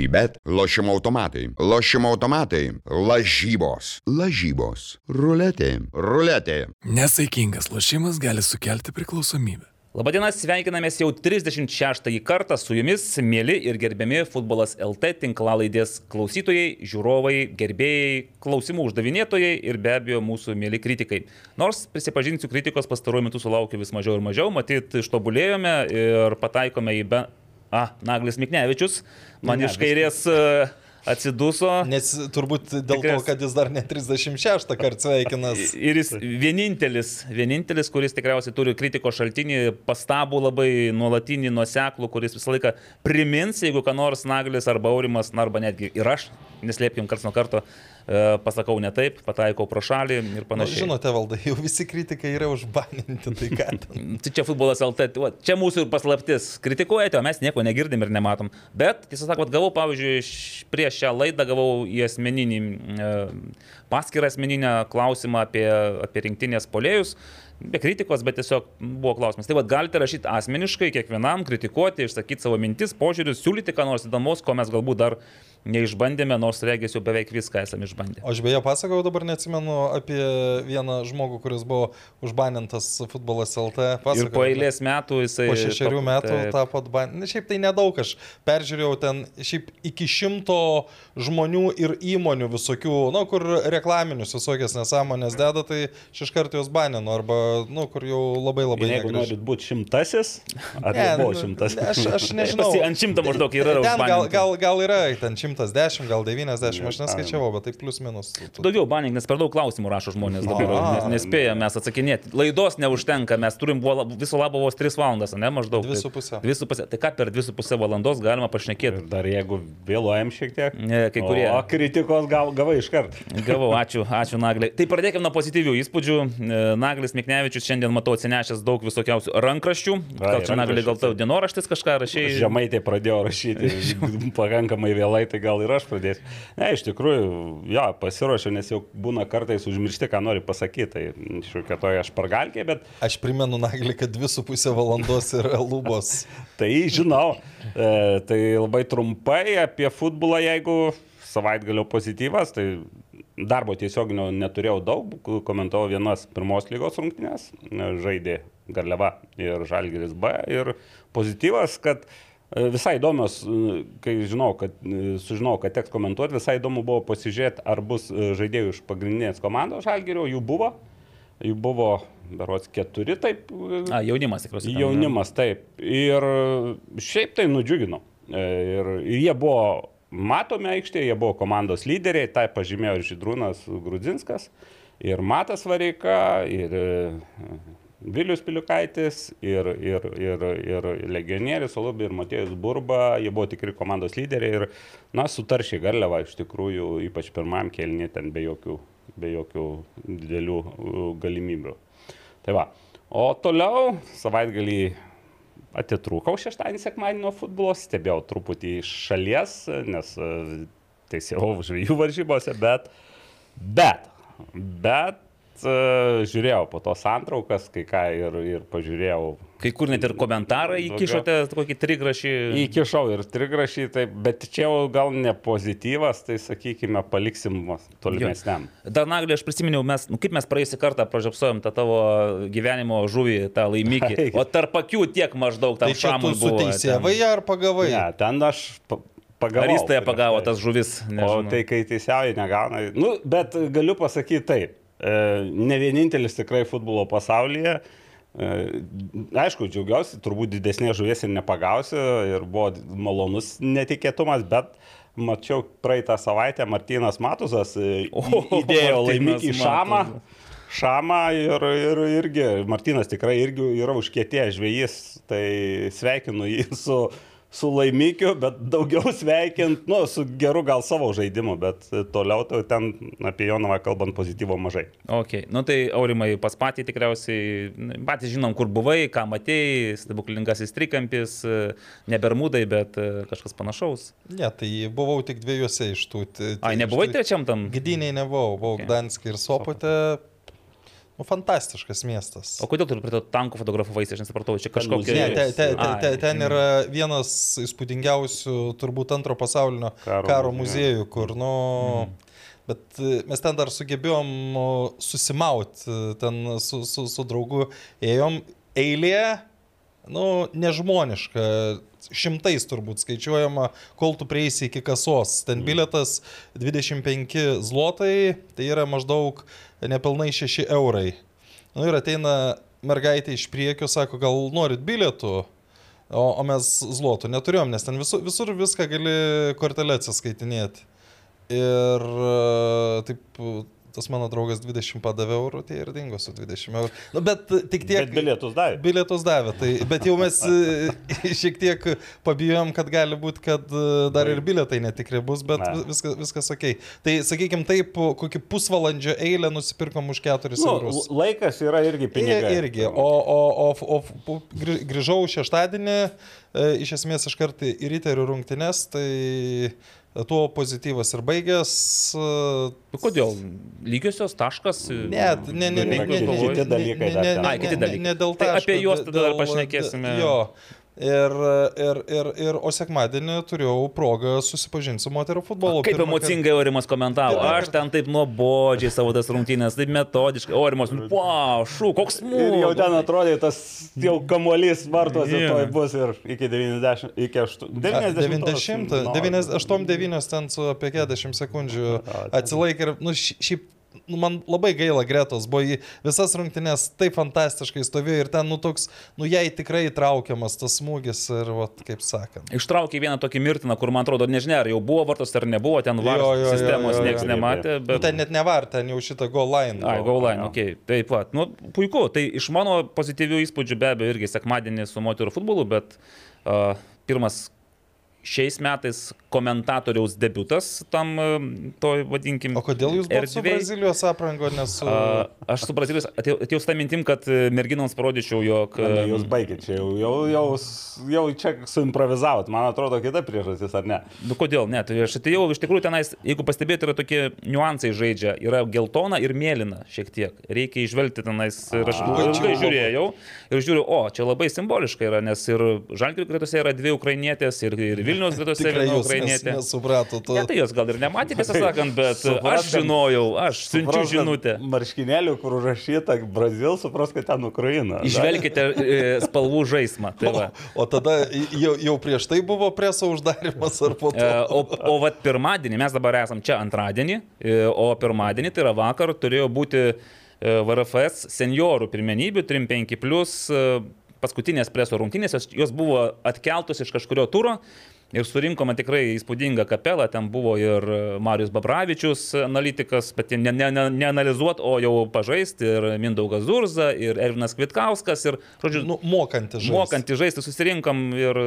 Sybet, lošimo automatai, lošimo automatai, lažybos, lažybos, ruletė, ruletė. Nesaikingas lošimas gali sukelti priklausomybę. Labadiena, sveikinamės jau 36 kartą su jumis, mėly ir gerbiami futbolas LT tinklalaidės klausytojai, žiūrovai, gerbėjai, klausimų uždavinėtojai ir be abejo mūsų mėly kritikai. Nors prisipažinsiu, kritikos pastaruoju metu sulaukiu vis mažiau ir mažiau, matyt, ištobulėjome ir pataikome į be... A, Naglis Miknevičius, man Ne, iš kairės e, atsiduso. Nes turbūt dėl Tikras- to, kad jis dar ne 36 kartą sveikinas. Ir jis vienintelis, vienintelis, kuris tikriausiai turi kritikos šaltinį, pastabų labai nuolatinį, nuoseklų, kuris visą laiką primins, jeigu ką nors Naglis arba Aurimas, arba netgi ir aš, neslėpkim karts nuo karto, pasakau ne taip, pataikau pro šalį ir Na, panašiai. žinote, valdai, jau visi kritikai yra užbaninti, tai ką. Tai čia futbolas LT, va, čia mūsų ir paslaptis. Kritikuojate, o mes nieko negirdim ir nematom. Bet, tiesą sakant, gavau, pavyzdžiui, prieš šią laidą gavau į asmeninį, e, paskirą asmeninę klausimą apie, apie rinktinės polėjus. Be kritikos, bet tiesiog buvo klausimas. Tai vad galite rašyti asmeniškai, kiekvienam kritikuoti, išsakyti savo mintis, požiūrius, siūlyti ką nors įdomus, ko mes galbūt dar neišbandėme, nors regis jau beveik viską esame išbandę. O aš beje pasakojau, dabar neatsimenu apie vieną žmogų, kuris buvo užbanintas futbolas LT. Ir Pasakojau, po eilės metų jisai... Po šešerių to- metų taip. tapo atbanintas. Šiaip tai nedaug, aš peržiūrėjau ten šiaip iki šimto žmonių ir įmonių visokių, nu, kur reklaminius visokias nesąmonės deda, tai aš iš karto juos baninu, arba, nu, kur jau labai labai Ir jeigu norit būti šimtasis, ar Ne, buvo nu, šimtasis? Aš, aš nežinau. Ant šimto maždaug yra gal, gal, gal yra, ten 110, gal 90, aš Ne, neskaičiavau, bet tai plus minus. Daugiau banink, nes per daug klausimų rašo žmonės dabar. Nes nespėjame mes atsakinėti. Laidos neužtenka, mes turim viso labo vos 3 valandas, ne maždaug. Dvi Tai- su puse. Dvi su pusė. Tai ką per 2,5 valandos galima pašnekėti? Ir dar jeigu vėluojam šiek tiek. Ne, kai kurie. O kritikos gal, gavai iš karto. Gavau, ačiū, ačiū Nagliai. Tai pradėkime nuo pozityvių įspūdžių. E, Naglis Miknevičius šiandien matau atsinešęs daug visokiausių rankraščių. Gal čia Nagliai gal tau dienoraštis kažką rašiai? Žemai tai pradėjau rašyti pakankamai vėlai, tai gal ir aš pradėsiu. Ne, iš tikrųjų, jo, pasiruošiu, nes jau būna kartais užmiršti, ką nori pasakyti. Tai šiokia toja špargalkė, bet Aš primenu Naglį, kad 2,5 valandos yra lubos. tai žinau. E, tai labai trumpai apie futbolą, jeigu savaitgalio pozityvas, tai darbo tiesioginio neturėjau daug, komentavau vienas pirmos lygos rungtynės, žaidė Garliava ir Žalgiris B. Ir pozityvas, kad e, visai įdomios, e, kai žinau, kad, e, sužinau, kad teks komentuoti, visai įdomu buvo pasižiūrėti, ar bus e, žaidėjų iš pagrindinės komandos Žalgirio, jų buvo. Jų buvo, berots, keturi, taip. e, A, jaunimas tikriausiai. Jaunimas, taip. Ir šiaip tai nudžiugino. E, Ir, ir jie buvo matomi aikštėje, jie buvo komandos lyderiai, tai pažymėjo ir Židrūnas Grudzinskas, ir Matas Vareika, ir e, Vilius Piliukaitis, ir, ir, ir, ir legionierius Olubi, ir Matėjus Burba, jie buvo tikri komandos lyderiai ir, na, sutaršiai garliava iš tikrųjų, ypač pirmam kelnį ten be jokių, be jokių didelių galimybių. Tai va. O toliau savaitgalį atitrūkau šeštadienį, sekmadienį nuo futbolo, stebėjau truputį iš šalies, nes e, teisėjau žvėjų varžybose, bet, bet, bet žiūrėjau po tos antraukas, kai ką ir, ir pažiūrėjau. Kai kur net ir komentarai įkišote kokį trigrašį. Įkišau ir trigrašį, tai, bet čia jau gal ne pozityvas, tai sakykime, paliksim tolimesniam. Dar Naglį aš prisiminiau, mes, nu, kaip mes praeisį kartą pražiopsojom tą tavo gyvenimo žuvį, tą laimikį. Ai. O tarp akių tiek maždaug tam Tai čia tu šamui buvo. suteisėvai ten. ar pagavai? Ne, ten aš pa- pagavau. Ar jis tai pagavo tas žuvis? O Nežinau. tai kai teisiauji negauna. Nu, bet galiu pasakyti taip. E, Ne vienintelis tikrai futbolo pasaulyje. E, Aišku, džiaugiausi, turbūt didesnės žuvies ir nepagausiu ir buvo į netikėtumas, bet mačiau praeitą savaitę Martinas Matuzas e, įdėjo laimikį šamą. Matuzas. Šamą ir, ir irgi, Martinas tikrai irgi yra užkietėjęs žvėjys, tai sveikinu jį su, su laimikiu, bet daugiau sveikint, nu, su geru gal savo žaidimu, bet toliau tai ten apie Jonavą kalbant pozityvo mažai. Ok, nu tai aurimai pas patį tikriausiai, patys žinom, kur buvai, ką matėjai, stebuklingasis trikampis, ne bermudai, bet kažkas panašaus. Ne, tai buvau tik dviejose iš tų. t- Ai, nebuvai tų- trečiam tam? Gdynėje nebuvau, buvau Okay. Gdanskį ir Sopotę. Nu, fantastiškas miestas. O kodėl tu prie to tankų fotografavaisi, aš nesupratau, čia Ne, kažkokia... te, te, te, Ai, te, ten yra vienas įspūdingiausių, turbūt antro pasaulinio Karo karo, muziejų. kur, nu, bet e, mes ten dar sugebėjom o, susimauti, e, ten su, su, su draugu ėjom eilė, nu, nežmoniška, šimtais turbūt skaičiuojama, kol tu prieisi iki kasos. Ten biletas 25 zlotai, tai yra maždaug nepilnai 6 eurai. Nu ir ateina mergaitė iš priekio, sako, gal norit bilietų, o, o mes zlotų neturėjom, nes ten visur, visur viską gali kortelę atsiskaitinėti. Ir e, taip, tas mano draugas 20 padavė eurų, tai ir dingo su 20 eurų. Nu, bet tik tiek. Bet bilietus davė. Bilietus davė, tai, bet jau mes e, šiek tiek pabijom, kad gali būti, kad e, dar ir bilietai netikri bus, bet Na. vis- viskas, viskas ok. Tai sakykim taip, kokį pusvalandžio eilę nusipirkom už 4 Nu, eurus. laikas yra irgi Ir, pinigai. irgi. O, o, o, o, o grį- grįžau šeštadienį, e, iš esmės iš karto į ryterių rungtynes, tai tuo pozityvas ir baigęs. e, Nu, Kodėl? Lygiosios taškas? Ne, ne, ne, ne, ne, Kiti- ne, kiti ne, dalykai ne, dar ne, ten. ne, Ai, kiti ne, dalykai. Ne dėl Tai taško, apie juos tada dar dėl- pašnekėsime. Jo. Ir, ir, ir, ir, o sekmadienį turėjau progą susipažinti su moterų futbolu. Kaip Pirmą emocingai Orimas komentavo. Pirmą Aš ten taip nuobodžiai savo tas rungtynės, taip metodiškai. Orimas, wow, šu, koks Ir jau ten atrodė tas jau kamuolys vartuose Jo. yeah. bus ir iki 90, iki 8, 90. 90, 89 ten su apie 40 sekundžių atsilaikė ir, nu, ši- šiaip, nu, man labai gaila Gretos, buvo į visas rungtynės taip fantastiškai stovėjo ir ten, nu, toks, nu, jai tikrai traukiamas tas smūgis ir, vat, kaip sakant. Ištraukė vieną tokį mirtiną, kur man atrodo, nežinia, ar jau buvo vartos ar nebuvo, ten var jo, sistemos niekas nematė. Nu, Bet... ten net nevar, ten jau šitą goal line. Ai, Gauline, ok. Taip pat. Nu, puiku. Tai iš mano pozityvių įspūdžių be abejo irgi sekmadienį su moterų futbolu, bet uh, pirmas šiais metais komentatoriaus debutas tam, uh, to vadinkim. O kodėl jūs buvote su. Brazilijos aprango, nes su... A, aš su Brazilijos atėjau, atėjau su tą mintim, kad e, merginoms parodyčiau, jog... Ne, e, jūs baigit čia, jau, jau, jau, jau čia suimprovizavot, man atrodo, kita priežastis, ar ne? Nu kodėl, ne, tai aš atėjau, iš tikrųjų tenais, jeigu pastebėjote, yra tokie niuansai žaidžia, yra geltona ir mėlyna šiek tiek. Reikia išvelgti tenais ir aš ilgai žiūrėjau ir žiūriu, o, čia labai simboliška yra, nes ir Žalgirio gretose yra dvi ukrainietės ir, ir Vilnius gretose Tikrai viena ukrainietė. nesupratot. Ne, tai jos gal ir nematė, tiesą sakant, bet Supras, aš žinojau, aš siunčiu žinutę. Marškinėlių, kur užrašyta Brazil, supras, kad ten Ukraina. Išvelkite e, spalvų žaismą. Tai va. O tada jau, jau prieš tai buvo preso uždarimas ar po to? E, O, o vat pirmadienį, mes dabar esam čia antradienį, e, o pirmadienį, tai yra vakar, turėjo būti VRFS seniorų pirmenybių 3-5 plus paskutinės preso rungtynės, jos- jos buvo atkeltos iš kažkurio turo. Ir surinkome tikrai įspūdingą kapelą, ten buvo ir Marius Babravičius, analitikas, bet ne, ne, ne, neanalizuot, o jau pažaisti, ir Mindaugas Zurza, ir Ervinas Kvitkauskas, ir, žodžiu, Nu, mokantis žaisti. Mokantį žaisti susirinkam ir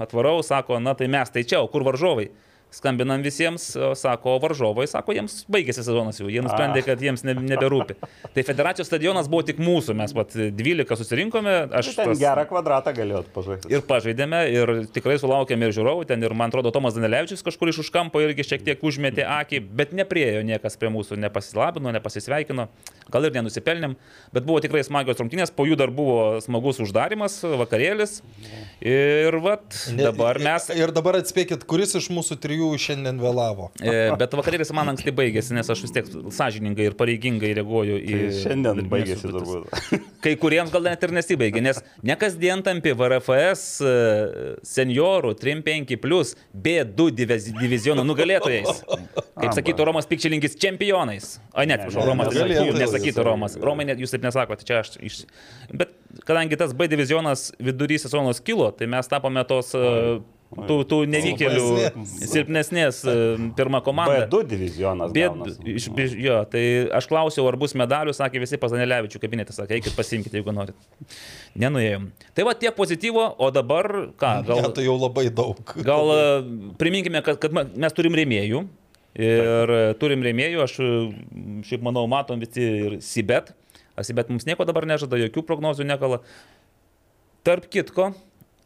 atvarau, sako, na tai mes tai čia, o kur varžovai? Skambinam visiems, sako, varžovai, sako, jiems baigėsi sezonas jau, jie nusprendė, kad jiems ne, neberūpi. Tai federacijos stadionas buvo tik mūsų, mes pat 12 susirinkome, aš Aš ten gerą kvadratą galėjot pažaisti. ir pažaidėme, ir tikrai sulaukėme ir žiūrovų, ten ir man atrodo Tomas Danelevičius kažkur iš už kampo irgi šiek tiek užmetė akį, bet nepriejo niekas prie mūsų, nepasilabino, nepasisveikino, gal ir nenusipelnėm, bet buvo tikrai smagios rungtynės, po jų dar buvo smagus uždarimas, vakarėlis ir vat dabar mes... Ir dabar atspėkit, kuris iš mūsų trijų šiandien vėlavo. E, Bet vakarėlis man anksti baigėsi, nes aš vis tiek sąžiningai ir pareigingai reaguoju į... Tai šiandien baigėsi turbūt. Kai kuriems gal net ir nesibaigė, nes ne kasdien tampi VRFS e, seniorų 3-5 plus B2 diviz- diviziono nugalėtojais. Kaip sakytų Romas Pikčilinkis, čempionais. O ne, atsiprašau, Ne, Romas nesakytų Romas. Romai, net jūs taip nesakote, čia aš iš... Bet kadangi tas B divizionas vidury sezono skilo, tai mes tapome tos... e, Tų, tų nevykėlių Silpnesnės. e, pirmą komandą. B2 divizionas. Bet, gaunasi. iš, iš, jo, tai aš klausiau, ar bus medalių, sakė visi pas Danelevičių kabinete, sakė, eikit pasimkite, jeigu norit. Nenuėjom. Tai va tiek pozityvo, o dabar ką, Gal ja, tai jau labai daug. gal e, priminkime, kad, kad mes turim rėmėjų. Ir turim rėmėjų, aš e, šiaip manau, matom visi ir Sibet. A Sibet mums nieko dabar nežada, jokių prognozių nekala. Tarp kitko,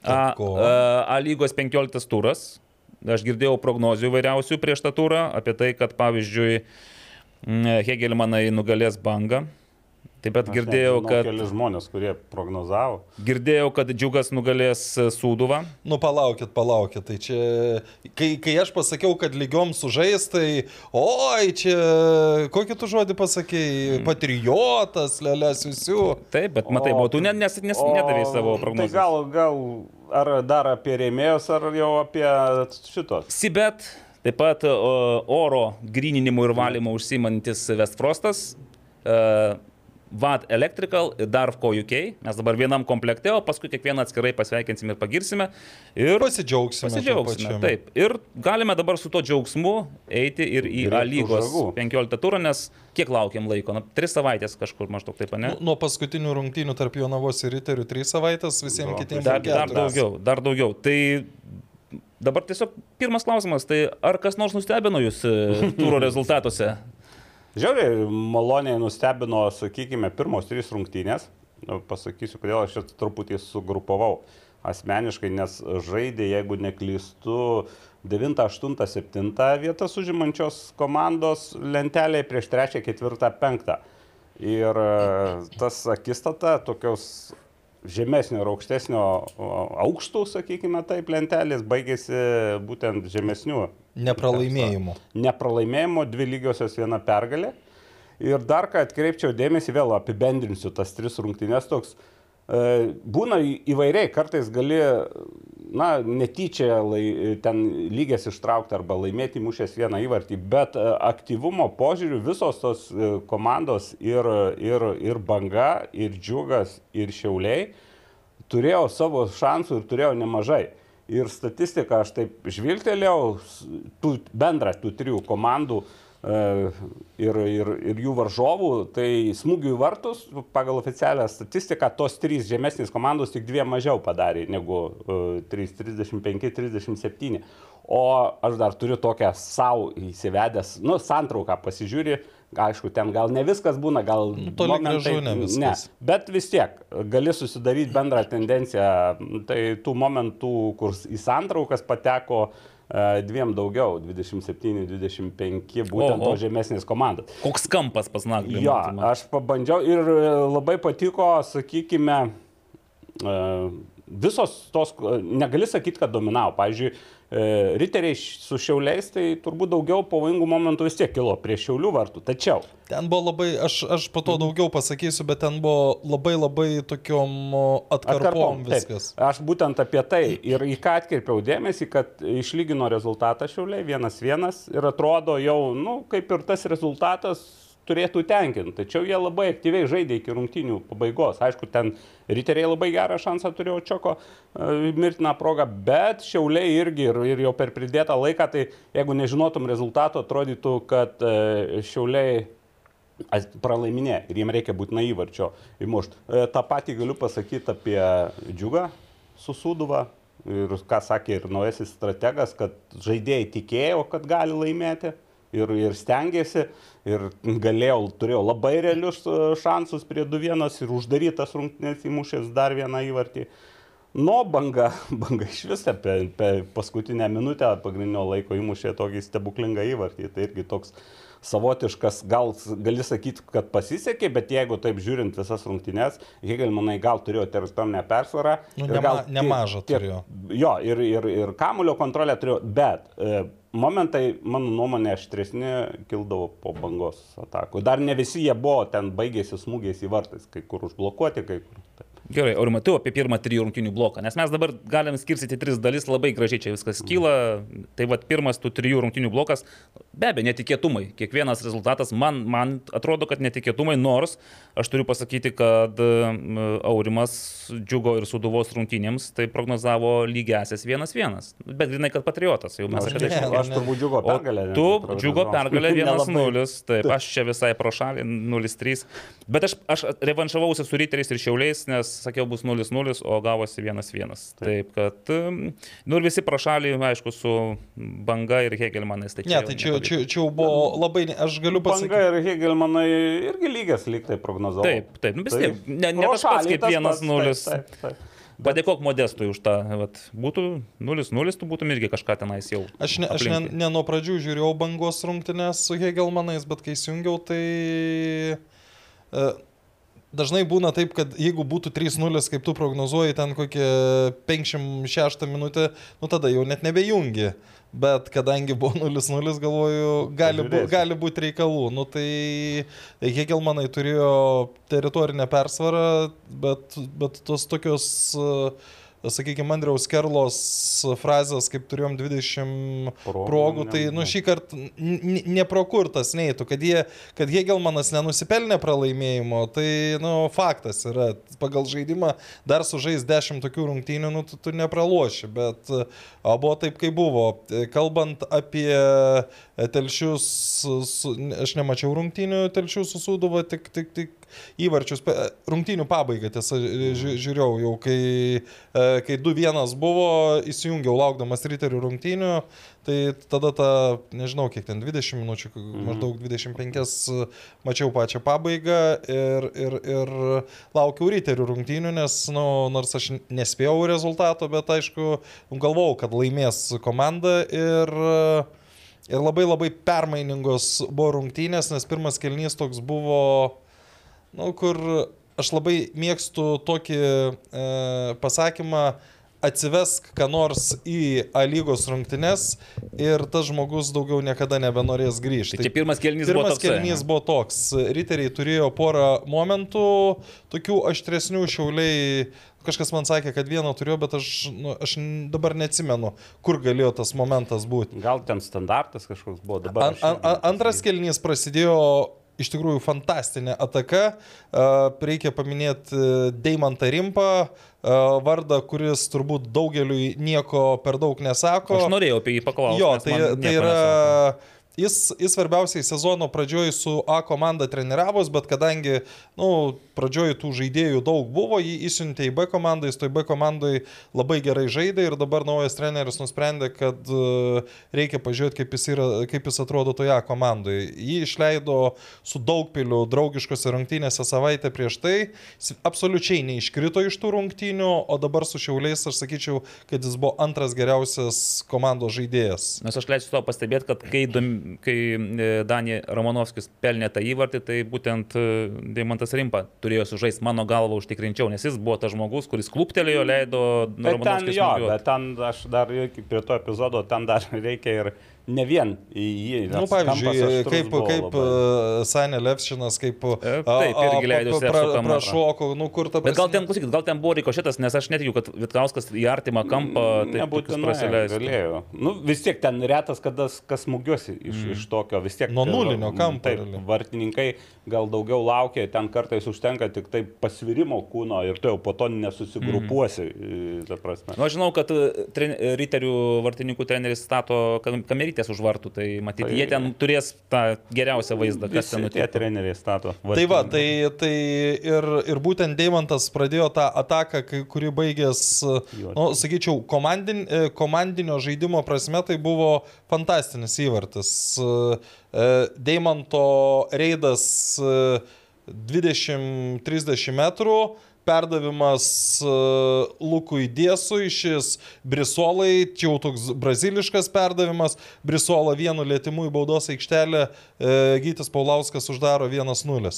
A, a, A lygos 15 turas. Aš girdėjau prognozių vairiausių prieš tą turą apie tai, kad pavyzdžiui mm, Hegelmanai nugalės bangą. Taip pat girdėjau, nežinau, kad, Keli žmonės, kurie prognozavo. girdėjau, kad džiugas nugalės e, Sūduvą. Nu, palaukit, palaukit. Tai čia, kai, kai aš pasakiau, kad lygiom sužais, tai, oi, čia, kokį tu žodį pasakėjai, patriotas, lėlės visių. Taip, bet matai, O, buvo, tu ne, nes, nes, O, nedavai savo Tai prognozės. gal, gal ar dar apie rėmėjus, ar jau apie šitos. Sibet, taip pat o, oro gryninimu ir valymu užsimantis Westfrostas, uh, VAD Electrical ir Darfco UK. Mes dabar vienam komplekte, o paskui kiekvieną atskirai pasveikinsim ir pagirsime. Ir Pasidžiaugsime. pasidžiaugsime. Taip. Ir galime dabar su to džiaugsmu eiti ir į A lygos žagų. 15 turą, nes kiek laukiam laiko? Na, 3 savaitės kažkur maždaug taip, ne? Nu, Nuo paskutinių rungtynių tarp Jonavos ir Riterių trys savaitės, visiems Jo, kitiems Dar, dar daugiau, dar daugiau. Tai dabar tiesiog pirmas klausimas, tai ar kas nors nustebino jūs e, turo rezultatuose? Žiauriai maloniai nustebino, sakykime, pirmos trys rungtynės. Nu, Pasakysiu, kodėl aš čia truputį sugrupavau asmeniškai, nes žaidė, jeigu neklystu, 9, 8, 7 vietas užimančios komandos lentelėje prieš 3, 4, 5. Ir e, tas akistata tokios žemesnio ir aukštesnio aukštų, sakykime taip, lentelės baigėsi būtent žemesnių Nepralaimėjimų. nepralaimėjimo, dvi lygiosios viena pergalė. Ir dar ką atkreipčiau dėmesį, vėl apibendrinsiu tas tris rungtynės toks. E, Būna įvairiai, kartais gali, na, netyčia lai, ten lygės ištraukti arba laimėti mušęs vieną įvartį, bet e, aktyvumo požiūriu visos tos e, komandos ir, ir, ir banga, ir džiugas, ir šiauliai turėjo savo šansų ir turėjo nemažai. Ir statistiką aš taip žvilgtelėjau, tų, bendrą tų trijų komandų e, ir, ir, ir jų varžovų, tai smūgių į vartus pagal oficialią statistiką tos trys žemesnės komandos tik dviem mažiau padarė negu e, 3, 35, 37. O aš dar turiu tokią savo įsivedęs, nu, santrauką pasižiūri, aišku, ten gal ne viskas būna, gal... Nu, toli gražu ne viskas. Ne, Bet vis tiek gali susidaryti bendrą tendenciją. Tai tų momentų, kur į santraukas pateko e, dviem daugiau, 27-25, būtent Oho. to žemesnės komandos. Koks kampas pas Naglį? Jo, aš pabandžiau ir e, labai patiko, sakykime, e, visos tos, negali sakyti, kad dominavo. Pavyzdžiui, e, riteriai š- su šiauliais, tai turbūt daugiau pavojingų momentų vis tiek kilo prie šiaulių vartų. Tačiau Ten buvo labai, aš, aš po to daugiau pasakysiu, bet ten buvo labai labai tokiom atkarpom taip. viskas. Aš būtent apie tai ir į ką atkreipiau dėmesį, kad išlygino rezultatą šiauliai vienas vienas ir atrodo jau, nu, kaip ir tas rezultatas turėtų tenkinti. Tačiau jie labai aktyviai žaidė iki rungtynių pabaigos. Aišku, ten riteriai labai gerą šansą turėjo Čioko e, mirtiną progą, bet šiauliai irgi ir, ir jau per pridėtą laiką, tai jeigu nežinotum rezultato, atrodytų, kad e, šiauliai pralaiminė ir jiem reikia būtinai įvarčio įmušti. E, tą patį galiu pasakyti apie džiugą su Suduva. Ir ką sakė ir naujasis strategas, kad žaidėjai tikėjo, kad gali laimėti ir, ir stengiasi. Ir galėjau, turėjau labai realius e, šansus prie 2-1 ir uždarytas rungtynės įmušęs dar vieną įvartį. Nu, banga, banga iš vis apie, apie paskutinę minutę pagrindinio laiko įmušė tokį stebuklingą įvartį. Tai irgi toks savotiškas, gal gali sakyti, kad pasisekė, bet jeigu taip žiūrint visas rungtynes, Hegelmanai gal turėjo teritorinę persvarą. Nu, nema- gal nemažą turėjo. Jo, ir, ir, ir kamulio kontrolę turėjo, bet e, momentai, mano nuomonė, aštresni kildavo po bangos atakų. Dar ne visi jie buvo, ten baigėsi smūgiais į vartais, kai kur užblokuoti, kai kur. Taip. Gerai, Aurimai, tu apie pirmą trijų rungtynių bloką, nes mes dabar galim skirstyti tris dalis, labai gražiai čia viskas kyla. Tai vad pirmas tų trijų rungtynių blokas, be abejo, netikėtumai. Kiekvienas rezultatas man, man atrodo, kad netikėtumai, nors aš turiu pasakyti, kad Aurimas džiugo ir suduvos rungtynėms, tai prognozavo lygiasias vienas vienas. Bet grinai, kad patriotas, jau mes apie tai šnekėjome. aš turbūt džiugo pergalę. tu džiugo pergalę Nelabai. 1-0, taip, aš čia visai pro šalį 0-3. Bet aš, aš revanšavausi su ryteriais ir šiauliais, nes sakiau bus 0-0, o gavosi 1-1. Taip, kad, nu ir visi pro šalį, aišku, su banga ir Hegelmanais. Tai Ne, tai čia. Čia, čia jau buvo labai, aš galiu Banga pasakyti. ir Hegelmanai irgi lygias lyg tai prognozavo. Taip, taip, nu vis tiek, ne, ne tas pats kaip tas 1-0. pats, Taip, taip, taip. Padėkok modestui už tą, vat, būtų 0-0, tu būtum irgi kažką tenais jau. Aš, ne, aš ne, ne nuo pradžių žiūrėjau bangos rungtynės su Hegelmanais, bet kai įsijungiau, tai... e, dažnai būna taip, kad jeigu būtų 3-0, kaip tu prognozuoji, ten kokią 56 minutę, nu tada jau net nebejungi. Bet kadangi buvo 0-0, galvoju, gali, bu, gali būti reikalų. Nu, tai tai Hegelmanai turėjo teritorinę persvarą, bet, bet tos tokios, sakykime, Andriaus Kerlos frazės, kaip turėjom 20 Progų, progų, tai nu, šį kartą neprokurtas neįtų, kad, jie, kad Hegelmanas nenusipelnė pralaimėjimo, tai nu, faktas yra, pagal žaidimą dar sužais 10 tokių rungtynių, nu, tu, tu nepraloši, bet o, buvo taip, kaip buvo. Kalbant apie telšius, su, aš nemačiau rungtynių telšių su Sūduva, tik, tik, tik įvarčius, rungtynių pabaigą, tiesa, ži- žiūrėjau jau, kai, e, kai 2-1 buvo, įsijungiau laukdamas riterių rungtynių, tai tada ta, nežinau, kiek ten 20 minučių, maždaug 25 mačiau pačią pabaigą ir, ir, ir laukiau riterių rungtynių, nes, nu, nors aš nespėjau rezultato, bet aišku, galvojau, kad laimės komanda ir Ir labai labai permainingos buvo rungtynės, nes pirmas kelnys toks buvo, nu, kur aš labai mėgstu tokį e, pasakymą, atsivesk ką nors į A lygos rungtynes ir tas žmogus daugiau niekada nebenorės grįžti. Tai čia pirmas kelnys buvo Pirmas toksai, kelnys buvo toks. Riteriai turėjo porą momentų, tokių aštresnių šiauliai. Kažkas man sakė, kad vieną turėjo, bet aš, nu, aš dabar neatsimenu, kur galėjo tas momentas būti. Gal ten standartas kažkoks buvo dabar. An, an, an, antras kelnys prasidėjo iš tikrųjų fantastinė ataka. Uh, reikia paminėti uh, Deimantą Rimpą, uh, vardą, kuris turbūt daugeliui nieko per daug nesako. Aš norėjau apie jį paklausti. Jo, tai, tai yra. nesako. Jis, jis svarbiausiai sezono pradžioj su A komanda treniravos, bet kadangi, nu, pradžioj tų žaidėjų daug buvo, jį įsiuntė į B komandą, jis toj B komandai labai gerai žaidė ir dabar naujas treneris nusprendė, kad e, reikia pažiūrėti, kaip jis, yra, kaip jis atrodo toje A komandoje. Jį išleido su daug pilių draugiškose rungtynėse savaitę prieš tai, jis absoliučiai neiškrito iš tų rungtynių, o dabar su šiauliais aš sakyčiau, kad jis buvo antras geriausias komandos žaidėjas. Nes aš leisiu tau pastebėti, kad kai, Dom- kai e, Danė Romanovskis pelnė tą įvartį, tai būtent e, Deimantas Rimpa turėjo sužaisti mano galvą užtikrinčiau, nes jis buvo tas žmogus, kuris kluptelėjo, leido Bet ten Romanovskis jo, bet ten aš dar irgi prie to epizodo, ten dar reikia ir ne vien į jį. Na, nu, pavyzdžiui, kaip, kaip labai. uh, Sanė Levšinas, kaip E, taip, irgi leidosi apsuką metrą. prašoko, nu kur ta Bet gal ten, klausykit, gal ten buvo rikošėtas, nes aš netikiu, kad Vitkauskas į artimą kampą taip Nebūtinai galėjo. Nu, vis tiek ten retas, kada kas smūgiuosi iš, mm. iš tokio. Vis tiek. Nuo tie nulinio kampo Taip, vartininkai gal daugiau laukia, ten kartais užtenka tik tai pasvirimo kūno ir tu jau po to nesusigrupuosi. Mm. Prasme. Nu, aš žinau, kad e, e, riterių vartininkų treneris stato kam- kamerytės už vartų, tai matyti, Tai- jie ten turės tą geriausią vaizdą, kas ten Visi tie nutiko. treneriai stato. Tai va, tai, tai ir, ir būtent Deimantas pradėjo tą ataką, kai- kuri baigės, nu, sakyčiau, komandin, e, komandinio žaidimo prasme tai buvo fantastinis įvartis. E, e, Deimanto reidas e, 20-30 metrų. Perdavimas uh, Lukui Diesui, šis Brisolai, čia jau toks braziliškas perdavimas, Brisola vienu lėtimu į baudos aikštelę, uh, Gytis Paulauskas uždaro 1-0.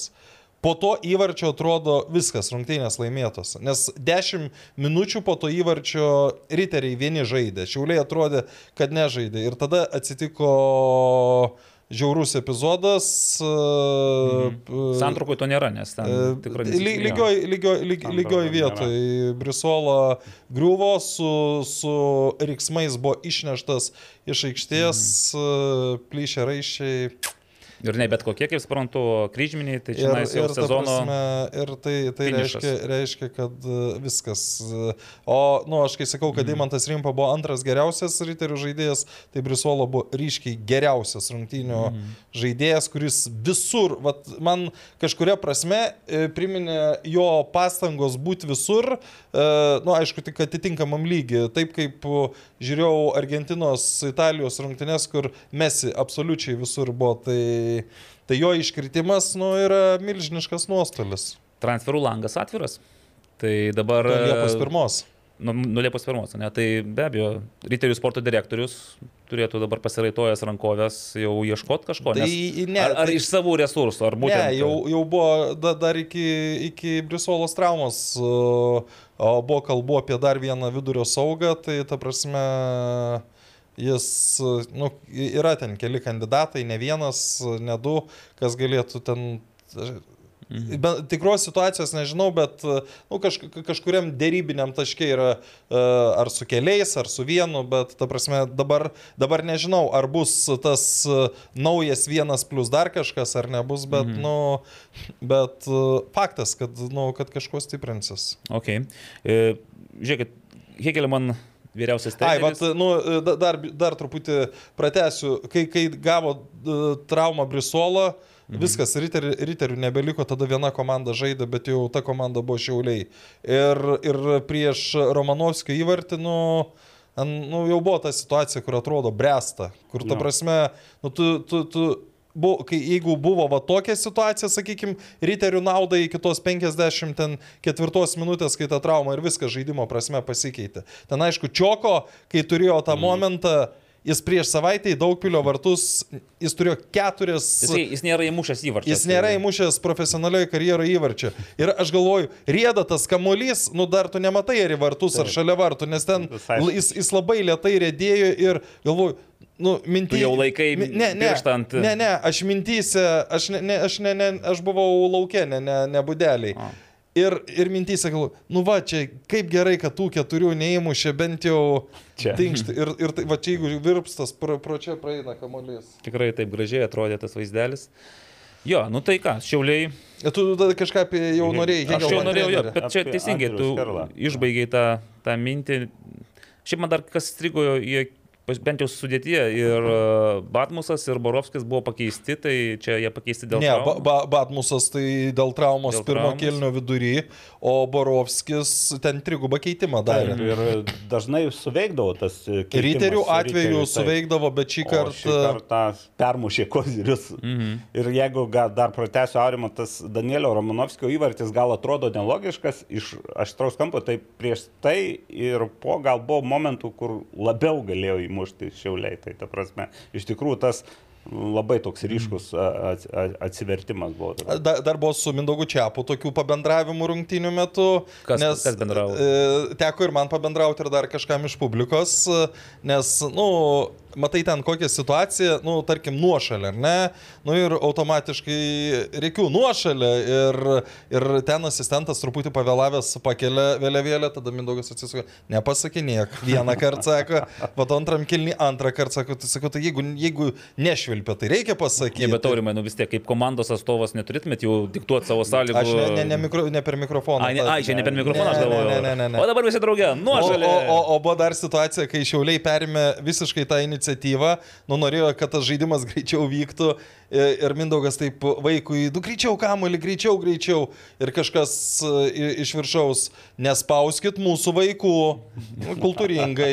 Po to įvarčio atrodo viskas, rungtynės laimėtos. Nes 10 minučių po to įvarčio riteriai vieni žaidė, šiauliai atrodė, kad nežaidė. Ir tada atsitiko žiaurus epizodas. Mhm. Santrukui to nėra, nes ten tikrai nesiskyrė. Lygioj, lygioj, lygioj nėra. vietoj Brisola griuvo, su, su riksmais buvo išneštas iš aikštės, mhm. plyšė raiščiai. Ir ne bet kokie, kaip suprantu, kryžminiai, tai čia jau ir, sezono. prasme, ir tai, tai finišas. reiškia, reiškia, kad e, viskas. O, nu, aš kai sakau, kad Mhm. Deimantas Rimpa buvo antras geriausias riterių žaidėjas, tai Brisuolo buvo ryškiai geriausias rungtynių Mhm. žaidėjas, kuris visur, vat, man kažkuria prasme e, priminė jo pastangos būti visur, e, nu, aišku, tik atitinkamam lygiui. Taip kaip žiūrėjau Argentinos, Italijos rungtynės, kur Mesi absoliučiai visur buvo, tai, tai jo iškritimas, nu, yra milžiniškas nuostolis. Transferų langas atviras. Tai dabar... Nuo Liepos pirmos. Nu, nuo Liepos pirmos, ne? Tai be abejo, Riterių sporto direktorius turėtų dabar pasiraitojęs rankovės jau ieškoti kažko. Tai nes, ne, ar, ar tai- iš savų resursų, ar būtent... Ne, jau, jau buvo da, dar iki, iki Brisolos traumos, uh, buvo kalbu apie dar vieną vidurio saugą, tai ta prasme jis, nu, yra ten keli kandidatai, ne vienas, ne du, kas galėtų ten... Mhm. Tikros situacijos nežinau, bet nu, kaž, kažkuriam dėrybiniam taškė yra uh, ar su keliais, ar su vienu, bet ta prasme dabar, dabar nežinau, ar bus tas uh, naujas vienas plus dar kažkas, ar nebus, bet, mhm. nu, bet uh, faktas, kad, nu, kad kažkuo stiprinsis. Ok. E, žiūrėkit, Hegelman vyriausias Ai, treneris. vat, nu, da- dar, dar truputį pratęsiu, kai, kai gavo traumą Brisolą, mhm. viskas, riterių, riterių nebeliko, tada viena komanda žaidė, bet jau ta komanda buvo šiauliai. Ir, ir prieš Romanovskio įvartį, nu, nu, jau buvo ta situacija, kur atrodo bresta, kur ta prasme, nu, tu, tu, tu bu, kai, jeigu buvo va tokia situacija, sakykime, riterių naudai iki tos 54 minutės, kai ta trauma ir viskas žaidimo prasme pasikeitė. Ten aišku, Čioko, kai turėjo tą mm. momentą, jis prieš savaitę į Daugpilio vartus, jis turėjo keturias... Jis, jis nėra įmušęs įvarčių. Jis nėra įmušęs profesionalioje karjeroje įvarčio. Ir aš galvoju, rieda tas kamuolys, nu dar tu nematai ar į vartus, ar šalia vartų, nes ten jis, jis labai lietai rėdėjo ir galvoju, nu, minty... Tu jau laikai ne, ne, pirštą ant- ne, ne, aš mintyse, aš, ne, ne, aš, ne, ne, aš buvau laukia, ne, ne, ne budeliai. A. Ir, ir mintyse galvoju, nu va, čia kaip gerai, kad tų keturių neįmušė bent jau Čia. tinkšti. Ir, ir tai, va čia jeigu virpstas, pro, pro čia praeina kamuolys. Tikrai taip gražiai atrodė tas vaizdelis. Jo, nu tai ką, šiauliai. Ir Tu tada kažką apie jau norėjai. Aš jau norėjau, jo, bet čia teisingai, tu išbaigiai tą, tą mintį. Šiaip man dar kas strigo, pas- bent jau sudėtyje ir e, Batmusas, ir Borovskis buvo pakeisti, tai čia jie pakeisti dėl Ne, ba, traumų. ba, Batmusas tai dėl traumos Dėl pirmo traumos. kilnio vidury, o Borovskis ten trigubą keitimą darė. Ir, ir dažnai suveikdavo tas. e, keitimas Riterių atveju riterių, taip. suveikdavo, bet šį O Šį kartą... kartą permušė kozirius. Mhm. Ir jeigu gal dar pratęsiu aurimą, tas Danielio Romanovskio įvartis gal atrodo nelogiškas iš aštraus kampo, tai prieš tai ir po gal buvo momentų, kur labiau galėjo įmušti šiauliai. Tai ta prasme, iš tikrųjų tas labai toks ryškus atsivertimas buvo. Da, dar buvo su Mindaugu Čiapu tokių pabendravimų rungtynių metu. Kas- kas bendravo? E, teko ir man pabendrauti ir dar kažkam iš publikos, nes, na, nu, matai ten kokią situaciją, nu, tarkim, nuošalę, ar ne? Nu ir automatiškai reikiu nuošalę ir, ir ten asistentas truputį pavėlavęs pakelia vėliavėlę, tada Mindaugas atsisuka, nepasakinėk. Vieną kartą sako, po to antram kilni, antrą kartą sako, tai sakau, tai jeigu, jeigu nešvilpia, tai reikia pasakyti. Ne, bet aurimai, nu vis tiek, kaip komandos atstovas neturėtumėt jau diktuoti savo sąlygų. Aš ne, ne, ne, mikro, ne per mikrofoną. Ai, ne, ai, čia ne per mikrofoną aš Ne, ne, galvoju. ne, ne, ne, ne. O dabar visi draugė, O, nuošalė. o, o, o buvo dar situacija, kai Šiauliai perėmė visiškai tą iniciatyvą, nu norėjo, kad tas žaidimas greičiau vyktų ir Mindaugas taip vaikui, du greičiau kamuolį, greičiau, greičiau. Ir kažkas iš viršaus, nespauskit mūsų vaikų. Nu, Kultūringai.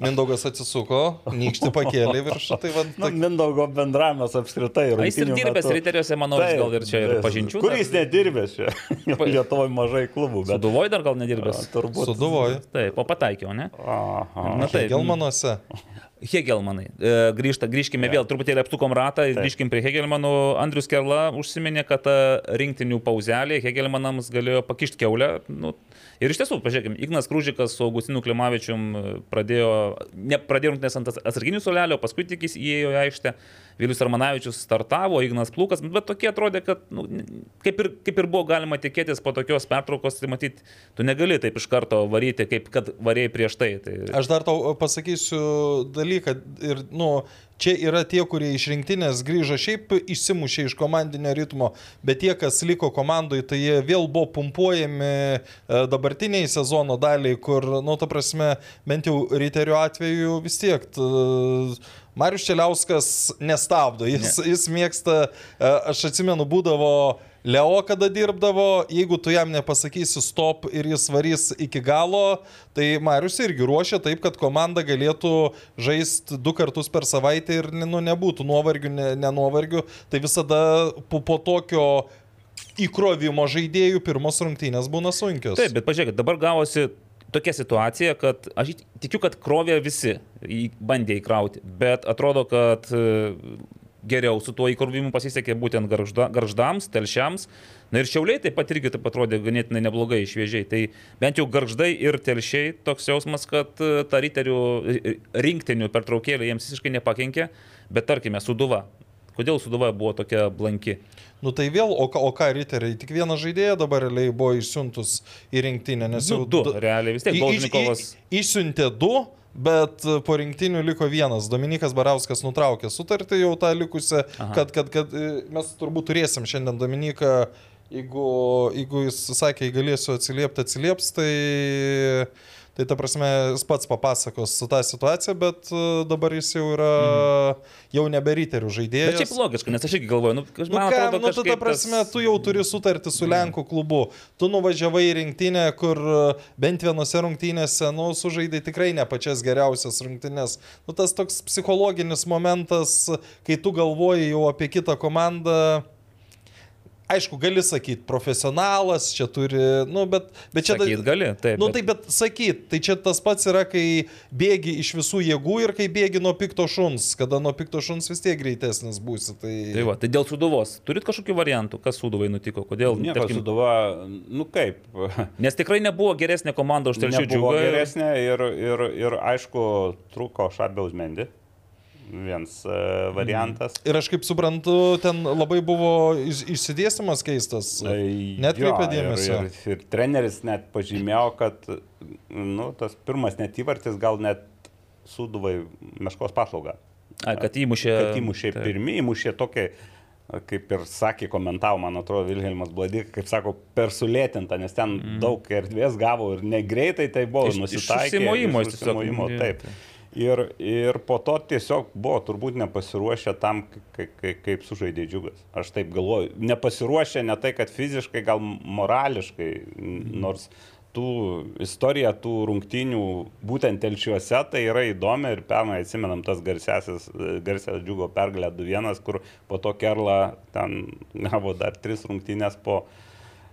Mindaugas atsisuko, nykšti pakėlė viršų. Tai va, Nu, tak, Mindaugo bendravimas apskritai. Na, jis ir dirbęs metu. riteriuose, manau, jis gal ir čia ir Taip, pažinčių. Kur dar- jis nedirbęs čia? Lietuvoje mažai klubų, bet Suduvoj dar gal nedirbęs. turbūt. suduvoju. Taip, o pataikiau, ne? Aha. Na taip. Gelmanuose. Hegelmanai. E, Grįžta, grįžkime vėl, truputėlį apsukom ratą, grįžkime prie Hegelmanų. Andrius Kerla užsiminė, kad ta rinktinių pauzelė Hegelmanams galėjo pakišti keulę. Nu, ir iš tiesų, pažiūrėkime, Ignas Krūžikas su Augustinu Klimavičium pradėjo, ne, pradėjo rungtynės ant atsarginių solelio, paskui tik jis įėjo į aikštę. Vilius Armanavičius startavo, Ignas Plūkas, bet tokie atrodė, kad nu, kaip, ir, kaip ir buvo galima tikėtis po tokios pertraukos, tai matyt, tu negali taip iš karto varyti, kaip kad varėjai prieš tai. tai... Aš dar tau pasakysiu dalyką ir, nu, čia yra tie, kurie iš rinktinės grįžo šiaip išsimušė iš komandinio ritmo, bet tie, kas liko komandoje, tai jie vėl buvo pumpuojami e, dabartiniai sezono daliai, kur, nu, ta prasme, bent jau ryterio atveju vis tiek. T, Marius Čeliauskas nestabdo, jis, ne. jis mėgsta, e, aš atsimenu, būdavo Leo, kada dirbdavo, jeigu tu jam nepasakysi stop ir jis varys iki galo, tai Marius irgi ruošia taip, kad komanda galėtų žaisti du kartus per savaitę ir nu, nebūtų nuovargių, ne, nenuovargių. Tai visada po, po tokio įkrovimo žaidėjų pirmos rungtynės būna sunkios. Taip, bet pažiūrėkit, dabar gavosi tokia situacija, kad aš tikiu, kad krovė visi, bandė įkrauti, bet atrodo, kad e, geriau su tuo įkrovimu pasisekė būtent garžda, garždams, telšiams. Na ir šiauliai taip pat irgi taip atrodė ganėtinai neblogai šviežiai. Tai bent jau garždai ir telšiai toks jausmas, kad e, ta riterių e, rinktinių pertraukėlė jiems visiškai nepakenkė, bet tarkime, Suduva. Kodėl Suduva buvo tokia blanki? Nu tai vėl, o, o ką riteriai, tik vieną žaidėją dabar realiai buvo išsiuntus į rinktinę, nes Nu, du, realiai vis tiek Bolžnikovas. Išsiuntė du, bet po rinktinių liko vienas. Dominikas Barauskas nutraukė sutartį jau tą likusią, kad, kad, kad e, mes turbūt turėsim šiandien Dominiką, jeigu, jeigu jis sakė, galėsiu atsiliepti, atsilieps, tai... Tai ta prasme, jis pats papasakos tą situaciją, bet e, dabar jis jau yra, jau nebe riterių žaidėjas. Bet šiaip logiška, nes aš irgi galvoju, nu, kaž- Nu, ką, atrodo, nu, tu, ta kažkaip prasme, tas- tu jau turi sutartį su Lenkų klubu. Tu nuvažiavai į rinktinę, kur e, bent vienose rungtynėse, nu, sužaidai tikrai ne pačias geriausias rungtynės. Nu, tas toks psichologinis momentas, kai tu galvoji jau apie kitą komandą. Aišku, gali sakyti, profesionalas čia turi, nu, bet, bet čia... Sakyt gali, taip, Nu, bet- tai bet sakyt, tai čia tas pats yra, kai bėgi iš visų jėgų ir kai bėgi nuo pikto šuns, kada nuo pikto šuns vis tiek greitesnis būsi. Tai... Tai, va, tai dėl suduvos. Turit kažkokių variantų, kas suduvai nutiko, kodėl? Nieko tarkim, suduva, nu kaip, Nes tikrai nebuvo geresnė komanda už telšių džiugą. ir- geresnė ir, ir, ir aišku, trūko Šabiaus Mendi. Vienas uh, variantas. Ir aš kaip suprantu, ten labai buvo iš- išsidėstymas keistas. Netkreipė Jo, dėmesio. Ir, ir, ir treneris net pažymėjo, kad nu, tas pirmas net įvartis gal net suduvai meškos paslaugą. A, kad įmušė. Kad įmušė taip. pirmie, įmušė tokie, kaip ir sakė, komentavo, man atrodo, Vilhelmas Bladik, kaip sako, per sulėtinta, nes ten mm. daug erdvės gavo ir negreitai tai buvo Iš- iš jis tiesiog- užsimojimo, jo, Taip. taip. Ir, ir po to tiesiog buvo turbūt nepasiruošę tam, kaip, sužaidė džiugas. Aš taip galvoju. Nepasiruošę ne tai, kad fiziškai, gal morališkai, nors tų istorija tų rungtynių būtent telšiuose tai yra įdomi ir pernai atsimenam tas garsiasis, garsias džiugo pergalė 2-1, kur po to Kerla ten gavo dar tris rungtynės po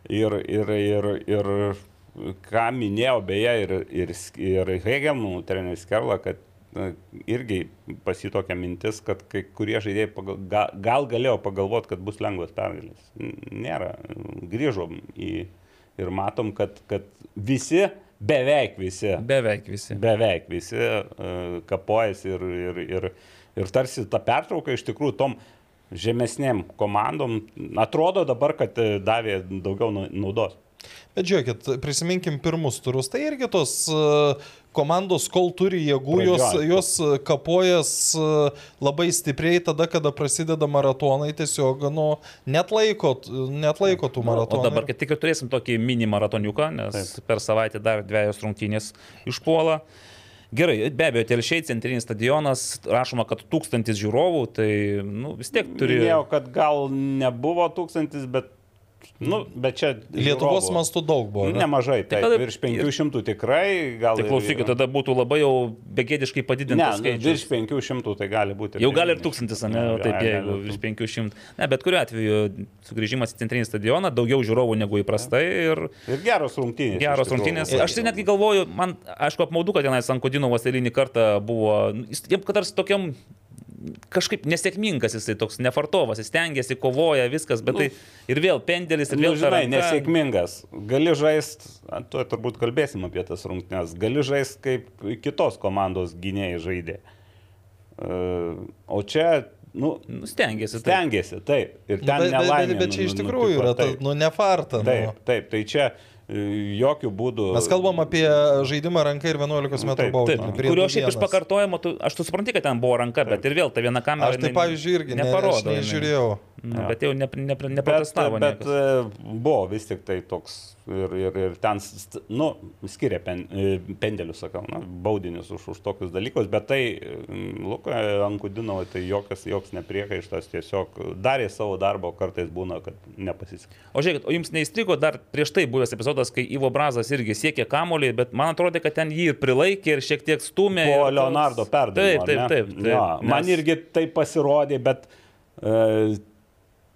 ir, ir, ir, ir ką minėjau beje ir, ir, ir Hegelmų treneris Kerla, kad irgi pasitokia mintis, kad kai kurie žaidėjai pagal, gal, gal galėjo pagalvoti, kad bus lengvas pergalės. Nėra. Grįžom į, ir matom, kad, kad visi, beveik visi, Beveik visi. beveik visi uh, kapojasi ir, ir, ir, ir tarsi ta pertrauka iš tikrųjų tom žemesnėm komandom atrodo dabar, kad e, davė daugiau nau- naudos. Bet žiūrėkit, prisiminkim pirmus turus. Tai irgi tos e, komandos, kol turi jėgų, jos, jos e, kapojas e, labai stipriai tada, kada prasideda maratonai, tiesiog, nu, net laiko, net laiko tų O maratonų. dabar kaip tik ir turėsim tokį mini maratoniuką, nes Taip. per savaitę dar dviejos rungtynės išpuola. Gerai, be abejo, telšiai, centrinis stadionas, rašoma, kad tūkstantis žiūrovų, tai nu, vis tiek turi... Turėjau, kad gal nebuvo tūkstantis, bet, nu, bet čia... Lietuvos žiūrovų mastu daug buvo. ne? Nemažai, Tai kada- virš 500 tikrai, gal... Tai klausykit, tada būtų labai jau begėdiškai Ne, padidintas nu, skaičius. virš 500 tai gali būti. Jau gali ir tūkstantis, ne, Jo, taip, gali jeigu ir virš 500. Ne, bet kuriu atveju sugrįžimas į centrinį stadioną, daugiau žiūrovų negu įprastai ir Ir geros rungtynės. geros rungtynės. Aš tai netgi galvoju, man, aišku, apmaudu, kad tenais Sankodinovas eilinį kartą buvo, nu, jis kad tarsi tokiam kažkaip nesėkmingas jisai toks nefartovas, jis tengiasi, kovoja, viskas, bet tai ir vėl pendelis, ir Nu, vėl ta žinai, ranka. nesėkmingas. Gali žaisti, tu turbūt kalbėsim apie tas rungtynes, gali žaisti kaip kitos komandos gynėjai žaidė. Uh, o čia, nu, Nu, stengiasi. taip. stengiasi, taip. Ir Nu, ten bet, bet, nelaimė. bet, bet čia nu- iš nu- tikrųjų nutiko, yra, ta, taip. nu, ne farta. Taip, Nu. taip, tai čia e, jokių būdų. Mes kalbam apie žaidimą ranka ir 11 m prie kurio šiaip iš pakartojimo, tu, aš tu supranti, kad ten buvo ranka, bet ir vėl ta viena kamera. Aš tai pavyzdžiui irgi ne, neparodo. aš jinai. nežiūrėjau. Nu, bet jau ne, ne, Bet, neprotestavo. bet niekas. e, buvo vis tik tai toks ir, ir, ir ten, nu, skiria pen, e, pendelius, sakau, na, baudinius už, už tokius dalykus, bet tai Luka Ankudinovo, tai jokios, joks nepriekaištas, tiesiog darė savo darbą, kartais būna, kad nepasisekė. O žiūrėkit, o jums neįstrigo dar prieš tai buvęs epizodas, kai Ivo Brazas irgi siekė kamolį, bet man atrodo, kad ten jį ir prilaikė ir šiek tiek stumė. Po Leonardo perdavimo. Taip, taip, ne? taip. taip Jo, man nes- irgi tai pasirodė, bet e,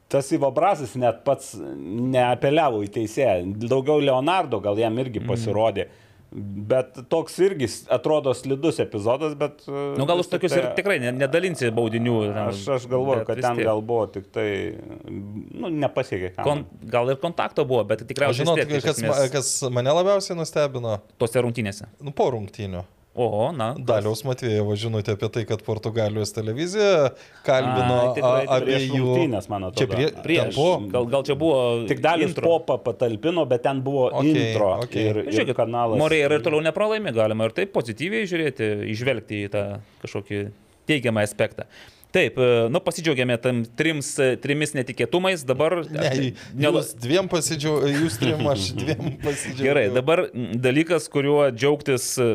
tas Ivo Brazas net pats neapeliavo į teisėją. Daugiau Leonardo gal jam Mhm. irgi pasirodė. Bet toks irgi atrodo slidus epizodas, bet... e, Nu, gal už tokius tai- ir tikrai ne- nedalinsi baudinių. Aš, aš galvoju, kad ten gal buvo tik tai, nu, nepasiekė. Kon, gal ir kontakto buvo, bet O tikriausiai žinot, kas, esmės kas mane labiausiai nustebino? tose rungtynėse. Nu, po rungtynių. O, na. Daliaus Matvėjevo žinutė apie tai, kad Portugalijos televizija kalbino a- prieš abiejų... rungtynes, man atrodo. Čia prie, Prieš. po- Gal, gal čia buvo. Tik dalis popą patalpino, bet ten buvo okay, intro. okei. Ir, ir Žiūrėkit, kanalas. Morėja ir toliau nepralaimi, galima ir taip pozityviai žiūrėti, išvelgti į tą kažkokį teigiamą aspektą. Taip, e, nu pasidžiaugiame tam trims, e, trimis netikėtumais, dabar... Ne, ne- jūs dviem pasidžiaugiau, jūs trim, aš dviem pasidžiaugiau. Gerai, dabar dalykas, kuriuo džiaugtis e,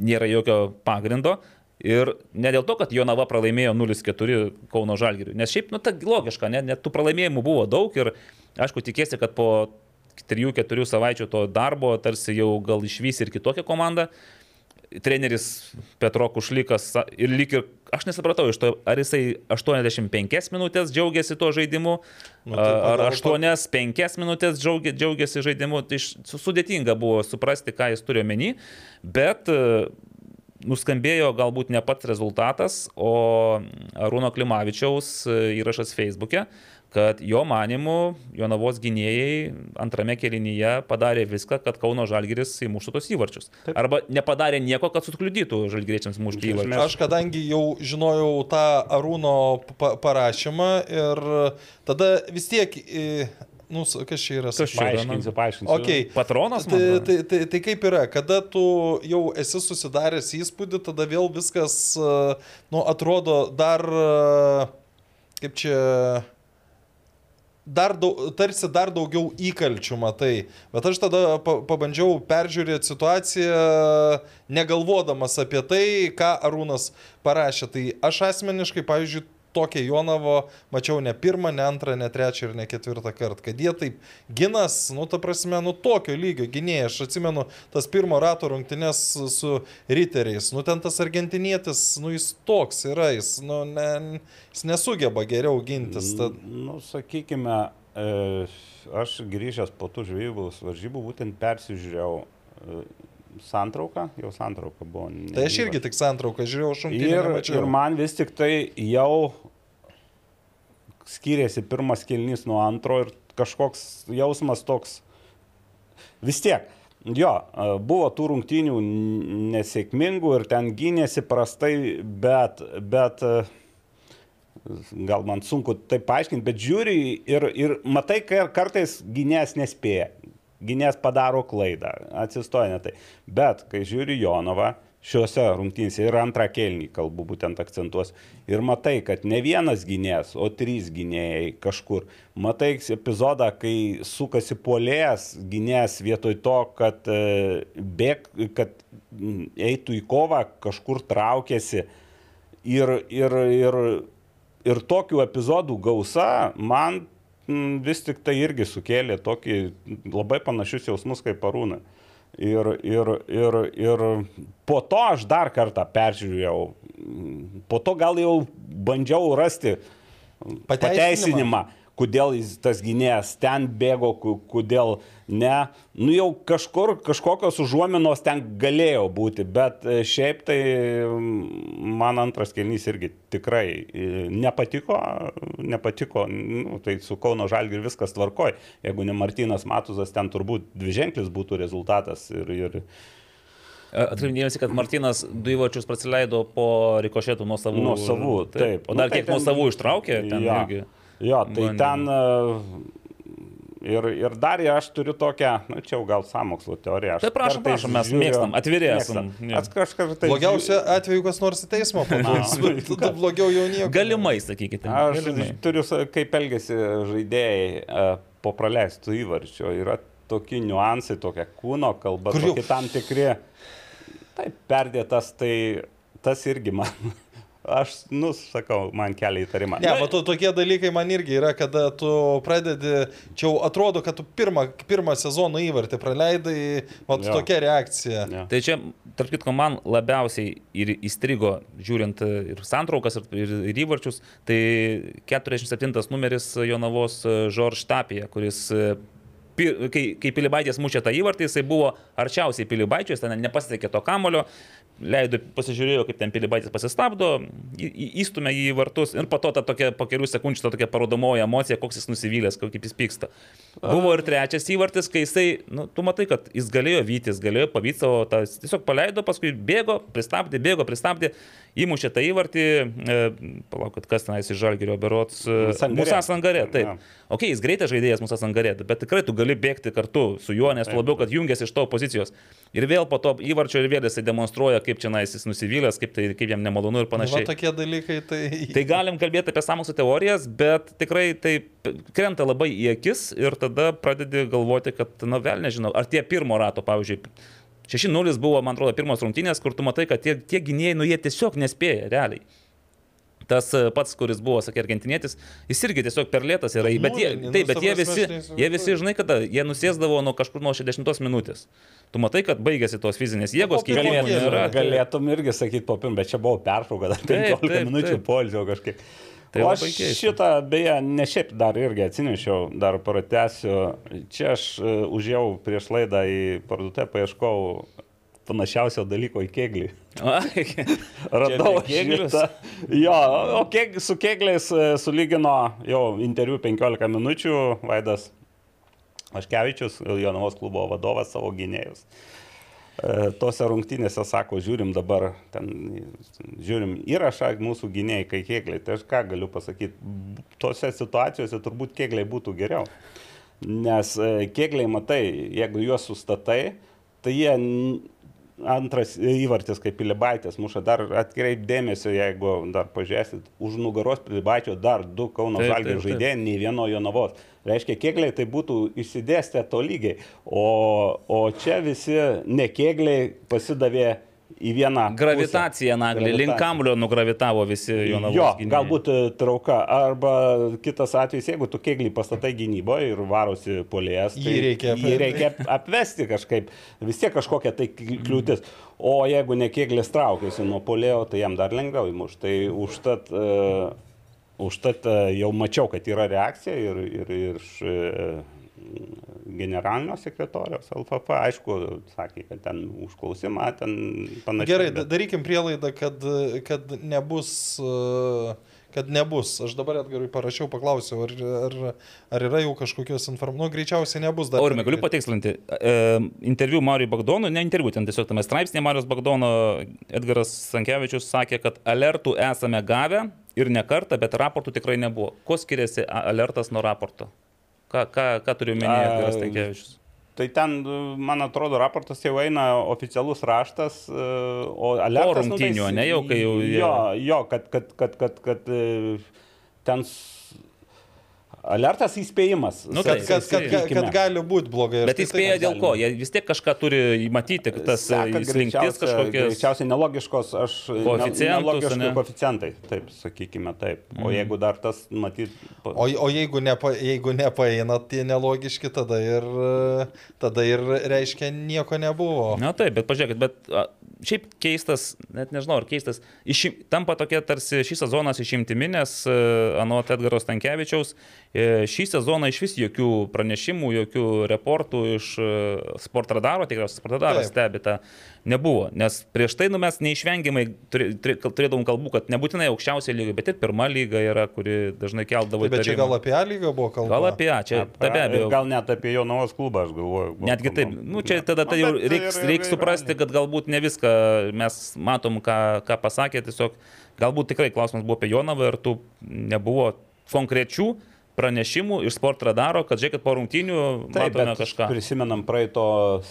nėra jokio pagrindo. Ir ne dėl to, kad Jonava pralaimėjo 0-4 Kauno Žalgiriui. Nes šiaip, nu, tai logiška, net, net tų pralaimėjimų buvo daug ir, aišku, tikėsi, kad po 3-4 savaičių to darbo tarsi jau gal išvys ir kitokią komandą. Treneris Petro Kušlykas sa- ir lyg ir, aš nesupratau iš to, ar jisai 85 minutės džiaugiasi tuo žaidimu, Nu, tai ar pagal- 8-5 minutės džiaugia, džiaugiasi žaidimu. Tai sudėtinga buvo suprasti, ką jis turi omeny, bet e, nuskambėjo galbūt ne pats rezultatas, o Arūno Klimavičiaus e, įrašas Facebook'e, kad jo manimu Jonavos gynėjai antrame kelinyje padarė viską, kad Kauno Žalgiris įmuštų tos įvarčius. Arba nepadarė nieko, kad sukliudytų Žalgiriečiams mušti įvarčius. Aš kadangi jau žinojau tą Arūno pa parašymą ir tada vis tiek, nu, kas čia yra? Čia yra? Paaiškinsiu, paaiškinsiu. Okay. Patronas, Tai, tai, tai, tai kaip yra, kada tu jau esi susidaręs įspūdį, tada vėl viskas, e, nu, atrodo dar, e, kaip čia, dar daug, tarsi dar daugiau įkalčių matai. Bet aš tada pa, pabandžiau peržiūrėti situaciją, negalvodamas apie tai, ką Arūnas parašė. Tai aš asmeniškai, pavyzdžiui, tokią Jonavo mačiau ne pirmą, ne antrą, ne trečią ir ne ketvirtą kartą. Kad jie taip ginas, nu, ta prasme, nu, tokio lygio gynėjai. Aš atsimenu tas pirmo rato rungtynės su- riteriais. Nu, ten tas argentinietis, nu, jis toks yra, jis, nu, ne, jis nesugeba geriau gintis. Tad, Nu, sakykime, e, aš grįžęs po tų žvejybos varžybų būtent persižiūrėjau e, santrauką, jau santrauka buvo. tai aš irgi tik santrauką žiūrėjau šimtą. Ir, ir man vis tik tai jau skiriasi pirmas kilnys nuo antro ir kažkoks jausmas toks vis tiek. Jo, buvo tų rungtynių nesėkmingų ir ten gynėsi prastai, bet, bet gal man sunku tai paaiškinti, bet žiūri ir, ir matai, kai kartais gynės nespėja. Gynės padaro klaidą, atsistoja ne tai. Bet kai žiūri Jonovą, šiuose rungtynėse ir antrą kelnį kalbu būtent akcentuos. Ir matai, kad ne vienas gynėjas, o trys gynėjai kažkur. Matai epizodą, kai sukasi polėjas gynėjas vietoj to, kad, e, bėg, kad eitų į kovą, kažkur traukėsi. Ir, ir, ir, ir tokių epizodų gausa man vis tik tai irgi sukėlė tokį labai panašius jausmus kaip parūna. Ir, ir, ir, ir po to aš dar kartą peržiūrėjau, mm, po to gal jau bandžiau rasti Pateisinimą. pateisinimą, kodėl jis tas gynėjas ten bėgo, kodėl ne. Nu jau kažkur, kažkokios užuominos ten galėjo būti, bet e, šiaip tai man antras kelnys irgi tikrai e, nepatiko, nepatiko, nu, tai su Kauno Žalgiu viskas tvarkoj. Jeigu ne Martinas Matuzas, ten turbūt dviženklis būtų rezultatas. Ir, ir, Atkreipdėmėsi, kad Martinas du įvarčius prasileido po rikošėtų nuo savų. Nuo savų, taip. O Nu, dar tai kiek nuo ten- savų ištraukė, ten Jo. irgi. Jo, tai bandymų. ten e, ir, ir dar aš turiu tokią, na čia jau gal samokslo teorija. Aš Tai prašom, prašom, mes mėgstam, atviri esam. Tai... Blogiausia atveju, kas nors į teismą papuls, bet blogiau jau nieko. Galimai, sakykite. Aš galimai. turiu, kaip elgesi žaidėjai e, po praleistų įvarčių. Yra tokie niuansai, tokia kūno kalba, tokie tam tikri. Taip, perdėtas, tai tas irgi man. Aš, nu, sakau, man kelia įtarimą. Ne, matau, tokie dalykai man irgi yra, kada tu pradedi, čia jau atrodo, kad tu pirmą, pirmą sezono įvartį praleidai, o Jo. tokia reakcija. Ne. Tai čia, tarp kitko, man labiausiai ir įstrigo, žiūrint ir santraukas, ir, ir, ir įvarčius, tai 47 numeris Jonavos Žorž Tapija, kuris e, kai, kai Pilibaitės mušė tą įvartį, jisai buvo arčiausiai Pilibaičio, jis ten nepasiekė to kamulio, leido, pasižiūrėjo, kaip ten Pilibaitis pasistabdo, įstumė jį į vartus ir po to ta tokia, po kelių sekundžių ta tokia parodomoji emocija, koks jis nusivylęs, kaip jis pyksta. Buvo ir trečias įvartis, kai jisai, nu, tu matai, kad jis galėjo vytis, galėjo pavyti savo, tą, tiesiog paleido, paskui bėgo, pristabdė, bėgo, pristabdė, įmušė tą įvartį, e, palaukit, kas tenais iš Žalgirio berots, e, Sangarė. Musa Sangarė, taip. Jo. Ok, jis greitas žaidėjas Musa Sangarė, bet tikrai tu gali bėgti kartu su juo, nes labiau, kad jungiasi iš tavo pozicijos. Ir vėl po to įvarčio ir vėl jisai demonstruoja, kaip čia jis nusivylęs, kaip, tai, kaip jam nemalonu ir Na, panašiai. tokie dalykai, tai... Tai galim kalbėti apie sąmokslo teorijas, bet tikrai tai krenta labai į akis ir tada pradedi galvoti, kad, na vėl nežinau, ar tie pirmo rato, pavyzdžiui, 6-0 buvo, man atrodo, pirmos rungtynės, kur tu matai, kad tie, tie gynėjai, nu jie tiesiog nespėja, realiai. Tas e, pats, kuris buvo, sakė, argentinietis, jis irgi tiesiog per lėtas yra. Bet jie, nu, taip, bet jie visi, neįsivaizduoju. jie visi, žinai, kada jie nusėsdavo nuo kažkur nuo 60 minutės. Tu matai, kad baigėsi tos fizinės jėgos, po keitimo pirmo kėlinio. nėra. Galėtum irgi sakyti po pirmą, bet čia buvo pertrauka, dar Taip, 15 taip, minučių polsio kažkaip. Tai o aš šitą, beje, ne šiaip dar irgi atsinešiau, dar pratęsiu. Čia aš e, užėjau prieš laidą į parduotę, paieškau panašiausio dalyko į keglį. Ai, Radau šitą. Jo, o keg, su kegliais e, sulygino jau interviu 15 minučių Vaidas Aškevičius, Jonavos klubo vadovas savo gynėjus. E, Tose rungtynėse sako, žiūrim dabar, ten, žiūrim įrašą mūsų gynėjai, kai kėgliai. Tai aš ką galiu pasakyti, tose situacijose turbūt kėgliai būtų geriau. Nes e, kėgliai, matai, jeigu juos sustatai, tai jie antras įvartis, kaip Pilibaitės muša, dar atkreip dėmesio, jeigu dar pažiūrėsit, už nugaros Pilibaičio dar du Kauno taip. žaidėjai, nei vieno Jonavos. Reiškia, kėgliai tai būtų išsidėstę to lygiai, o, o čia visi nekėgliai pasidavė į vieną. Gravitacija, naglį, link kamulio nugravitavo visi jo namų. Jo, galbūt e, trauka. Arba kitas atvejis, jeigu tu kėglį pastatai gynyboje ir varosi polės, tai Jį reikia jį reikia apvesti kažkaip. Vis tiek kažkokia tai kli- kliūtis. O jeigu ne kėglis traukiasi nuo polėjo, tai jam dar lengviau įmuš. Tai užtat, uh, užtat uh, jau mačiau, kad yra reakcija ir, ir, ir uh, generalinio sekretoriaus LFF, aišku, sakė, kad ten užklausimą, ten panašiai. Gerai, bet- da- darykim prielaidą, kad, kad nebus. Kad nebus. Aš dabar atgarai parašiau, paklausiau, ar, ar, ar yra jau kažkokios informacijos. Nu, greičiausiai nebus dar. Aurimai, galiu patikslinti. E, interviu Marijui Bagdonui, ne interviu, ten tiesiog tame straipsnėje Marijos Bagdono Edgaras Sankievičius sakė, kad alertų esame gavę ir ne kartą, bet raportų tikrai nebuvo. Kuo skiriasi alertas nuo raporto? Ką, ką, ką turiu minėti Edgaras A, Sankievičius? Tai ten, man atrodo, raportas jau eina oficialus raštas, o alertas... nu, tai rungtynių, jis- ne, jau kai jau Jo, jo kad, kad, kad, kad, kad e, ten... Alertas įspėjimas. Nu, Kad, taip, kad, kad, kad, kad gali būti blogai. Bet tai įspėja taip dėl ko? Jie vis tiek kažką turi matyti, tas slinktis kažkokias. Greičiausiai nelogiškos, aš... ne- Koeficientus, Nelogiški ane? koeficientai, taip, sakykime, taip. O Mhm. jeigu dar tas, matyt... pa- O, o jeigu, nepa, jeigu nepaeina tie nelogiški, tada ir, tada ir reiškia nieko nebuvo. Na taip, bet pažiūrėkit, bet šiaip keistas, net nežinau, ar keistas, išim, tampa tokia tarsi šį sezoną išimtimi, nes e, anot Edgaro Stankievičiaus e, šį sezoną iš vis jokių pranešimų, jokių reportų iš e, Sportradaro, tikriausiai Sportradaras stebi tą, nebuvo. Nes prieš tai nu, mes neišvengiamai turė- turė- turėdavom kalbų, kad nebūtinai aukščiausia lyga, bet ir pirma lyga yra, kuri dažnai keldavo Tai, bet čia gal apie A lygą buvo kalba. Gal apie ją, čia Apie- be abejo. Gal net apie Jonavos klubą, aš galvoju. Netgi taip, nu čia tada tai jau bet reiks, reiks suprasti, kad galbūt ne viską mes matom, ką, ką pasakė, tiesiog galbūt tikrai klausimas buvo apie Jonavą ir tų nebuvo konkrečių pranešimų iš sport radaro, kad žiūrėkit po rungtynių Taip, matome bet kažką. Prisimenam praeito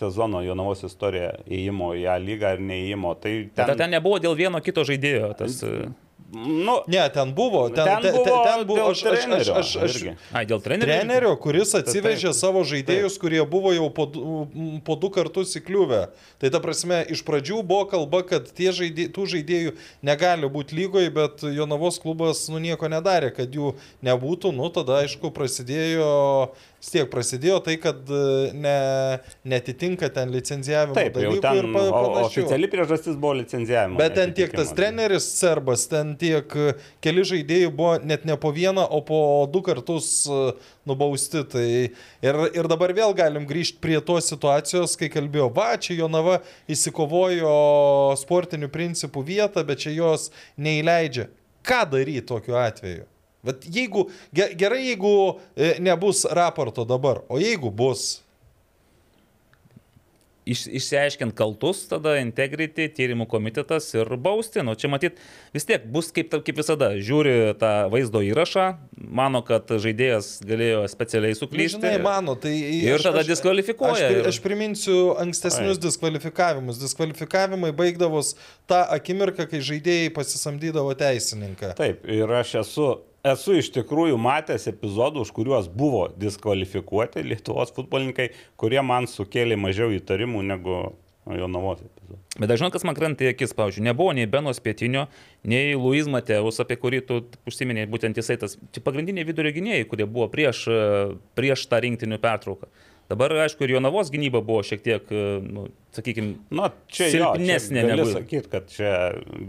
sezono Jonavos istoriją įėjimo į ją lygą ar neįėjimo. Tai Ten, ten, ten nebuvo dėl vieno kito žaidėjo. Tas, e, nu, Ne, ten buvo. Ten, Ten ten, buvo ten buvo. Aš, aš, aš, trenerio aš, aš, irgi. ai, dėl trenerio. Trenerio, kuris atsivežė Taip. savo žaidėjus, kurie buvo jau po, po du kartus įkliuvę. Tai ta prasme, iš pradžių buvo kalba, kad tie žaidė, tų žaidėjų negali būti lygoje, bet Jonavos klubas nu, nieko nedarė, kad jų nebūtų. Nu, tada, aišku, prasidėjo vis tiek prasidėjo tai, kad e, ne, netitinka ten licenzijavimo Taip, jau ten ir pa, oficiali priežastis buvo licenzijavimo. Bet ten tiek tas treneris serbas, ten tiek e, keli žaidėjai buvo net ne po vieną, o po du kartus e, nubausti. Tai ir, ir dabar vėl galim grįžti prie tos situacijos, kai kalbėjo, va, čia Jonava įsikovojo sportinių principų vietą, bet čia jos neįleidžia. Ką daryti tokiu atveju? Bet jeigu, ge- gerai, jeigu e, nebus raporto dabar, o jeigu bus, iš, išsiaiškint kaltus, tada integrity, tyrimų komitetas ir bausti. Nu, čia matyt, vis tiek bus kaip, kaip visada. Žiūri tą vaizdo įrašą, mano, kad žaidėjas galėjo specialiai suklysti. Nu, Žinai, mano, tai... Ir tada diskvalifikuoja Aš, ir- aš priminsiu ankstesnius Ai. diskvalifikavimus. Diskvalifikavimai baigdavos tą akimirką, kai žaidėjai pasisamdydavo teisininką. Taip, ir aš esu, esu iš tikrųjų matęs epizodų, už kuriuos buvo diskvalifikuoti Lietuvos futbolininkai, kurie man sukėlė mažiau įtarimų negu Jonavos epizodai. Bet dažnai kas man krenta į akis, pavyzdžiui, nebuvo nei Benos Pietinio, nei Luiz Mateus, apie kurį tu užsiminėjai, būtent jisai tas, čia pagrindiniai vidurio gynėjai, kurie buvo prieš, prieš tą rinktinių pertrauką. Dabar, aišku, ir Jonavos gynyba buvo šiek tiek, e, nu, sakykime, Nu, čia Silpnesnė jo, čia gali negu- sakyti, kad čia,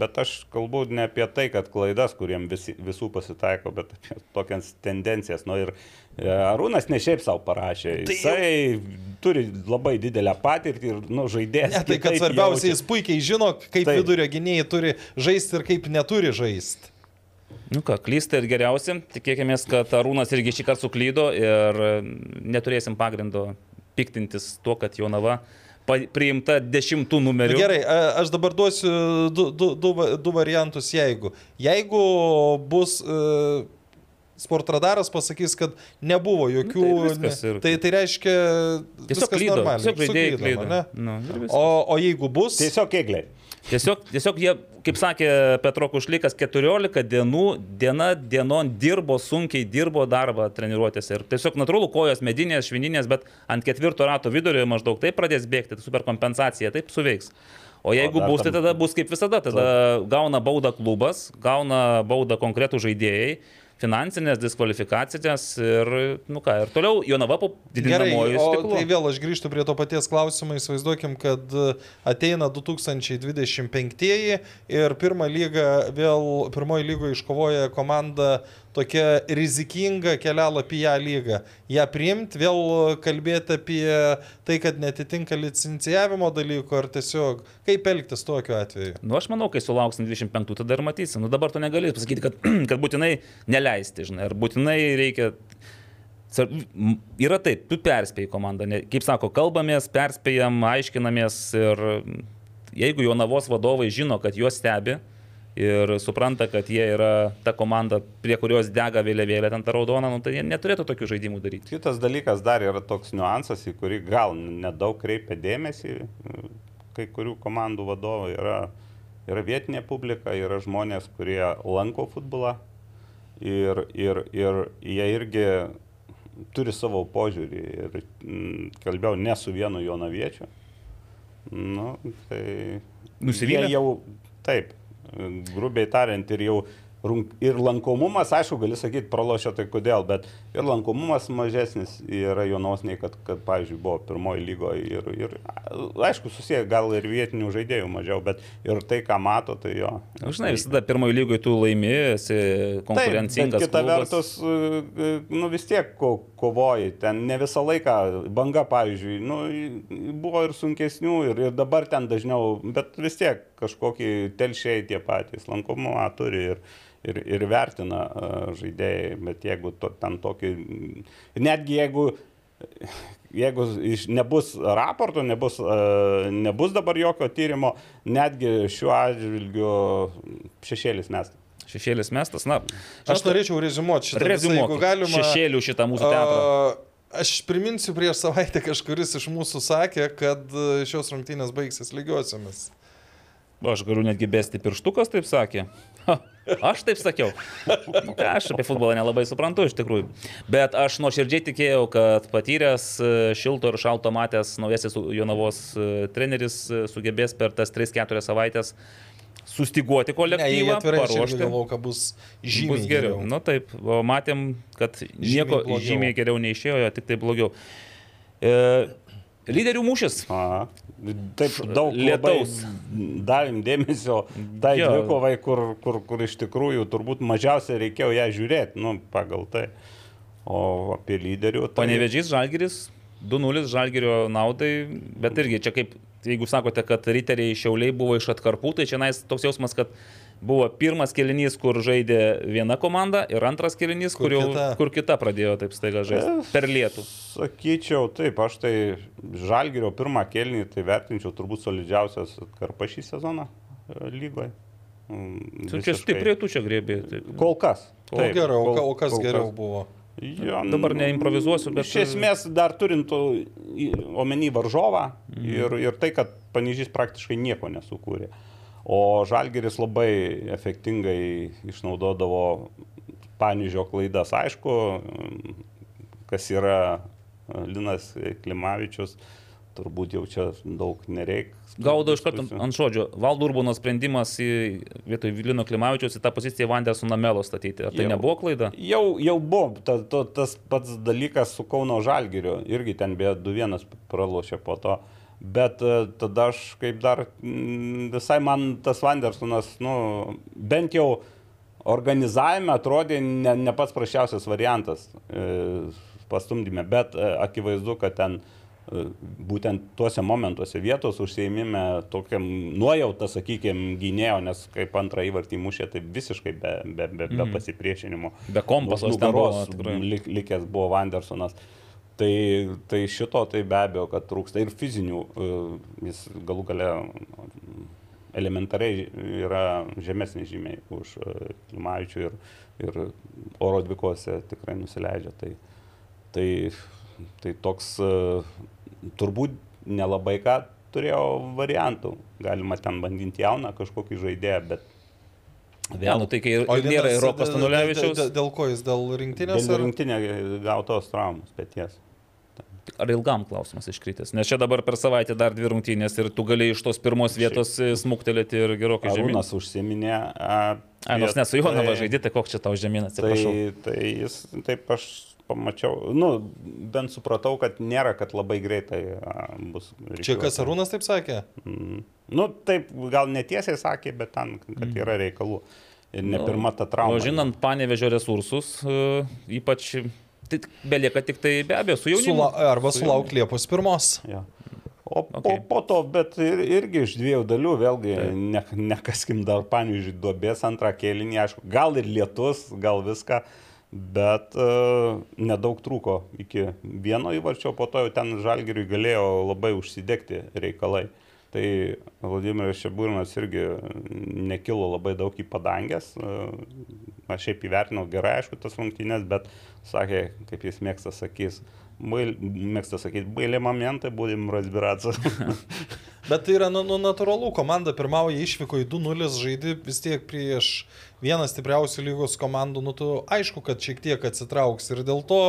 bet aš kalbu ne apie tai, kad klaidas, kuriem visi, visų pasitaiko, bet apie tokias tendencijas. Nu, ir e, Arūnas ne šiaip savo parašė, Tai jisai turi labai didelę patirtį ir nu, žaidėjas. Ne, tai kad svarbiausia, jaučia. jis puikiai žino, kaip. Taip. vidurio gynėjai turi žaisti ir kaip neturi žaisti. Nu ką, klysta ir geriausi. Tikėkime, kad Arūnas irgi šį kartą suklydo ir e, neturėsim pagrindo piktintis tuo, kad Jonava priimta dešimtų numerių. Gerai, a- aš dabar duosiu du, du, du, du variantus, jeigu. Jeigu bus... Uh, Sportradaras pasakys, kad nebuvo jokių... Nu, tai viskas ir- tai, tai reiškia... Tiesiog viskas klydo, normaliai, tiesiog žaidėjai klydo. ne? Nu. O, o jeigu bus... Tiesiog egliai. Tiesiog, tiesiog jie, kaip sakė Petro Kušlikas, 14 dienų, diena dienon dirbo, sunkiai dirbo darbą treniruotėse. Ir tiesiog natūralu, kojos medinės, švininės, bet ant ketvirto rato vidurio maždaug taip pradės bėgti, tai super kompensacija, taip suveiks. O jeigu dar bus, tai tada bus kaip visada, tada gauna baudą klubas, gauna baudą konkretų žaidėjai, finansinės diskvalifikacijas ir, nu ką, ir toliau Jonava po didinamojo stiklo. tai vėl aš grįžtu prie to paties klausimo, įsivaizduokim, kad e, ateina 2025 ir pirmą lygą vėl, pirmoji lygoje iškovoja komanda tokia rizikinga kelialapį į ją lygą. Ja priimti, vėl kalbėti apie tai, kad netitinka licencijavimo dalyko ar tiesiog kaip elgtis tokiu atveju. Nu, aš manau, kai sulauksim 25, tada ir matysim. Nu, dabar tu negali pasakyti, kad, kad būtinai neleisti, žinai, ar būtinai reikia... Yra taip, tu perspėjai komandą, ne, kaip sako, kalbamės, perspėjam, aiškinamės ir jeigu Jonavos vadovai žino, kad juos stebi ir supranta, kad jie yra ta komanda, prie kurios dega vėliavėlė ten ta raudona, nu, tai jie neturėtų tokių žaidimų daryti. Kitas dalykas dar yra toks niuansas, į kurį gal nedaug kreipia dėmesį. Kai kurių komandų vadovai yra, yra vietinė publika, yra žmonės, kurie lanko futbolą ir, ir, ir jie irgi turi savo požiūrį. Ir mm, kalbėjau ne su vienu jonaviečiu. Nu, tai Nusivylę? jie jau taip, grubiai tariant, ir jau ir lankomumas, aišku, gali sakyti, pralošia tai kodėl, bet ir lankomumas mažesnis yra Jonaus nei kad, kad pavyzdžiui, buvo pirmoji lygoje ir, ir aišku, susiję gal ir vietinių žaidėjų mažiau, bet ir tai, ką mato, tai jo. Nu, Žinai, visada pirmojo lygoje tu laimi, esi konkurencingas. Taip, kita klubas. vertus, e, nu vis tiek ko, kovoji, ten ne visą laiką, banga pavyzdžiui, nu, buvo ir sunkesnių, ir, ir dabar ten dažniau, bet vis tiek kažkokį telšiai tie patys, lankomumą turi ir, ir, ir vertina žaidėjai, bet jeigu to, ten tokį, netgi jeigu Jeigu iš- nebus raporto, nebus, nebus dabar jokio tyrimo, netgi šiuo atžvilgiu šešėlis mestas. Šešėlis mestas, na. Aš norėčiau rezumuoti šitą, jeigu galima. šešėlių šitą mūsų teatrą. Aš priminsiu, prieš savaitę kažkuris iš mūsų sakė, kad e, šios rungtynės baigsis lygiosiamis. Aš galiu netgi besti pirštukas, taip sakė. Ha, aš taip sakiau. Nu, aš apie futbolą nelabai suprantu iš tikrųjų. Bet aš nuoširdžiai tikėjau, kad patyręs e, šilto ir šalto matęs naujasis Jonavos e, treneris e, sugebės per tas 3-4 savaitės sustiguoti Ne, kolektyvą, irgi paruošti. galvoju, kad bus žymiai Bus geriau. geriau. Na taip, o matėm, kad nieko blogiau. žymiai geriau neišėjo, tik tai blogiau. E, lyderių mūšis. A, taip daug Lietaus. davėm dėmesio tai dvikovai, kur, kur, kur iš tikrųjų turbūt mažiausiai reikėjo ją žiūrėti, nu, pagal tai. O apie lyderių. Tai... Panevežys Žalgiris, 2-0 Žalgirio naudai, bet irgi čia kaip, jeigu sakote, kad riteriai šiauliai buvo iš atkarpų, tai čia nais toks jausmas, kad buvo pirmas kelinys, kur žaidė viena komanda ir antras kelinys, kur, Kur jau, kita. kur kita pradėjo taip staiga žaisti. Per lietų. Sakyčiau, taip, aš tai Žalgirio pirmą kelnį tai vertinčiau turbūt solidžiausias karpa šį sezoną e, lygoje. Mm, Tu čia stipriai tu čia grėbė. Taip. Kol kas. O geriau, o, kol- o kas kol geriau buvo? Jo, Dabar neimprovizuosiu, bet- Iš esmės, dar turint omeny varžovą Mhm. ir, ir tai, kad Panižys praktiškai nieko nesukūrė. O Žalgeris labai efektingai išnaudodavo Panižio klaidas. Aišku, kas yra e, Linas Klimavičius, turbūt jau čia daug nereikia. Gaudo iš karto ant žodžio. Valdo Urbono sprendimas į, vietoj Vilino Klimavičiaus į tą poziciją Vandersoną Melo statyti. Ar tai Jau. nebuvo klaida? Jau, jau buvo ta, ta, tas pats dalykas su Kauno Žalgiriu, irgi ten beje 2-1 pralošė po to. Bet e, tada aš kaip dar mm, visai man tas Vandersonas, nu, bent jau organizavime atrodė ne, ne pats prašiausias variantas e, pastumdyme, bet e, akivaizdu, kad ten e, būtent tuose momentuose vietos užsieimime tokiam nuojautą, sakykime, gynėjo, nes kaip antrą įvartį mušė, tai visiškai be, be, be, be pasipriešinimo. Be kompaso tikrai. lik, likęs buvo Vandersonas. Tai, tai šito tai be abejo, kad trūksta ir fizinių, e, jis galų gale elementariai yra žemesnis žymiai už e, Klimavičių ir, ir oro dvikose tikrai nusileidžia. Tai, tai, tai toks e, turbūt nelabai ką turėjo variantų. Galima ten bandyti jauną kažkokį žaidėją, bet Ja, nu, tai kai ir, O ir nėra ir Rokas dėl- Tanulevičiaus. Dėl, dėl ko jis? Dėl rinktinės? dėl ar- rinktinė gautos traumos pėties. Ar ilgam klausimas iškritęs? Nes čia dabar per savaitę dar dvi rungtynės ir tu gali iš tos pirmos vietos e, smuktelėti ir gerokai žemyn. Arūnas užsiminė. a, nors apie ne su Jonava tai- žaidži, tai koks čia tau žemyn, atsiprašau. Tai, tai jis, taip aš pamačiau, nu, bent supratau, kad nėra, kad labai greitai a, bus. Čia kas. Arūnas taip sakė? Mm. Nu, taip, gal netiesiai sakė, bet ten, kad yra reikalų. Ir ne Nu, pirma ta trauma. O žinant panevežio resursus, e, ypač tai belieka tik tai be abejo su jaunimu. Sula, arba sulauk Liepos pirmos. Ja. O Okay. po, po to, bet ir, irgi iš dviejų dalių, vėlgi, ne, nekaskim dar panižiūrį duobės antrą kėlinį, aišku, gal ir lietus, gal viską, bet uh, nedaug trūko iki vieno įvarčio, po to jau ten žalgiriui galėjo labai užsidegti reikalai. Tai Vladimiras Šebūrinas irgi nekilo labai daug į padangęs. Aš šiaip įvertinau gerai, aišku, tas rungtynės, bet sakė, kaip jis mėgsta sakys, mėgsta sakyti, bailė momentai, būdim razbiratas. Bet tai yra nu, nu, natūralu, komanda pirmauja išvyko į 2-0 žaidži vis tiek prieš vieną stipriausių lygos komandų, nu tu aišku, kad šiek tiek atsitrauks ir dėl to,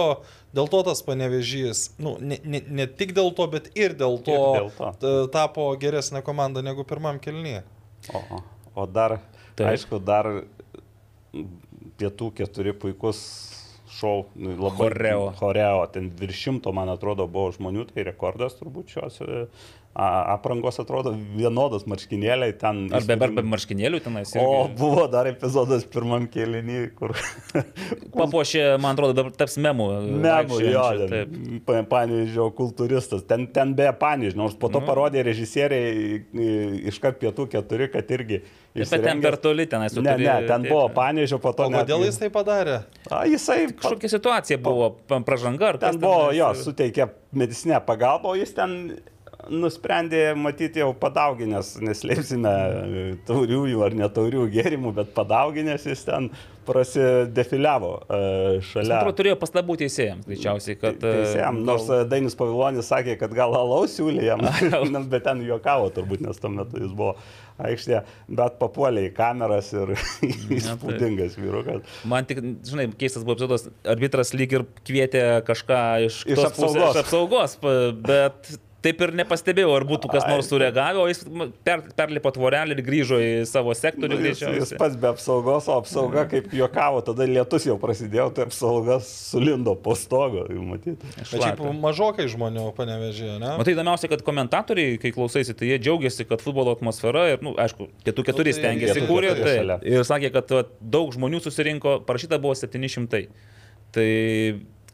dėl to tas panevežys, nu, ne, ne, ne tik dėl to, bet ir dėl to, Ir dėl to. tapo geresnė komanda negu pirmam kelnyje. O, o dar, Taip. Aišku, dar pietų keturi puikus šou. nu, Labai, Choreo. Choreo. Ten virš šimto, man atrodo, buvo žmonių, tai rekordas turbūt šios aprangos atrodo vienodos marškinėliai ten. Ar be, be, be marškinėlių tenais. O irgi. buvo dar epizodas pirmam kėlinį, kur Papuošė, man atrodo, dabar taps memų. Memų, jo, Panežio kultūristas, ten, ten be Panežio, nors po to Nu. parodė režisieriai iškart pietų keturi, kad irgi... Bet ten per toli tenais. Ne, turi- ne, ten taip, buvo ne. Panežio, po to... O kodėl jis tai padarė? A, jisai... pa- Kažkokia situacija buvo, pa- pražanga ar kas Ten buvo, jo, suteikė medicinę pagalbą, o jis ten nusprendė matyti jau padauginęs, neslėpsime e, tauriųjų ar netaurių gėrimų, bet padauginęs jis ten prasidefiliavo e, šalia. man atrodo, turėjo pastabų teisėjams, greičiausiai, kad... e, Teisėjam, nors gal... Dainis Pavilonis sakė, kad gal alaus siūlė jam, Nu, bet ten juokavo turbūt, nes tuo metu jis buvo aikštėje, bet papuolė į kameras ir įspūdingas vyrukas. Man tik, žinai, keistas buvo epizodas, arbitras lyg ir kvietė kažką iš, Iš kitos pusės, apsaugos. iš apsaugos, bet taip ir nepastebėjau, ar būtų kas nors sureagavę, o jis per, perlipo tvorelį ir grįžo į savo sektorių Nu, Jis, jis pats be apsaugos, o apsauga, kaip juokavo, tada lietus jau prasidėjo, tai apsauga sulindo po stogo, jau matyti. Šiaip mažokai žmonių panevežė, ne? Matai, įdomiausia, kad komentatoriai, kai klausaisi, tai jie džiaugiasi, kad futbolo atmosfera ir, na, nu, aišku, pietų keturi tai stengiasi kūrė tai, ir sakė, kad va, daug žmonių susirinko, parašyta buvo 700. Tai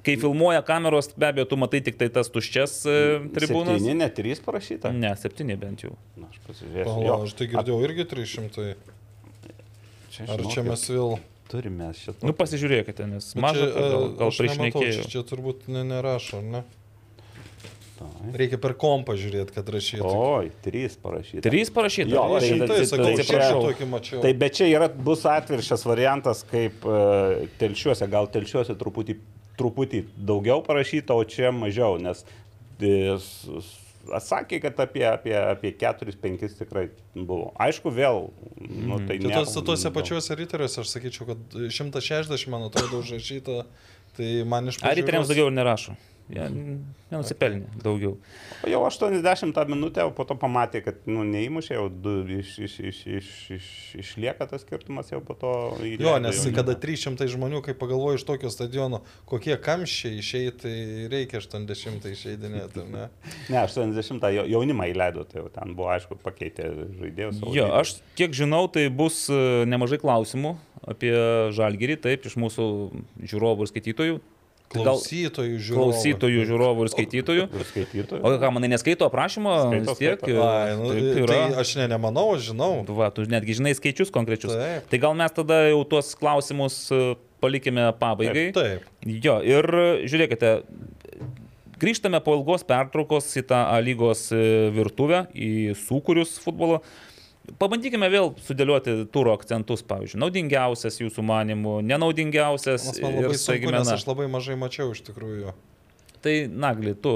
kai filmuoja kameros, be abejo, tu matai tik tai tas tuščias e, tribūnas. Septyni, ne trys parašyta. Ne, septyni bent jau. Na, aš pasižiūrėsiu. Jo, aš tai girdėjau irgi 300. čia, Ar čia mes vėl... turime šitą. Nu, pasižiūrėkite, nes Bet maža, čia, gal, e, gal priešnekėjau. Čia, čia turbūt ne, nerašo, ne? Tai. Reikia per kompą žiūrėti, kad rašytų. Oi, trys parašyta. Trys parašyta. Jo, Tai- šimtai, tai- sakau, tai- tai- čia- tokį mačiau. Tai bet čia yra, bus atviršas variantas, kaip uh, telšiuose, gal telšiuose truputį, truputį daugiau parašyta, o čia mažiau, nes e, s- s- sakė, kad apie, apie, apie 4-5 tikrai buvo. Aišku, vėl, nu, tai Tai ne. tos, tuose pačiuose riteriuose aš sakyčiau, kad 160 man atrodo užrašyta, tai man iš Ar įtariams pažiūros- daugiau nerašo? Jie nenusipelnė daugiau. O jau 80 minutę, o po to pamatė, kad nu, neįmušė, jau du iš, iš, iš, iš, iš, išlieka tas skirtumas jau po to. įleido Jo, nes jau kada ne. 300 žmonių, kai pagalvoju iš tokio stadiono, kokie kamščiai išeiti, tai reikia 80 išeidinėti, ne? Ne, 80 jau- jaunimą įleido, tai jau ten buvo, aišku, pakeitė žaidėjus. Jo, aš kiek žinau, tai bus e, nemažai klausimų apie žalgerį, taip, iš mūsų žiūrovų ir skaitytojų. Gal Klausytojų žiūrovų. klausytojų, žiūrovų ir skaitytojų. Ir skaitytojų. O ką, manai, neskaito aprašymo? Skaito, tiek. skaito. Ai, nu, taip, tai, tai aš ne, nemanau, žinau. Va, tu netgi žinai skaičius konkrečius. Taip. Tai gal mes tada jau tuos klausimus e, palikime pabaigai. Taip. Jo, ir e, žiūrėkite, grįžtame po ilgos pertraukos į tą A lygos e, virtuvę, į sūkurius futbolo. Pabandykime vėl sudėlioti turo akcentus, pavyzdžiui, naudingiausias jūsų manimų, nenaudingiausias Nes man ir labai sunku, nes aš labai mažai mačiau iš tikrųjų. Tai, Nagli, tu,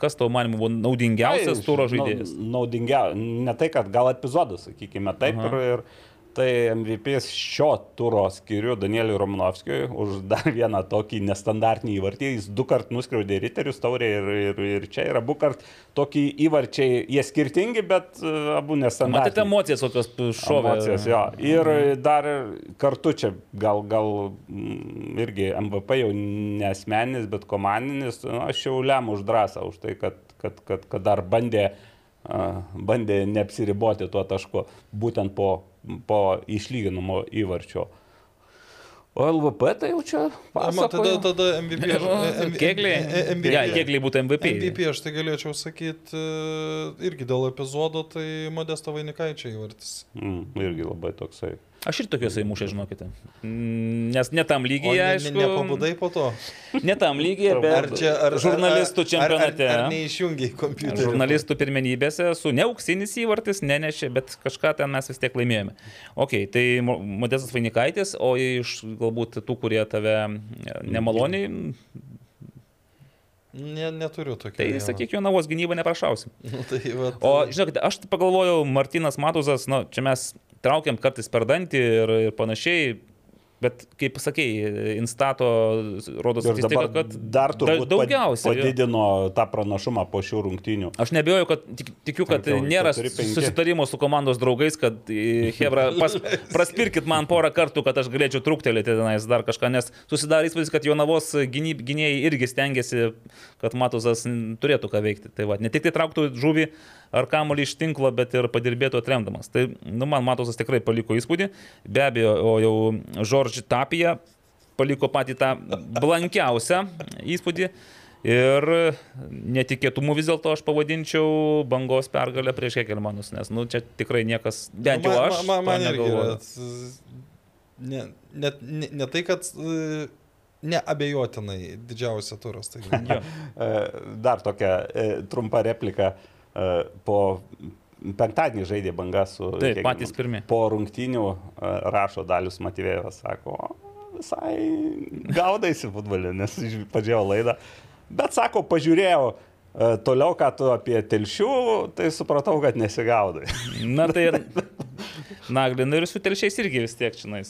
kas tavo manimu buvo naudingiausias Ai, turo žaidėjas? Naudingiausias. Ne tai, kad gal epizodas, sakykime, taip. Aha. Ir, ir tai MVP šio turo skiriu Danieliui Romanovskijui už dar vieną tokį nestandartinį įvartį. Jis du kart nuskriaudė riterius taurė ir, ir, ir čia yra abu kart tokį įvarčiai. Jie skirtingi, bet e, abu nestandartiniai. emocijas, kokios šovė. Emocijas, jo. Ir dar kartu čia gal, gal mm, irgi MVP jau nesmeninis, bet komandinis, nu, aš jau lemu už drąsą, už tai, kad, kad, kad, kad dar bandė, a, bandė neapsiriboti tuo tašku, būtent po, po išlyginamo įvarčio. O LVP tai jau čia Tada, pasakoju. tada MVP. Kėgliai. Būtų MVP. MVP aš tai galėčiau sakyti irgi dėl epizodo, tai Modesto Vainikaičio įvartis. Mm, irgi labai toksai. Aš ir tokiuose įmušę, žinokite. Mm, Nes ne tam lygiai, ne, ne, aišku. nepabudai po to? Ne tam lygiai, bet Ar čia ar, žurnalistų čempionate. Ar, ar, ar neišjungiai kompiuterį? Žurnalistų pirmenybėse su neauksinis įvartis nenešė, bet kažką ten mes vis tiek laimėjome. Ok, tai Mo- Modestas Vainikaitis, o iš galbūt tų, kurie tave nemaloniai, Ne, neturiu tokio. tai vieno. sakyk, jo navos gynybą neprašausim. Nu, tai va, O žinokite, aš tai pagalvojau, Martinas Matuzas, na, čia mes traukiam kartais per dantį ir, ir panašiai. Bet, kaip sakėjai, Instato rodo dabar kad dar turbūt da- daugiausiai. padidino tą pranašumą po šių rungtynių. Aš nebejoju, kad tik, tikiu, kad Penkiolika, nėra keturi, penki. susitarimo su komandos draugais, kad e, Hebra, pas, praspirkit man porą kartų, kad aš galėčiau truktelėti tenais dar kažką, nes susidarė įspūdis, kad Jonavos gynyb, gynėjai irgi stengiasi, kad Matuzas turėtų ką veikti. Tai va, ne tik tai trauktų žuvį ar kamuolį iš tinklo, bet ir padirbėtų atremdamas. Tai, nu, man Matuzas tikrai paliko įspūdį. Be abejo, o jau Žorži Tapija paliko patį tą blankiausią įspūdį. Ir netikėtumų vis dėlto aš pavadinčiau bangos pergalę prieš Hekelmanus, nes nu, čia tikrai niekas, bent jau aš, Man, man, man irgi yra. Ne, ne, ne, ne tai, kad e, neabejotinai didžiausia turas. Tai Jo. E, Dar tokia e, trumpa replika. E, Po penktadienį žaidė banga su... Taip, kiek- patys pirmi. Po rungtynių e, rašo Dalius Matyvėjus, sako, "O, visai gaudaisi futbolį, nes pažiūrėjau laidą. Bet sako, pažiūrėjau toliau, ką tu apie telšių, tai supratau, kad nesigaudai. Na tai, Naglinu ir su telšiais irgi vis tiek, žinai,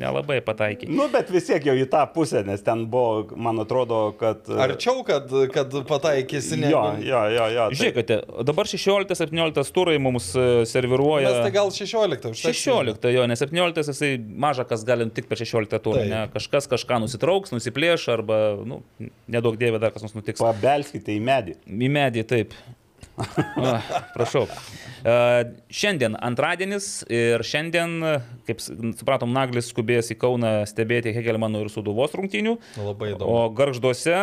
nelabai pataikiai. Nu, bet vis tiek jau į tą pusę, nes ten buvo, man atrodo, kad... Arčiau, kad, kad pataikysi, ne? Jo, jo, jo, jo. tai- Žiūrėkite, dabar 16-17 turai mums e, serviruoja. Mes tai gal 16. užteks. 16, jo, nes 17 jisai maža kas galim tik per 16 turą, ne? Kažkas kažką nusitrauks, nusiplėš arba, nu, nedaug dievė dar kas nors nutiks. Pabelskite į medį. Į medį, taip. O, prašau. E, šiandien antradienis ir šiandien, kaip supratom, Naglis skubės į Kauną stebėti Hegelmano ir Suduvos rungtynių. Labai įdomu. O garžduose,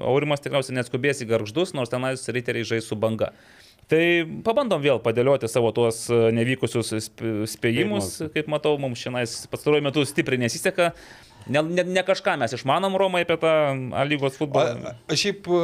Aurimas tikriausiai neskubės į garždus, nors tenais riteriai žais su banga. Tai pabandom vėl padėlioti savo tuos e, nevykusius sp- spėjimus, kaip matau, mums šiandien pastaruoju metu stipriai nesiseka. Ne, ne, ne kažką mes išmanom Romai apie tą lygos futbolą. A, a, šiaip e,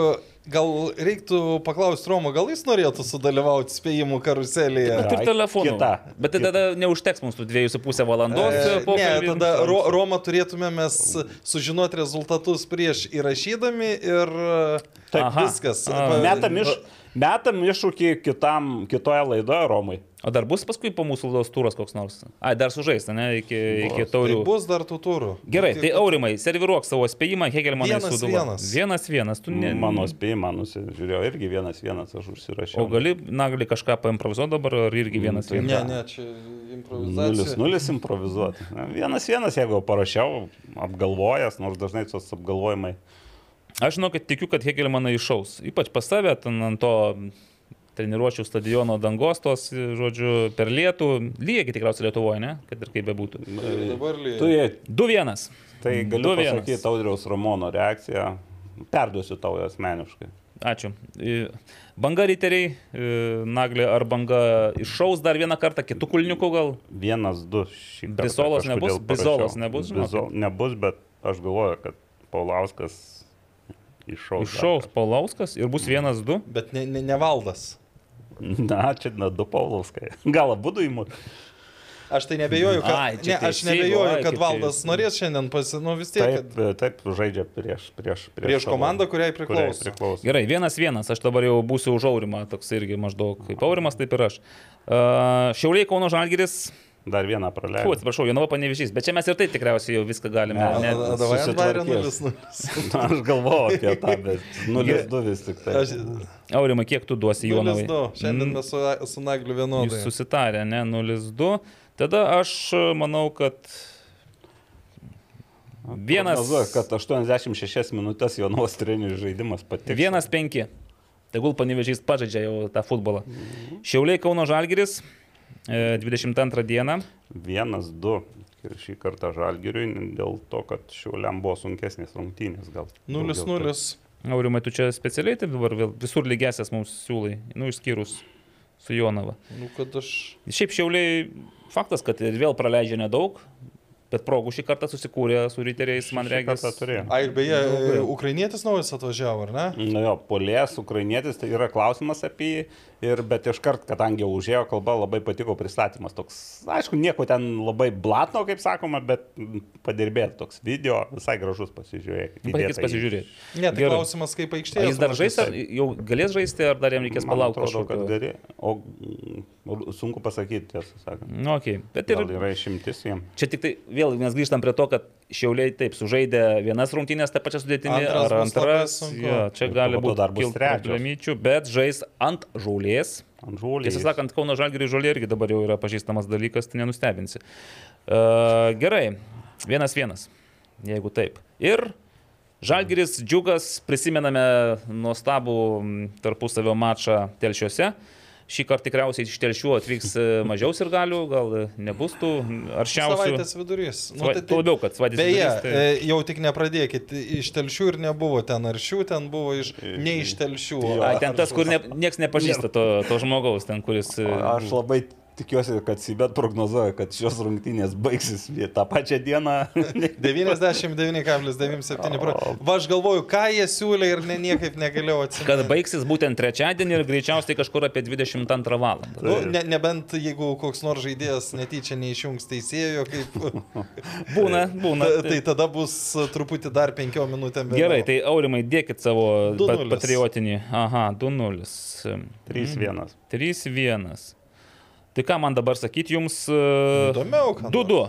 gal reiktų paklausti Romo, gal jis norėtų sudalyvauti spėjimų karuselėje? Bet ir telefonu. kita. Bet tai tada neužteks mums tų dviejų su pusę valandos. E, Ne, pokalbį. tada Ro, Romą turėtume mes sužinoti rezultatus prieš įrašydami ir e, Taip. Aha. viskas. A. Pa- Metam, iš, metam iššūkį kitam, kitoje laidoje Romai. O dar bus paskui po mūsų laidos turas koks nors. Ai, dar sužaista, ne, iki, iki Tai taurių. bus dar tų turų. Gerai, tai Aurimai, serviruok savo spėjimą, Hegelmanai suduva. vienas. Vienas, vienas. Tu ne... Mano spėjimą nusižiūrėjau irgi vienas, vienas aš užsirašiau. O gali, na, gali kažką paimprovizuoti dabar, ar irgi vienas, tai vienas. Ne, ne, čia Nulis, improvizacija. nulis improvizuoti. Na, Vienas, vienas, jeigu parašiau, apgalvojęs, nors dažnai tos apgalvojimai. Aš žinau, kad tikiu, kad Hegelmanai iššaus. Ypač pas save, ten ant to treniruočio stadiono dangos, tos, žodžiu, per lietų. Lygiai tikriausiai Lietuvoje, ne? Kad ir kaip bebūtų. Tai dabar lygiai. Tu jie, 2-1. tai galiu 2-1. pasakyti Audriaus Ramono reakciją. Perduosiu tau asmeniškai. Ačiū. E, Banga riteriai, e, Naglė, ar banga iššaus dar vieną kartą, kitų kulniukų gal? Vienas, du kažkodėl nebus? Brizolos nebus? Brizo, nebus, bet aš galvoju, kad Paulauskas iššaus. Iššaus Paulauskas ir bus vienas, du. Bet ne, ne, ne valdas. Na, čia na, du Paulauskai. Gal abu įmu. Aš tai nebejoju, kad, Ai, ne, aš nebejoju, kad valdas tai- norės šiandien pasi... Nu vis tiek, Taip, kad taip, žaidžia prieš, prieš, prieš savo- komandą, kuriai kuriai priklauso. priklauso. Gerai, vienas vienas, aš dabar jau būsiu už Aurimą, toks irgi maždaug kaip Aurimas, taip ir aš. Uh, Šiauliai Kauno Žalgiris, Dar vieną praleidau. atsiprašau, Jonava panevežys, bet čia mes ir taip tikriausiai jau viską galime. Ne, Ne, A- a- Davai ant Bairio susitvarkys. 0-0. Aš galvoju apie tą, bet 0-2 vis tik tai. Aš... Aurimai, kiek tu duosi Jonavai? 0-2. Šiandien Mm, mes su, su Nagliu Jūs vienodai. susitarė, ne, 0-2. Tada aš e, manau, kad vienas, Prognozuoju, kad 86 minutės Jonos trenerių žaidimas patiks. vienas penki. Tegul panevežys pažaidžia jau tą futbolą. Šiauliai Kauno Žalgiris, 22 dieną. Vienas, du. Ir šį kartą žalgiriui dėl to, kad šiuliam buvo sunkesnės rungtynės gal. daugiau 0-0. Aurimai, tu čia specialiai taip dabar vėl visur lygesias mums siūlai, nu išskyrus su Jonava. Nu, kad aš... Šiaip šiauliai, faktas, kad ir vėl praleidžia nedaug, bet progų šį kartą susikūrė su riteriais, man turėjo. Ai, ir beje, ukrainietis naujas atvažiavo, ar ne? Na jo, polės, ukrainietis, tai yra klausimas apie jį, ir, bet iškart, kadangi jau užėjo kalba, labai patiko pristatymas. Toks, aišku, nieko ten labai blatno, kaip sakoma, bet padirbėti toks video, visai gražus pasižiūrėti. Patikės pasižiūrėti. Ne, tai Gerai. klausimas, kaip aikštėje. jis dar žais, ar jau galės žaisti, ar dar jam reikės palaukti atrodo, kad gali. O sunku pasakyti, tiesą sakant. Nu, okay. Bet ir Gal yra išimtis jiem. čia tik tai vėl mes grįžtam prie to, kad šiauliai taip sužaidė vienas rungtynės tą pačią sudėtinį, Antras ar antras. Jo, čia Ir gali būti dar bus problemyčių, bet žais ant žaulės. Ant žolės. Tiesą sakant, Kauno Žalgiriui žolė irgi dabar jau yra pažįstamas dalykas, tai nenustebinsi. Uh, gerai, vienas vienas, jeigu taip. Ir Žalgiris džiugas, prisimename nuostabų tarpusavio mačą telšiuose. Šį kartą tikriausiai iš telšių atvyks e, mažiau ir galių, gal e, nebus tų aršiausių. Savaitės vidurys. Nu, tai, Tuo labiau, kad savaitės Beje, vidurys, tai... e, jau tik nepradėkit, iš telšių ir nebuvo ten aršių, ten buvo iš ne iš telšių. o Ai, ten tas, kur ne, nieks nepažįsta to, to žmogaus, ten kuris... Aš labai tikiuosi, kad Sibet prognozuoja, kad šios rungtynės baigsis tą pačią dieną. 99,97 procentų. Va, aš galvoju, ką jie siūlė ir ne, niekaip negalėjau atsiminti. kad baigsis būtent trečiadienį ir greičiausiai kažkur apie 22 val. Nu, ne, nebent jeigu koks nors žaidėjas netyčia neišjungs teisėjo, kaip... Būna, būna. Ta, tai tada bus truputį dar penkiom minutėm. vėliau. Gerai, tai Aurimai, dėkit savo 2:0. pat- patriotinį. Aha, 2-0. 3-1. 3-1. Tai ką man dabar sakyti jums? e, Įdomiau, ką 2-2.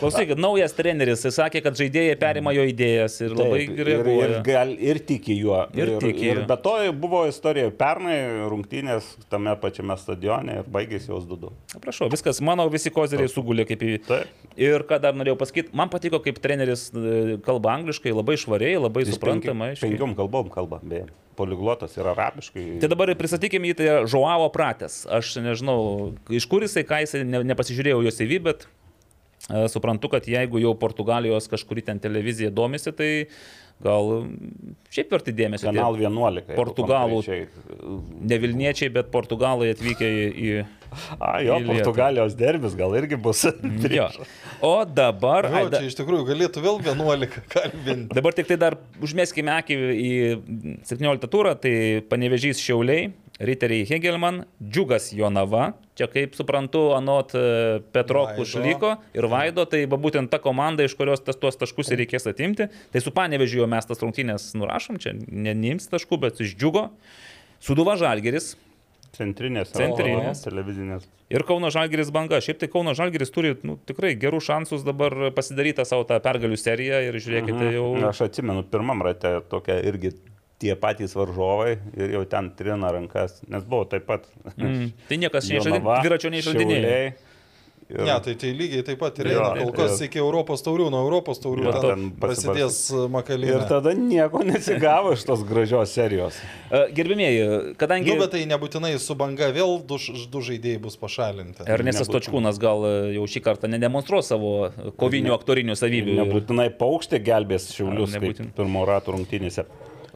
Klausykit, naujas treneris, jis sakė, kad žaidėjai perima jo idėjas ir labai Taip, gerai ir, ir, gal, ir tiki juo. Ir tiki ir be to buvo istorija pernai rungtynės tame pačiame stadione ir baigėsi jos 2-2. Prašau, viskas, mano visi kozeriai sugulė kaip į... Taip. Ir ką dar norėjau pasakyti, man patiko, kaip treneris e, kalba angliškai, labai švariai, labai suprantamai. aiškiai. Penkiom kalbom kalba, beje. Poliglotas yra arabiškai. Tai dabar pristatykime jį, tai yra Žuavo Prates. Aš nežinau, iš kur jisai, ką jisai, ne, nepasižiūrėjau jo CV, bet e, suprantu, kad jeigu jau Portugalijos kažkuri ten televizija domisi, tai gal šiaip verti dėmesio. Kanal 11. jeigu Portugalų-. Ne Vilniečiai, bet Portugalai atvykę į... į... A, jo, į. Portugalijos derbis gal irgi bus. Jo. O dabar... Jo, čia iš tikrųjų galėtų vėl 11 kalbinti. Dabar tik tai dar užmėskime akį į 17 turą, tai panevežys Šiauliai, Riteriai Hegelman, Džiugas Jonava, čia kaip suprantu, anot e, Petro Vaido. Kušlyko ir Vaido, tai būtent ta komanda, iš kurios tas tuos taškus ir reikės atimti. Tai su panevežiu mes tas rungtynės nurašom, čia ne neims taškų, bet iš Džiugo. Suduva Žalgeris Centrinės. Centrinės. o, Televizinės. ir Kauno Žalgeris banga. Šiaip tai Kauno Žalgeris turi nu, tikrai gerų šansus dabar pasidaryti savo tą pergalių seriją ir žiūrėkite jau... Mhm. Aš atsimenu, pirmam rate tokia irgi tie patys varžovai ir jau ten trina rankas, nes buvo taip pat. Mm. Tai niekas neišradinėjo. Dviračio neišradinėjo. Ir- Ne, tai, tai lygiai taip pat ir eina. Kol kas jo. iki Europos taurių, nuo Europos taurių Jo, ten ten prasidės makalinė. Ir tada nieko nesigavo iš tos gražios serijos. E, Gerbimieji, kadangi Nu, bet tai nebūtinai su banga vėl du, du žaidėjai bus pašalinti. Ernestas. Točkūnas gal e, jau šį kartą nedemonstruos savo kovinių aktorinių savybių. Nebūtinai paukštė gelbės šiaulius, kaip Nebūtin- pirmo ratų rungtynėse.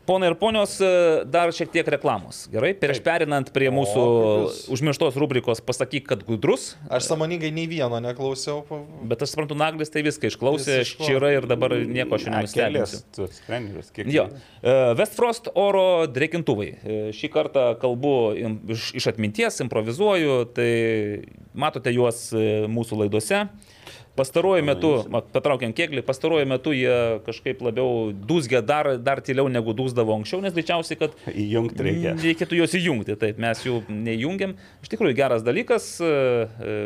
Pona ir ponios, e, dar šiek tiek reklamos. Gerai, prieš perinant prie mūsų puikus. užmirštos rubrikos pasakyk, kad gudrus, Aš samoningai nei vieno neklausiau. bet aš suprantu, Naglis tai viską išklausė, ščira ir dabar nieko aš nenustebinsiu. Trenerius, kiek Jo. E, Westfrost oro dreikintuvai. E, Šį kartą kalbu iš, iš atminties, improvizuoju, tai matote juos e, mūsų laidose. Pastaruoju metu, patraukiant kėglį, pastaruoju metu jie kažkaip labiau dūzgia dar, dar tyliau negu dūzdavo anksčiau, nes greičiausiai, kad Įjungti reikia. reikėtų juos įjungti. Taip, mes jų neįjungiam. Iš tikrųjų, geras dalykas, e, e,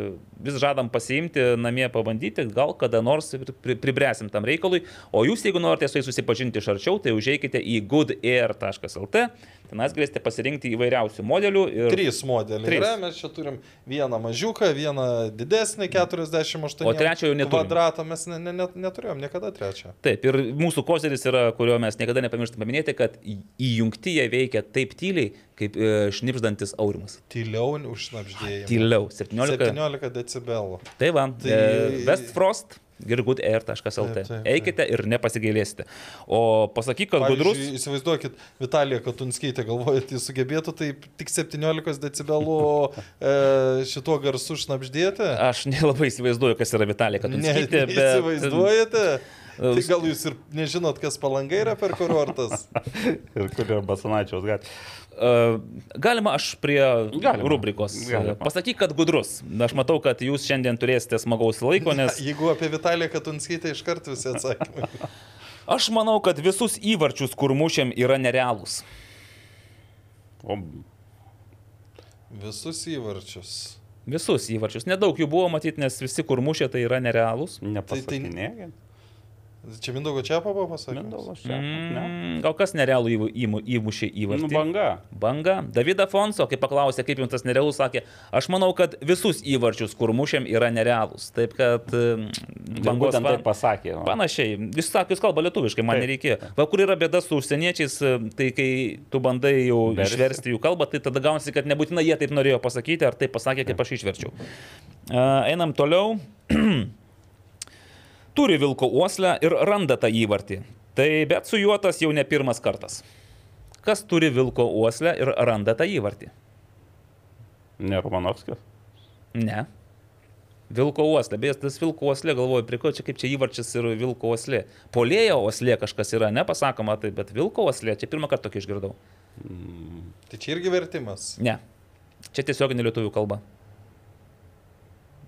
vis žadam pasiimti, namie pabandyti, gal kada nors ir pri- pribręsim tam reikalui. O jūs, jeigu norite su jais susipažinti iš arčiau, tai užeikite į goodair.lt. Tenais galėsite pasirinkti įvairiausių modelių. Ir... Trys modeliai. Trys. Yra, mes čia turim vieną mažiuką, vieną didesnį, 48 O trečio jau neturim. kvadratą. Mes ne, ne, ne, neturėjom niekada trečio. Taip, ir mūsų kozeris yra, kurio mes niekada nepamirštam paminėti, kad įjungti jie veikia taip tyliai, kaip e, šnipždantis aurimas. Tyliau užšnapždėjai. Tyliau, 17. 17 decibelų. Tai va, Tai- tai... Westfrost. Girgudair.lt. Taip. Eikite ir nepasigailėsite. O pasakyk, kad gudrus. Pavyzdžiui, Įsivaizduokit, Vitalija Katunskeitė, galvojate, jis sugebėtų taip tik 17 decibelų e, šituo garsu šnapždėti? Aš nelabai įsivaizduoju, kas yra Vitalija, kad Ne, bet... Įsivaizduojate? Tai gal jūs ir nežinot, kas palanga yra per kurortas? Ir kur yra Basanaičiaus gatvė. Galima aš prie Galima. rubrikos. Galima. Pasakyk, kad gudrus. Aš matau, kad jūs šiandien turėsite smagaus laiko, nes Jeigu apie Vitaliją Katunskeitę iš karto visi atsakymai. aš manau, kad visus įvarčius, kur mušiam, yra nerealūs. O Visus įvarčius. Visus įvarčius. Nedaug jų buvo matyti, nes visi, kur mušė, tai yra nerealūs. nepasakinėkit. Čia Mindaugo Čiapo buvo pasakęs? Mindaugas čia. Ne? Mm, gal kas nerealų įmu- įmu- įmušė Nu, įvartį? banga. Banga. David Afonso, kai paklausė, kaip jums tas nerealus, sakė, aš manau, kad visus įvarčius, kur mušiam, yra nerealūs. Taip kad mm, bangos fan- taip pasakė. o. Panašiai. Jūs sakot, jūs kalba lietuviškai, man Taip. nereikėjo. Va, kur yra bėda su užsieniečiais, tai kai tu bandai jau Versti. išversti jų kalbą, tai tada gaunasi, kad nebūtinai jie taip norėjo pasakyti, ar taip pasakė, kaip aš išverčiau. Uh, einam toliau. Turi vilko uoslę ir randa tą įvartį. Tai bet su juo tas jau ne pirmas kartas. Kas turi vilko uoslę ir randa tą įvartį? Ne Romanovskis. Ne. Vilko uoslė, beje, tas vilko uoslė, galvoju, prie ko čia kaip čia įvarčias ir vilko uoslė. Polėjo uoslė kažkas yra, nepasakoma tai, bet vilko uoslė, čia pirmą kartą tokį išgirdau. Tai čia irgi vertimas. Ne. Čia tiesiog nelietuvių kalba.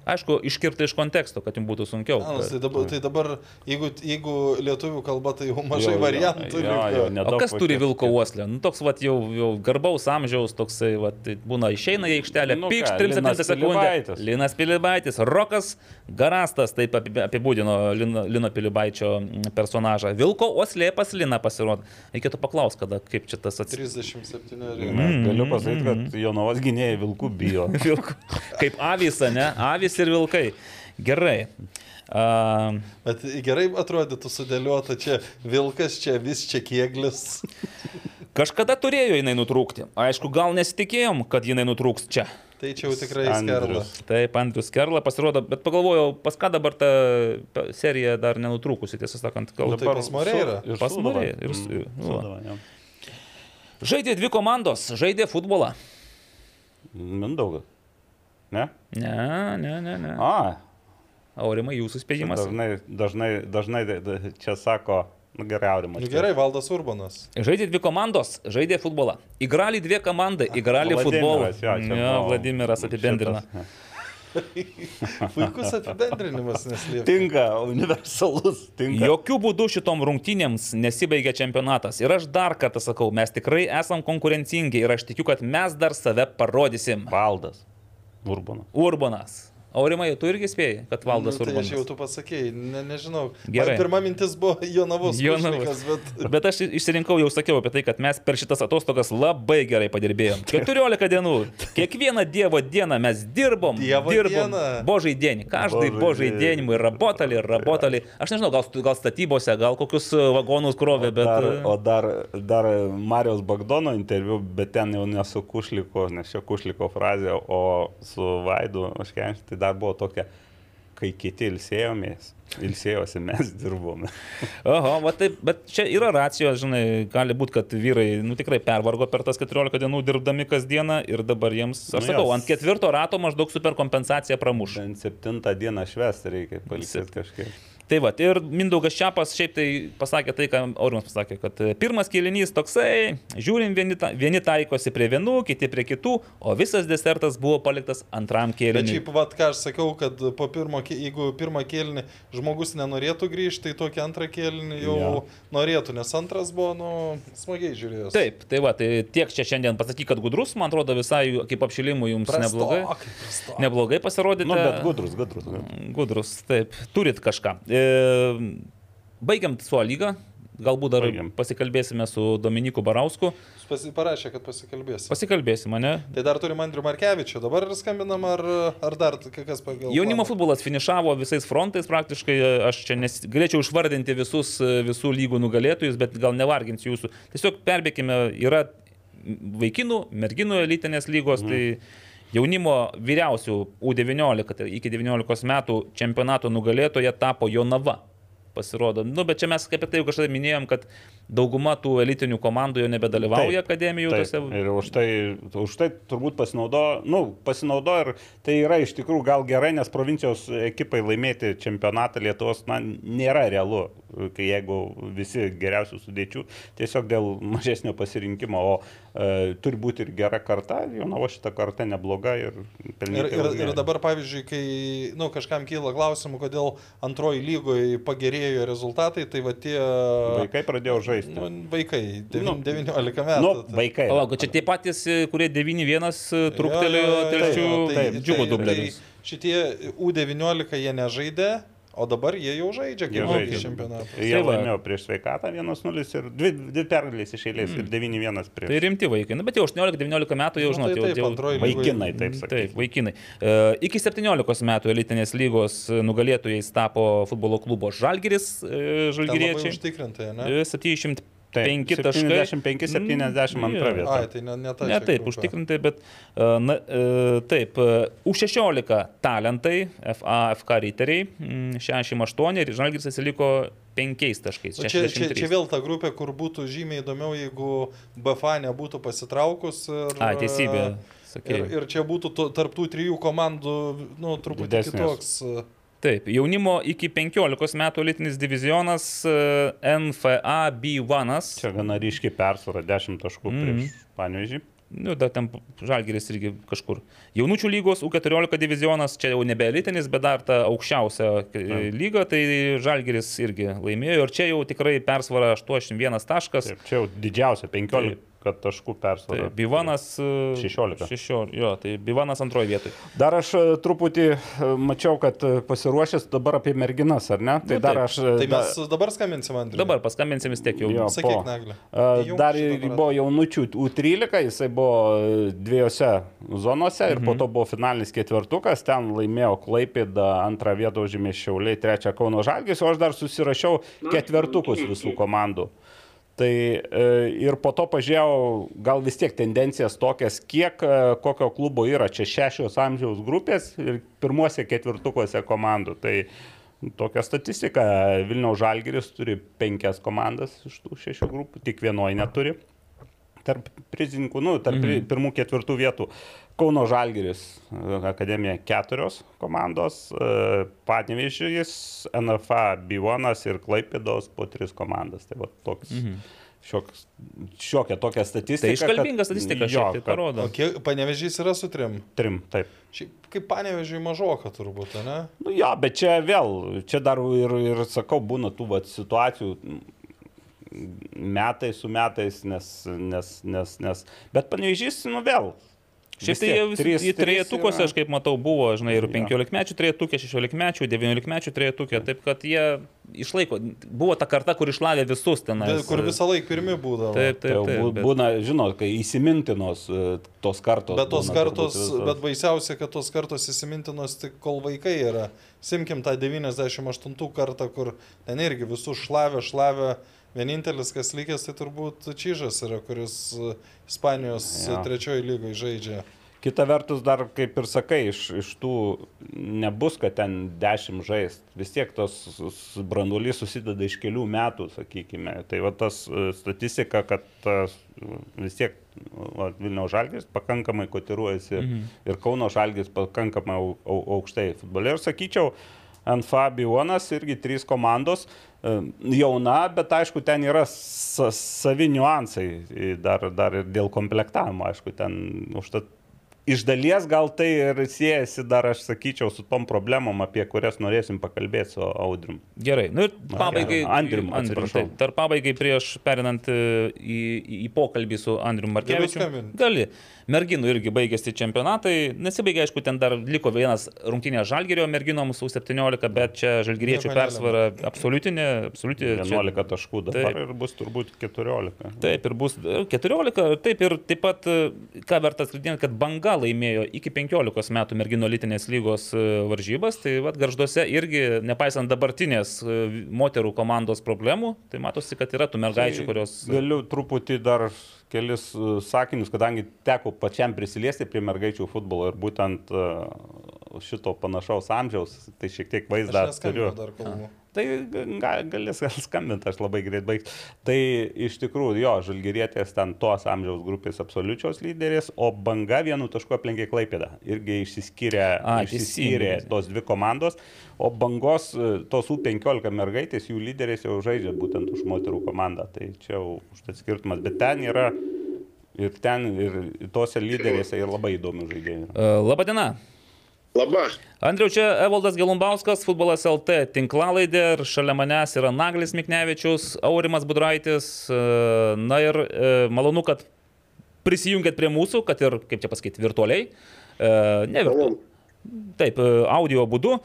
Aišku, iškirpta iš konteksto, kad jums būtų sunkiau. Anas, tai dabar, tai dabar jeigu, jeigu lietuvių kalba, tai jau mažai Jo, jo, variantų. jo, liko. jo, O nedaug kas turi vilko uoslę? Nu, toks vat, jau, jau garbaus amžiaus, toksai vat, tai būna išeina į aikštelę, Nu pykš ką, 3 Linas. Pilibaitis. Rokas Garastas taip api- apibūdino Lino, Lino Pilibaičio mm, personažą. Vilko uoslė pas Liną pasirodo. Reikėtų paklausti, kada, kaip čia tas atsitiktų. 37. Ne, Galiu pasakyti, kad Jonavos gynėjai vilkų bijo. Vilkų. Kaip avys, ne? Avys ir vilkai. Gerai. Uh, Bet gerai atrodytų sudėliota čia vilkas, čia vis čia kieglis. kažkada turėjo jinai nutrūkti. Aišku, gal nesitikėjom, kad jinai nutrūks čia. Tai čia jau tikrai skerla. Taip, Andrius Kerla pasirodo, bet pagalvojau, pas ką dabar ta serija dar nenutrūkusi, tiesą sakant, gal Nu, tai pas Moreirą. ir Pas. Moreirą, ir Mm, nu, jo. Žaidė dvi komandos, žaidė futbolą. Mindaugas. Ne? Ne, ne, ne, ne. A, Aurimai, jūsų spėjimas. dažnai, dažnai, dažnai da- da- čia sako, nu gerai, aurimas. Nu, gerai, Valdas Urbanas. Žaidė dvi komandos, žaidė futbolą. Įgrali dvi komandai, įgrali futbolą. Jo, Ja, Vladimiras apibendrina. šitas. Puikus apibendrinimas neslėpė. Tinka, universalus, tinka. Jokių būdų šitom rungtynėms nesibaigia čempionatas. Ir aš dar kartą sakau, mes tikrai esam konkurencingi ir aš tikiu, kad mes dar save parodysim. Valdas. Urbanas. Urbanas. Aurimai, tu irgi spėjai, kad Valdas nu, tai Urbanas. aš jau tu pasakėjai, ne, nežinau. Gerai. Man pirma mintis buvo Jonavos. Jonavos. Bet... Bet aš išsirinkau, jau sakiau apie tai, kad mes per šitas atostogas labai gerai padirbėjom. 14 dienų. Kiekvieną Dievo dieną mes dirbom. Dievo dirbom. dieną. Božai dienį. Kažtai Božai dienį. dienį. Rabotali, rabotali. Aš nežinau, gal, gal statybose, gal kokius uh, vagonus krovė, bet... Dar, uh, o dar, dar Marijos Bagdono interviu, bet ten jau ne su Kušliko, nes čia Kušliko frazė, o su Vaidu Oškenčiu, tai dar buvo tokia, kai kiti ilsėjomės, ilsėjosi mes dirbome. Oho, va taip, bet čia yra racijos, žinai, gali būti, kad vyrai, nu tikrai pervargo per tas 14 dienų dirbdami kasdieną ir dabar jiems, aš Nu, sakau, ant ketvirto rato maždaug superkompensacija pramuš. Bent septintą dieną švęsti reikia palikti kažkaip. Tai va, ir Mindaugas Čiapas šiaip tai pasakė tai, ką Aurimas pasakė, kad e, pirmas kėlinys toksai, žiūrim, vieni, ta, vieni taikosi prie vienų, kiti prie kitų, o visas desertas buvo paliktas antram Bet kėliniui. šiaip, vat, ką aš sakiau, kad po pirmo, jeigu pirmą kėlinį žmogus nenorėtų grįžti, tai tokį antrą kėlinį jau Jo. norėtų, nes antras buvo, nu, smagiai žiūrėjęs. Taip, tai va, tai tiek čia šiandien pasakyk, kad gudrus, man atrodo, visai kaip apšilimui jums neblogai. Neblogai. Neblogai pasirodėte. Nu, bet gudrus, gudrus. gudrus. Gudrus, taip, turit kažką. E, baigiam su A lyga, galbūt dar Baigiam. pasikalbėsime su Dominiku Barausku. Pasi, parašė, kad pasikalbėsim. Pasikalbėsime, ne? Tai dar turim Andrių Markevičių, dabar skambinam, ar, ar dar kas pagal... Jaunimo futbolas finišavo visais frontais praktiškai, aš čia nes, galėčiau išvardinti visus visų lygų nugalėtojus, bet gal nevarginsiu jūsų. Tiesiog perbėkime, yra vaikinų, merginų elitinės lygos, mhm. tai jaunimo vyriausių U19 tai iki 19 metų čempionato nugalėtoja tapo Jonava. Pasirodo. Nu, bet čia mes apie tai jau kažkada minėjom, kad dauguma tų elitinių komandų jau nebedalyvauja Taip, akademijų. Taip, Tose... ir už tai, už tai turbūt pasinaudojo, nu, pasinaudojo ir tai yra iš tikrųjų gal gerai, nes provincijos ekipai laimėti čempionatą Lietuvos, na, nėra realu, kai jeigu visi geriausių sudėčių, tiesiog dėl mažesnio pasirinkimo, o e, turi būti ir gera karta, ir Jonavo šitą kartą nebloga ir Ir, pelnytai ir, laimėjo. ir dabar, pavyzdžiui, kai nu, kažkam kyla klausimų, kodėl antroji lygoje pagerėjo rezultatai, tai va tie Vaikai pradėjo žaisti. Nu, vaikai, devi- Nu, 19 metų. Nu, tai- vaikai. Palauk, čia tie patys, kurie 9-1 truktelėjo Jo, jo, jo, telšių jo, tai- džiugo tai- dublerius. tai Šitie U19 jie nežaidė, O dabar jie jau žaidžia gyvenantį čempionatą. Jie tai laimėjo prieš sveikatą 1-0 ir 2, 2 pergalės iš eilės mm. ir 9-1 prieš. Tai rimti vaikai, na, bet jau 18-19 metų jau žinot, nu, tai, jau, taip, jau vaikinai, taip mm, sakant. Taip, vaikinai. E, iki 17 metų elitinės lygos nugalėtojais tapo futbolo klubo Žalgiris, e, Žalgiriečiai. Užtikrintai, ne? E, 75 Taip, 5 taškai. 75, 72 mm, vieta. Ai, tai ne, ne, ta ne taip, užtikrintai, bet e, na, e, taip, e, U16 talentai, FAFK riteriai, mm, 68 ir Žalgiris atsiliko penkiais taškais. Čia, čia, čia vėl ta grupė, kur būtų žymiai įdomiau, jeigu BFA nebūtų pasitraukus. Ir, A, teisybė. Sakėjau. Ir, ir čia būtų tarptų trijų komandų, nu, truputį Didesnės. kitoks Taip, jaunimo iki 15 metų elitinis divizionas e, NFA B1. Čia gana ryškiai persvara 10 taškų Mhm. prieš Panevežį. Nu, dar ten Žalgeris irgi kažkur. Jaunučių lygos U14 divizionas, čia jau nebe elitinis, bet dar ta aukščiausia e, lyga, tai Žalgeris irgi laimėjo ir čia jau tikrai persvara 81 taškas. Taip, čia jau didžiausia 15 taškų persvara. Tai Bivanas. e, 16. 16, jo, tai Bivanas antroje vietoje. Dar aš e, truputį e, mačiau, kad pasiruošęs dabar apie merginas, ar ne? Tai Nu, dar taip. aš... Tai da- mes dabar skambinsim Andriui. Dabar paskambinsim vis tiek jau. Jo. Sakyk. Naglė. Įjunk Dar buvo jaunučių U13, jisai buvo dviejose zonose ir po to buvo finalinis ketvirtukas, ten laimėjo Klaipėda, antrą vietą užėmė Šiauliai, trečią Kauno Žalgis, o aš dar susirašiau ketvirtukus visų komandų. Tai e, ir po to pažiūrėjau, gal vis tiek tendencijas tokias, kiek e, kokio klubo yra. Čia šešios amžiaus grupės ir pirmuose ketvirtukuose komandų. Tai tokia statistika. Vilniaus Žalgiris turi penkias komandas iš tų šešių grupų, tik vienoje neturi. Tarp prizininkų, nu, tarp mhm. pirmų ketvirtų vietų. Kauno Žalgiris, akademija keturios komandos, e, Panevižys, NFA B1 ir Klaipėdos po tris komandas. Tai va toks. Mhm. Šioks, šiokia tokia statistika. Tai iškalbinga statistika jo, šiaip tai parodo. O kiek panevežys yra su trim? Trim, taip. Šiaip kaip panevežiai mažoka turbūt, ne? Nu, jo, bet čia vėl, čia dar ir, ir sakau, būna tų vat, situacijų metai su metais, nes, nes, nes, nes bet panevežys, nu vėl. Šiaip tai jie visi yra. aš kaip matau, buvo, žinai, ir Jo. 15 mečių trejetukė, 16 mečių, 19 mečių trejetukė, taip kad jie išlaiko. Buvo ta karta, kur išlavė visus ten. Kur visą laiką pirmi būdavo. Taip, Tai taip, jau taip. bū- bet- būna, žinot, kai įsimintinos e, tos kartos. Bet tos būna kartos, turbūt bet baisiausia, kad tos kartos įsimintinos tik kol vaikai yra. Simkim tą 98 kartą, kur ten irgi visus šlavė, šlavė. Vienintelis, kas likęs, tai turbūt Čyžas yra, kuris e, Ispanijos Jo. trečiojo lygoje žaidžia. Kita vertus, dar kaip ir sakai, iš, iš tų nebus, kad ten dešimt žaist. Vis tiek tos branduolys susideda iš kelių metų, sakykime. Tai va tas e, statistika, kad tas, vis tiek va, Vilniaus žalgis pakankamai kotiruojasi mhm. ir Kauno žalgis pakankamai au, au, aukštai futbole. Ir sakyčiau, ant Fabionas irgi trys komandos. e, Jauna, bet aišku, ten yra sa savi niuansai, e, dar, dar ir dėl komplektavimo, aišku, ten užtat Iš dalies gal tai ir siejasi dar, aš sakyčiau, su tom problemom, apie kurias norėsim pakalbėti su Audrim. Gerai, nu ir pabaigai. Andrium, atsiprašau. taip. Dar pabaigai prieš perinant e, į, į, pokalbį su Andriu Markevičiu. Gali. Merginų irgi baigėsi čempionatai. Nesibaigė, aišku, ten dar liko vienas rungtynės Žalgerio merginoms su 17, bet čia Žalgeriečių persvara absoliutinė. čia- 11 taškų dabar Taip. ir bus turbūt 14. Taip, ir bus e, 14, taip ir taip pat, e, ką verta atkreipti, kad banga laimėjo iki 15 metų merginų elitinės lygos e, varžybas, tai vad garžduose irgi, nepaisant dabartinės e, moterų komandos problemų, tai matosi, kad yra tų mergaičių, kurios... Galiu truputį dar kelis uh, sakinius, kadangi teko pačiam prisiliesti prie mergaičių futbolo ir būtent uh, šito panašaus amžiaus, tai šiek tiek vaizdą turiu. dar kalbų. Tai ga, galės gal skambinti, aš labai greit baigsiu. Tai iš tikrųjų, jo, žalgerietės ten tos amžiaus grupės absoliučios lyderės, o banga vienu tašku aplenkė Klaipėdą. Irgi išsiskyrė, A, išsiskyrė teisingai. tos dvi komandos, o bangos e, tos U15 mergaitės, jų lyderės jau žaidžia būtent už moterų komandą. Tai čia jau užtat skirtumas. Bet ten yra ir ten, ir tose lyderėse ir labai įdomių žaidėjų. Uh, Labadiena. Labą. Andriu, čia Evaldas Gelumbauskas, futbolas LT tinklalaidė ir šalia manęs yra Naglis Miknevičius, Aurimas Budraitis. e, Na ir e, malonu, kad prisijungėt prie mūsų, kad ir, kaip čia pasakyti, virtualiai. E, Ne virtualiai. Taip, audio būdu.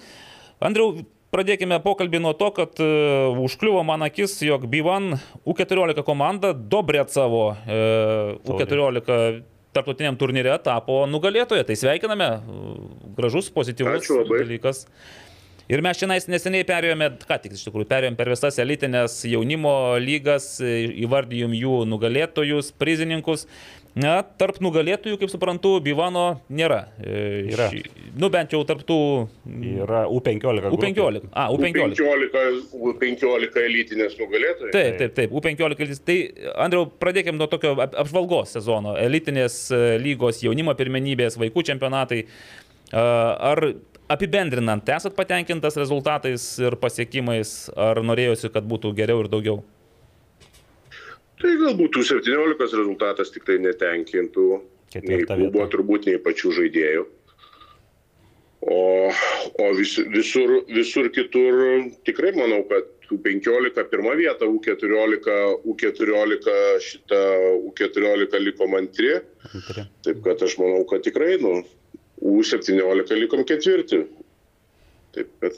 Andriu, pradėkime pokalbį nuo to, kad uh, užkliuvo man akis, jog B1 U14 komanda Dobretsavo uh, U14 tarptautiniam turnyre tapo nugalėtoje. Tai sveikiname, uh, gražus, pozityvus Ačiū dalykas. Ir mes šiandien neseniai perėjome, ką tik iš tikrųjų, perėjome per visas elitinės jaunimo lygas, įvardijom jų nugalėtojus, prizininkus. Na, tarp nugalėtojų, kaip suprantu, Bivano nėra. E, Yra. ši- Nu, bent jau tarptų Yra U15. grupė. U15. A, U15. U15, U15 elitinės nugalėtojai. Taip, taip, taip, U15. elitis. Tai, Andriau, pradėkime nuo tokio ap- apžvalgos sezono. Elitinės e, lygos, jaunimo pirmenybės, vaikų čempionatai. A, Ar apibendrinant, esat patenkintas rezultatais ir pasiekimais, ar norėjosi, kad būtų geriau ir daugiau? Tai galbūt tų 17 rezultatas tik tai netenkintų nei klubo, turbūt nei pačių žaidėjų. O, o vis, visur, visur kitur tikrai manau, kad U15 pirmą vietą, U14, U14 šitą U14 likom antri. Taip kad aš manau, kad tikrai, nu, U17 likom ketvirti. Taip kad,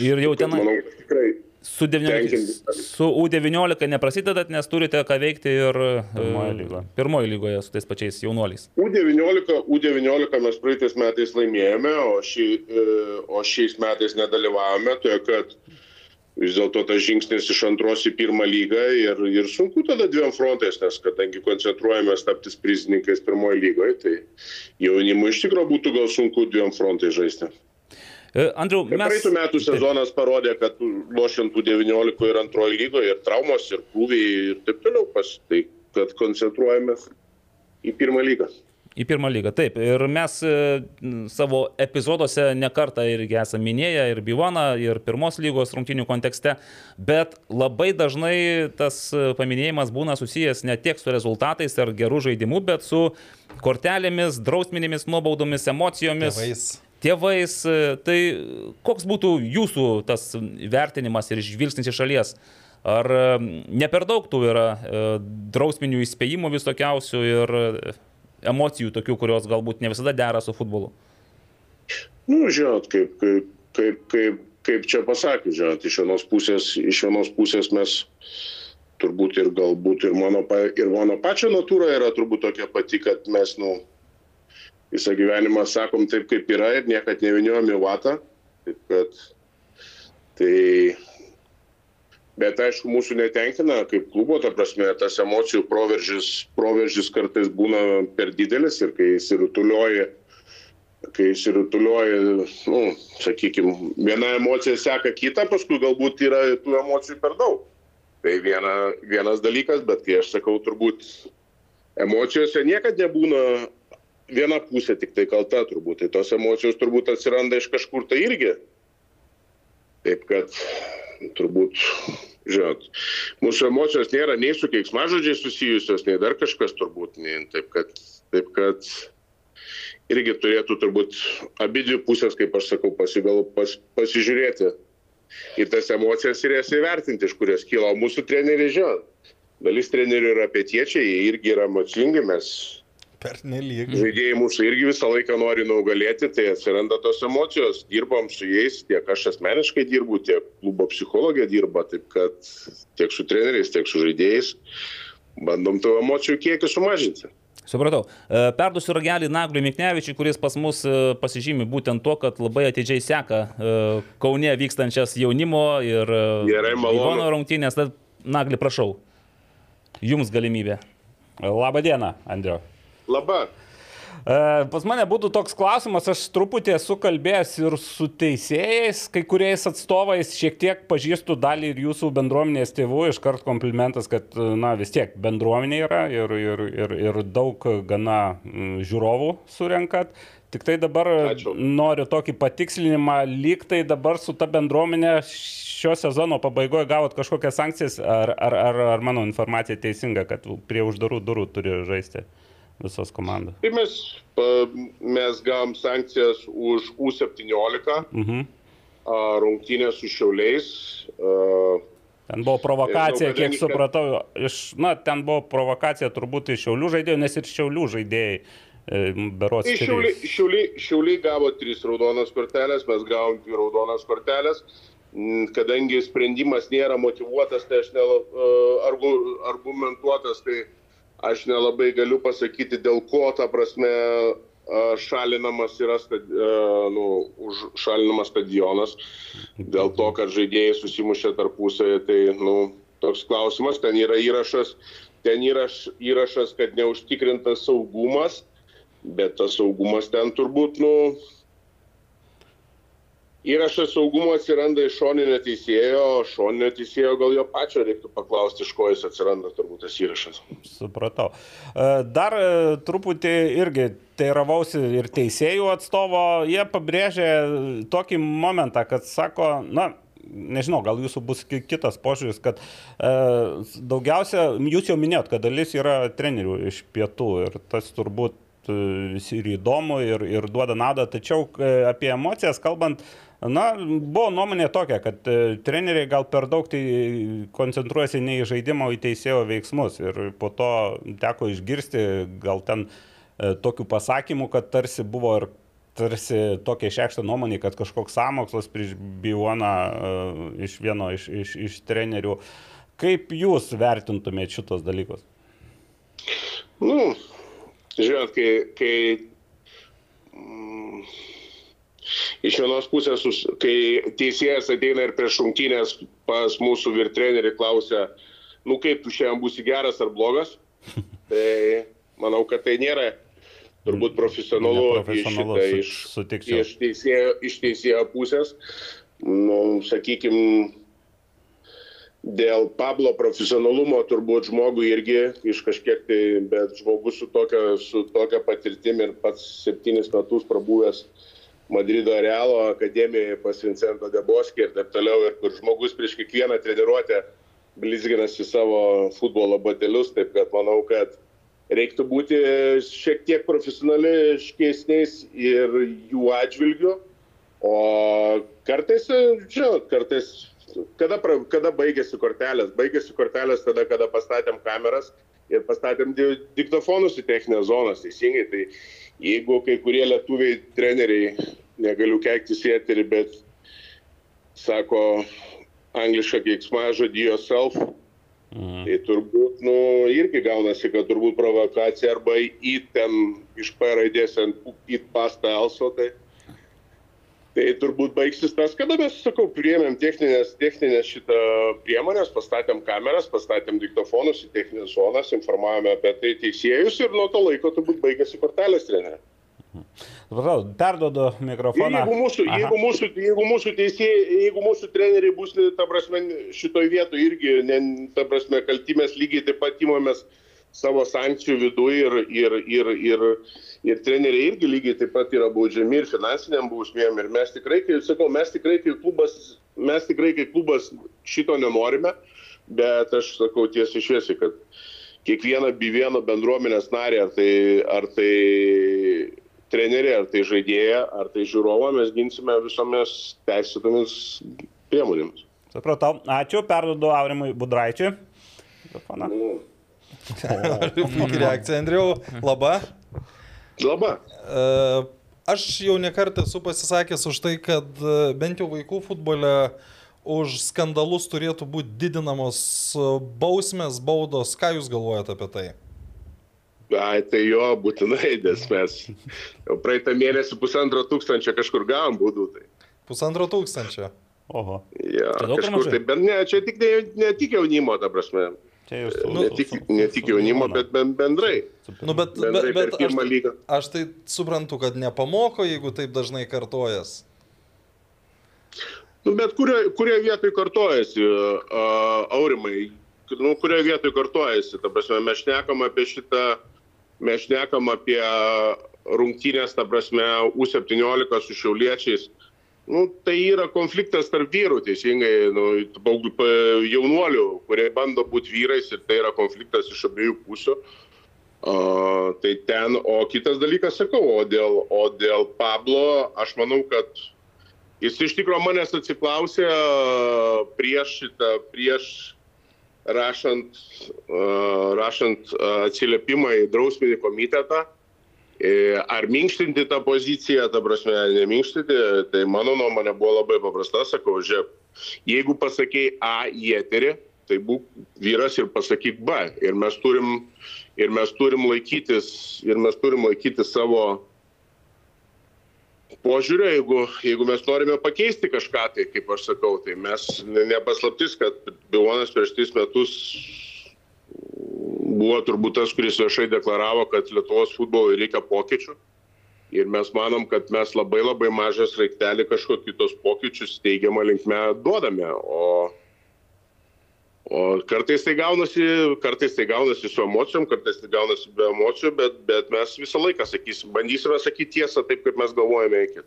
Ir jau ten manau, kad tikrai su, 19, tenkinti. su U19 neprasidedat, nes turite ką veikti ir Pirmoje lygoje. pirmoje lygoje su tais pačiais jaunuoliais. U19, U19 mes praeitais metais laimėjome, o, šį, e, o šiais metais nedalyvavome, tai kad vis dėlto tas žingsnis iš antros į pirmą lygą ir, ir sunku tada dviem frontais, nes kadangi koncentruojamės taptis prizininkais pirmoje lygoje, tai jaunimui iš tikrųjų būtų gal sunku dviem frontais žaisti. E, Andriu, mes... praeitų metų sezonas parodė, kad lošiant U19 ir antroji lygoje ir traumos, ir krūviai ir taip toliau, pas, tai kad koncentruojamės į pirmą lygą. Į pirmą lygą, taip. Ir mes e, savo epizoduose nekartą irgi esame minėję ir Bivaną, ir pirmos lygos rungtinių kontekste, bet labai dažnai tas e, paminėjimas būna susijęs ne tiek su rezultatais ar gerų žaidimų, bet su kortelėmis, drausminėmis nuobaudomis, emocijomis. Tėvais. Tėvais, e, tai koks būtų jūsų tas vertinimas ir žvilgsnis iš šalies? Ar e, ne per daug tų yra e, drausminių įspėjimų visokiausių ir emocijų tokių, kurios galbūt ne visada dera su futbolu? Nu, žinot, kaip, kaip, kaip, kaip, kaip čia pasakė, žinot, iš vienos pusės, iš vienos pusės mes turbūt ir galbūt ir mano, ir mano pačio natūra yra turbūt tokia pati, kad mes, nu, visą gyvenimą sakom taip, kaip yra ir niekad neviniojom į vatą. Taip kad, tai, bet aišku, mūsų netenkina kaip klubo, ta prasme, tas emocijų proveržis, proveržis kartais būna per didelis ir kai įsirutulioja kai įsirutulioja, nu, sakykime, viena emocija seka kitą, paskui galbūt yra tų emocijų per daug. Tai viena, vienas dalykas, bet kai aš sakau, turbūt emocijose niekada nebūna viena pusė tik tai kalta turbūt. Tai tos emocijos turbūt atsiranda iš kažkur tai irgi. Taip kad turbūt, žinot, mūsų emocijos nėra nei su keiksmažodžiais susijusios, nei dar kažkas turbūt. Nei, taip kad, taip kad irgi turėtų turbūt abi dvi pusės, kaip aš sakau, pasigal, pas, pasižiūrėti į tas emocijas ir jas įvertinti, iš kurias kyla. Mūsų treneriai žino. Dalis trenerių yra pietiečiai, jie irgi yra emocingi, mes Per nelyg. žaidėjai mūsų irgi visą laiką nori nugalėti, tai atsiranda tos emocijos, dirbam su jais, tiek aš asmeniškai dirbu, tiek klubo psichologija dirba, taip kad tiek su treneriais, tiek su žaidėjais bandom tų emocijų kiekį sumažinti. Supratau. E, Perduosiu ragelį Nagliui Miknevičiui, kuris pas mus e, pasižymi būtent tuo, kad labai atidžiai seka e, Kaune vykstančias jaunimo ir. Ivono rungtynės. Tad Nagli, prašau. Jums galimybė. Labą dieną, Andriu. Labai. E, Pas mane būtų toks klausimas, aš truputį esu kalbėjęs ir su teisėjais, kai kuriais atstovais, šiek tiek pažįstu dalį ir jūsų bendruomenės tėvų, iškart komplimentas, kad, na, vis tiek bendruomenė yra ir, ir, ir, ir daug gana mm, žiūrovų surenkat. Tik tai dabar Ačiū. noriu tokį patikslinimą, lyg tai dabar su ta bendruomenė šio sezono pabaigoje gavot kažkokias sankcijas, ar, ar, ar, ar mano informacija teisinga, kad prie uždarų durų turi žaisti visos komandos. Tai mes, mes gavom sankcijas už U17 Mhm. a, rungtynę su Šiauliais. Ten buvo provokacija, kiek supratau, iš, na, ten buvo provokacija turbūt iš šiaulių žaidėjų, nes ir šiaulių žaidėjai e, berots. Tai šiauliai, šiauliai, šiauliai gavo trys raudonas kortelės, mes gavom dvi raudonas kortelės. Mm, Kadangi sprendimas nėra motivuotas, tai aš nela, argu, argumentuotas, tai aš nelabai galiu pasakyti, dėl ko ta prasme šalinamas yra stad, a, nu, užšalinamas stadionas. Dėl to, kad žaidėjai susimušė tarpusavį, tai nu, toks klausimas, ten yra įrašas, ten įraš, įrašas, kad neužtikrintas saugumas, bet tas saugumas ten turbūt, nu, įrašas saugumo atsiranda iš šoninio teisėjo, o šoninio teisėjo gal jo pačio reiktų paklausti, iš ko jis atsiranda turbūt tas įrašas. Supratau. E, Dar e, truputį irgi teiravausi ir teisėjų atstovo, jie pabrėžė tokį momentą, kad sako, na, nežinau, gal jūsų bus ki- kitas požiūris, kad e, daugiausia, jūs jau minėjot, kad dalis yra trenerių iš pietų ir tas turbūt e, ir įdomu, ir, ir duoda naudą, tačiau e, apie emocijas kalbant, Na, buvo nuomonė tokia, kad e, treneriai gal per daug tai koncentruojasi ne į žaidimą, o į teisėjo veiksmus. Ir po to teko išgirsti gal ten e, tokių pasakymų, kad tarsi buvo ir tarsi tokia išreikšta nuomonė, kad kažkoks samokslas prieš Bijoną uh, iš vieno iš, iš, iš trenerių. Kaip jūs vertintumėte šitos dalykus? Nu, žiūrėt, kai, kai mm, iš vienos pusės, us- kai teisėjas ateina ir prieš šimtinės pas mūsų vyr trenerių klausia, nu kaip tu šiandien būsi geras ar blogas, tai manau, kad tai nėra turbūt profesionalu, Neprofesionalu, iš, šitą, su- iš, iš, teisėjo, iš teisėjo pusės. Nu, sakykime, Dėl Pablo profesionalumo turbūt žmogui irgi iš kažkiek tai, bet žmogus su tokia, su tokia patirtimi ir pats septynis metus prabuvęs Madrido Realo akademijoje pas Vincento Deboskį ir taip toliau, ir kur žmogus prieš kiekvieną treniruotę blizginasi savo futbolo batelius, taip kad manau, kad reiktų būti šiek tiek profesionališkesniais ir jų atžvilgių, o kartais, žinot, kartais kada, kada baigėsi kortelės? Baigėsi kortelės tada, kada pastatėm kameras ir pastatėm di- diktofonus į techninės zonas, teisingai. Tai jeigu kai kurie lietuviai treneriai, negaliu keiktis į eterį, bet sako anglišką keiksmažodį yourself, Mhm. tai turbūt, nu, irgi gaunasi, kad turbūt provokacija arba į ten iš P raidės ant į pastą elso, tai Tai turbūt baigsis tas, kada mes, sakau, priėmėm techninės, techninės šitą priemonės, pastatėm kameras, pastatėm diktofonus į techninės zonas, informavome apie tai teisėjus ir nuo to laiko turbūt baigėsi kortelės treneriai. Supratau, perdodu Ir mikrofoną. jeigu mūsų, Aha. jeigu, mūsų, jeigu, mūsų teisėjai, jeigu mūsų treneriai bus, ta prasme, šitoj vietoj irgi, ne, ta prasme, kaltimės lygiai taip pat įmamės savo sankcijų viduje ir, ir, ir, ir, ir treneriai irgi lygiai taip pat yra baudžiami ir finansiniam bausmėm. Ir mes tikrai, kaip sakau, mes tikrai kaip klubas, mes tikrai kaip klubas šito nenorime, bet aš sakau tiesiai šviesiai, kad kiekvieną bivieną bendruomenės narį, ar tai, ar tai treneriai, ar tai žaidėja, ar tai žiūrovą, mes ginsime visomis teisėtomis priemonėmis. Supratau, ačiū, perdodu Aurimui Budraičiui. Mikrofoną. Puikiai reakcija, Andriu. Laba. Labai. E, Aš jau nekartą esu pasisakęs už tai, kad e, bent jau vaikų futbole už skandalus turėtų būti didinamos e, bausmės, baudos. Ką Jūs galvojate apie tai? Ai, tai jo, būtinai, nes mes praeitą mėnesį pusantro tūkstančio kažkur gavom būdų. Tai. Pusantro tūkstančio. Oho, Ja, Tai kažkur tai, bet ne, čia tik, ne, ne tik jaunimo, ta prasme. Čia jūs su- Ne tik, ne tik jaunimo, bet ben- bendrai. Nu, bet, bet, Bendrai bet per aš, pirmą lygą. aš tai suprantu, kad nepamoko, jeigu taip dažnai kartojas. Nu, bet kurioje kurio vietoje kartojasi, uh, aurimai, nu, kurioje vietoje kartojasi, ta prasme, mes šnekam apie šitą, mes šnekam apie rungtynės, ta prasme, U17 su šiauliečiais. Nu, tai yra konfliktas tarp vyrų, teisingai, nu, pa- jaunuolių, kurie bando būti vyrais ir tai yra konfliktas iš abiejų pusių. Uh, tai ten, o kitas dalykas, sakau, o dėl, o dėl Pablo, aš manau, kad Jis iš tikrųjų manęs atsiklausė prieš šitą, prieš rašant, a, rašant atsiliepimą į drausminį komitetą. E, Ar minkštinti tą poziciją, ta prasme, neminkštinti, tai mano nuomonė buvo labai paprasta, sakau, žiūrėk, jeigu pasakėjai A į eterį, tai būk vyras ir pasakyk B. Ir mes turim, ir mes turim laikytis, ir mes turim laikytis savo požiūrio, jeigu, jeigu mes norime pakeisti kažką, tai kaip aš sakau, tai mes ne- nepaslaptis, kad Bilonas prieš tris metus buvo turbūt tas, kuris viešai deklaravo, kad Lietuvos futbolui reikia pokyčių. Ir mes manom, kad mes labai labai mažas raiktelį kažkokius tos pokyčius teigiamą linkme duodame. O, o kartais tai gaunasi, kartais tai gaunasi su emocijom, kartais tai gaunasi be emocijų, bet, bet mes visą laiką sakysim, bandysime sakyti tiesą taip, kaip mes galvojame iki.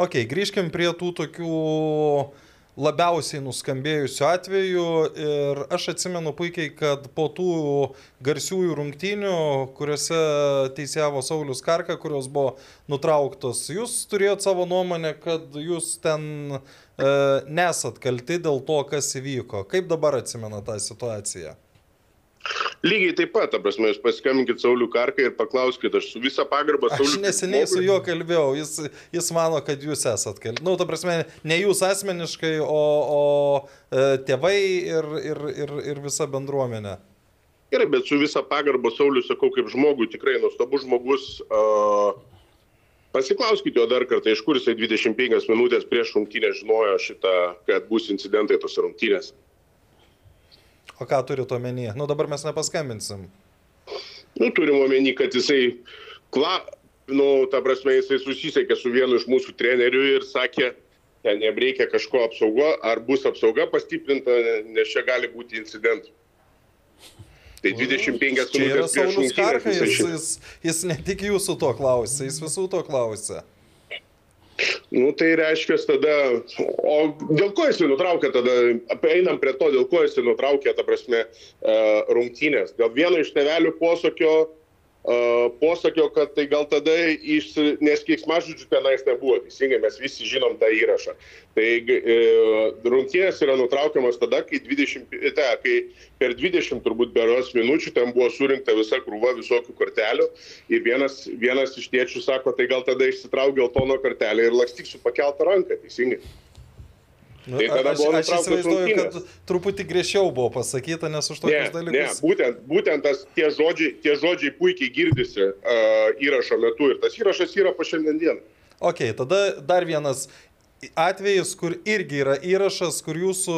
Ok, grįžkim prie tų tokių, labiausiai nuskambėjusių atvejų ir aš atsimenu puikiai, kad po tų garsiųjų rungtynių, kuriuose teisėjavo Saulis Karka, kurios buvo nutrauktos, jūs turėjot savo nuomonę, kad jūs ten e, nesat kalti dėl to, kas įvyko. Kaip dabar atsimena tą situaciją? Lygiai taip pat, ta prasme, jūs paskambinkit Saulių Karką ir paklauskite, aš su visą pagarbą Aš Saulių. neseniai su juo kalbėjau, jis, jis mano, kad jūs esat kalti. Na, nu, ta prasme, ne jūs asmeniškai, o, o e, tėvai ir, ir, ir, ir visa bendruomenė. Gerai, bet su visą pagarbą Sauliu sakau, kaip žmogui, tikrai nuostabus žmogus. Uh, pasiklauskite jo dar kartą, iš kur jisai 25 minutės prieš rungtynę žinojo šitą, kad bus incidentai tos rungtynės. O ką turite omenyje? Nu, dabar mes nepaskambinsim. Nu, turim omeny, kad jisai, kla, nu, ta prasme, jisai susisiekė su vienu iš mūsų trenerių ir sakė, ten jam reikia kažko apsaugo, ar bus apsauga pastiprinta, nes čia gali būti incidentų. Tai 25 Čia yra minutės Saulis Karka, jis, jis, jis ne tik jūsų to klausė, jis visų to klausė. Nu, tai reiškia tada, o dėl ko jisai nutraukė tada, einam prie to, dėl ko jisai nutraukė, ta prasme, e, rungtynės. Dėl vieno iš tevelių posakio, e, posakio, kad tai gal tada, iš, nes keiksmažodžių tenais nebuvo, teisingai, mes visi žinom tą įrašą. Tai e, rungtynės yra nutraukiamas tada, kai, 20, te, kai per 20 turbūt beros minučių ten buvo surinkta visa krūva visokių kortelių ir vienas, vienas iš tėčių sako, tai gal tada išsitrauk geltono kortelę ir lakstyk su pakeltą ranką, teisingai. Nu, Tai tada aš, buvo aš įsivaizduoju, kad rungtynės. truputį griežčiau buvo pasakyta, nes už Ne, tokius ne, dalykus. būtent, būtent tas, tie, žodžiai, tie žodžiai puikiai girdisi uh, įrašo metu ir tas įrašas yra po šiandien dieną. Ok, tada dar vienas atvejis, kur irgi yra įrašas, kur jūsų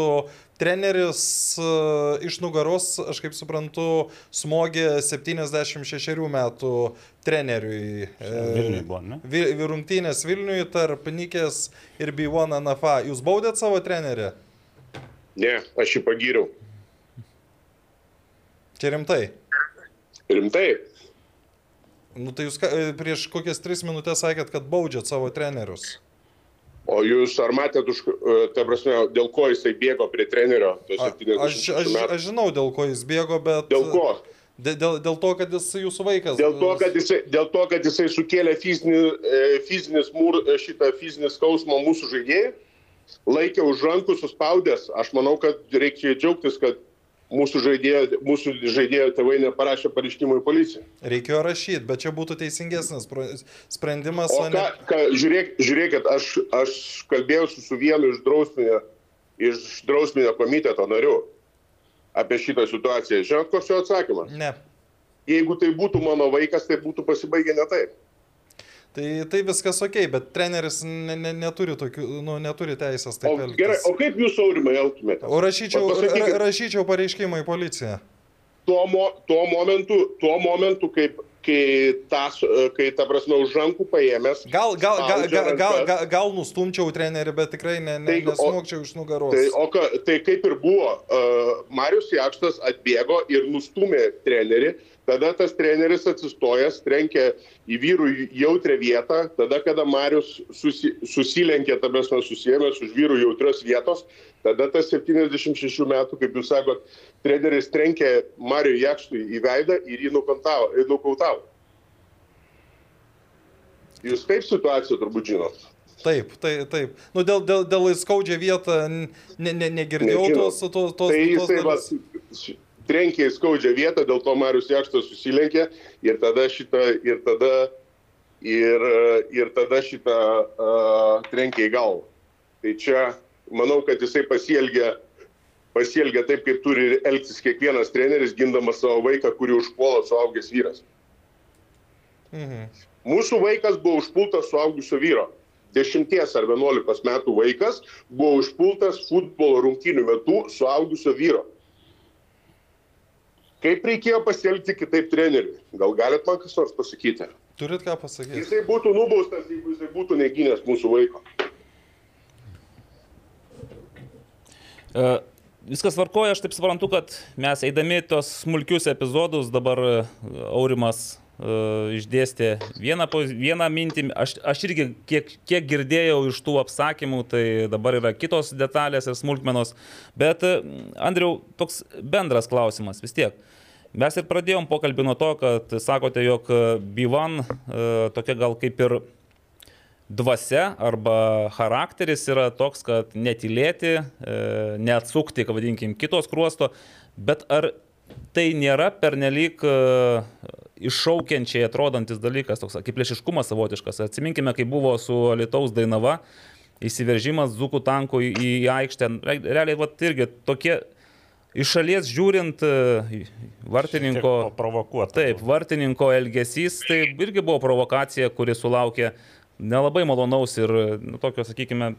treneris uh, iš nugaros, aš kaip suprantu, smogė 76 metų treneriui. Vilniui buvo, ne? Rungtynės Vilniui tarp Nikės ir B1 NFA. Jūs baudėt savo trenerį? Ne, aš jį pagyriau. Čia rimtai. Rimtai. Nu tai jūs e, prieš kokias tris minutės sakėt, kad baudžiat savo trenerius. O jūs ar matėt, už, uh, ta prasme, dėl ko jisai bėgo prie trenerio? A, 76 Aš, aš, aš žinau, dėl ko jis bėgo, bet... Dėl ko? Dėl, dėl, dėl to, kad jis jūsų vaikas. Dėl to, kad jisai, dėl to, kad jisai sukėlė fizinį, e, fizinį smur, e, šitą fizinį skausmą mūsų žaidėjai, laikė už rankų suspaudęs. Aš manau, kad reikia džiaugtis, kad mūsų žaidėjo, mūsų žaidėjo tėvai neparašė pareiškimų į policiją. Reikėjo rašyti, bet čia būtų teisingesnis sprendimas, O ką, ką, žiūrėk, žiūrėkit, aš, aš kalbėjau su vienu iš drausminio, iš drausminio komiteto narių apie šitą situaciją. Žinot, koks jo atsakymas? Ne. Jeigu tai būtų mano vaikas, tai būtų pasibaigę ne taip. Tai, tai viskas ok, bet treneris ne, ne, neturi, tokių, nu, neturi teisės taip elgtis. gerai, o kaip jūs aurimai elgtumėte? O rašyčiau, pasakykit- ra, rašyčiau pareiškimą į policiją. tuo, mo, tuo momentu, tuo momentu kaip, kai, tas, kai ta prasme už rankų paėmęs. Gal, gal, gal, gal, gal, gal, gal nustumčiau trenerį, bet tikrai ne, ne, Tai, nesmokčiau iš nugaros. Tai, o ka, tai kaip ir buvo, uh, Marius Jakštas atbėgo ir nustumė trenerį, tada tas treneris atsistojęs, trenkė į vyrų jautrę vietą, tada kada Marius susi, susilenkė, ta prasme susijęmęs už vyrų jautrios vietos, tada tas 76 metų, kaip jūs sakot, treneris trenkė Mariu Jakštui į veidą ir jį nukautavo. Jūs taip situaciją turbūt žinot. Taip, taip, taip. Nu, dėl, dėl, dėl skaudžią vietą ne, ne, negirdėjau Nežinau. tos, tos, tos, Tai tos jisai va, dalis. Trenkė į skaudžią vietą, dėl to Marius Jakštas susilenkė ir tada šitą, ir tada, ir, ir tada šitą uh, trenkė į galvą. Tai čia, manau, kad jisai pasielgė, pasielgė taip, kaip turi elgtis kiekvienas treneris, gindamas savo vaiką, kurį užpuola suaugęs vyras. Mhm. Mūsų vaikas buvo užpultas suaugusio vyro. 10 ar 11 metų vaikas buvo užpultas futbolo rungtynių metu suaugusio vyro. Kaip reikėjo pasielgti kitaip treneriui? Gal galit man kas nors pasakyti? Turit ką pasakyti? Jisai būtų nubaustas, jeigu jisai būtų negynęs mūsų vaiko. E, Viskas varkoja, aš taip suprantu, kad mes eidami tos smulkius epizodus, dabar e, Aurimas uh, išdėstė vieną, vieną mintį, aš, aš irgi kiek, kiek girdėjau iš tų apsakymų, tai dabar yra kitos detalės ir smulkmenos, bet uh, Andriau, toks bendras klausimas vis tiek. Mes ir pradėjom pokalbį nuo to, kad sakote, jog Bivan uh, tokia gal kaip ir dvasia arba charakteris yra toks, kad netilėti, e, neatsukti, vadinkim, kitos kruosto, bet ar tai nėra pernelyg e, iššaukiančiai atrodantis dalykas, toks kaip plėšiškumas savotiškas. Atsiminkime, kai buvo su Lietuvos Dainava, įsiveržimas Zukų tankų į, į aikštę. Re- Realiai, va, irgi tokie iš šalies žiūrint e, vartininko... Provokuota. Taip, vartininko elgesys, tai irgi buvo provokacija, kuri sulaukė nelabai malonaus ir, nu, tokio, sakykime,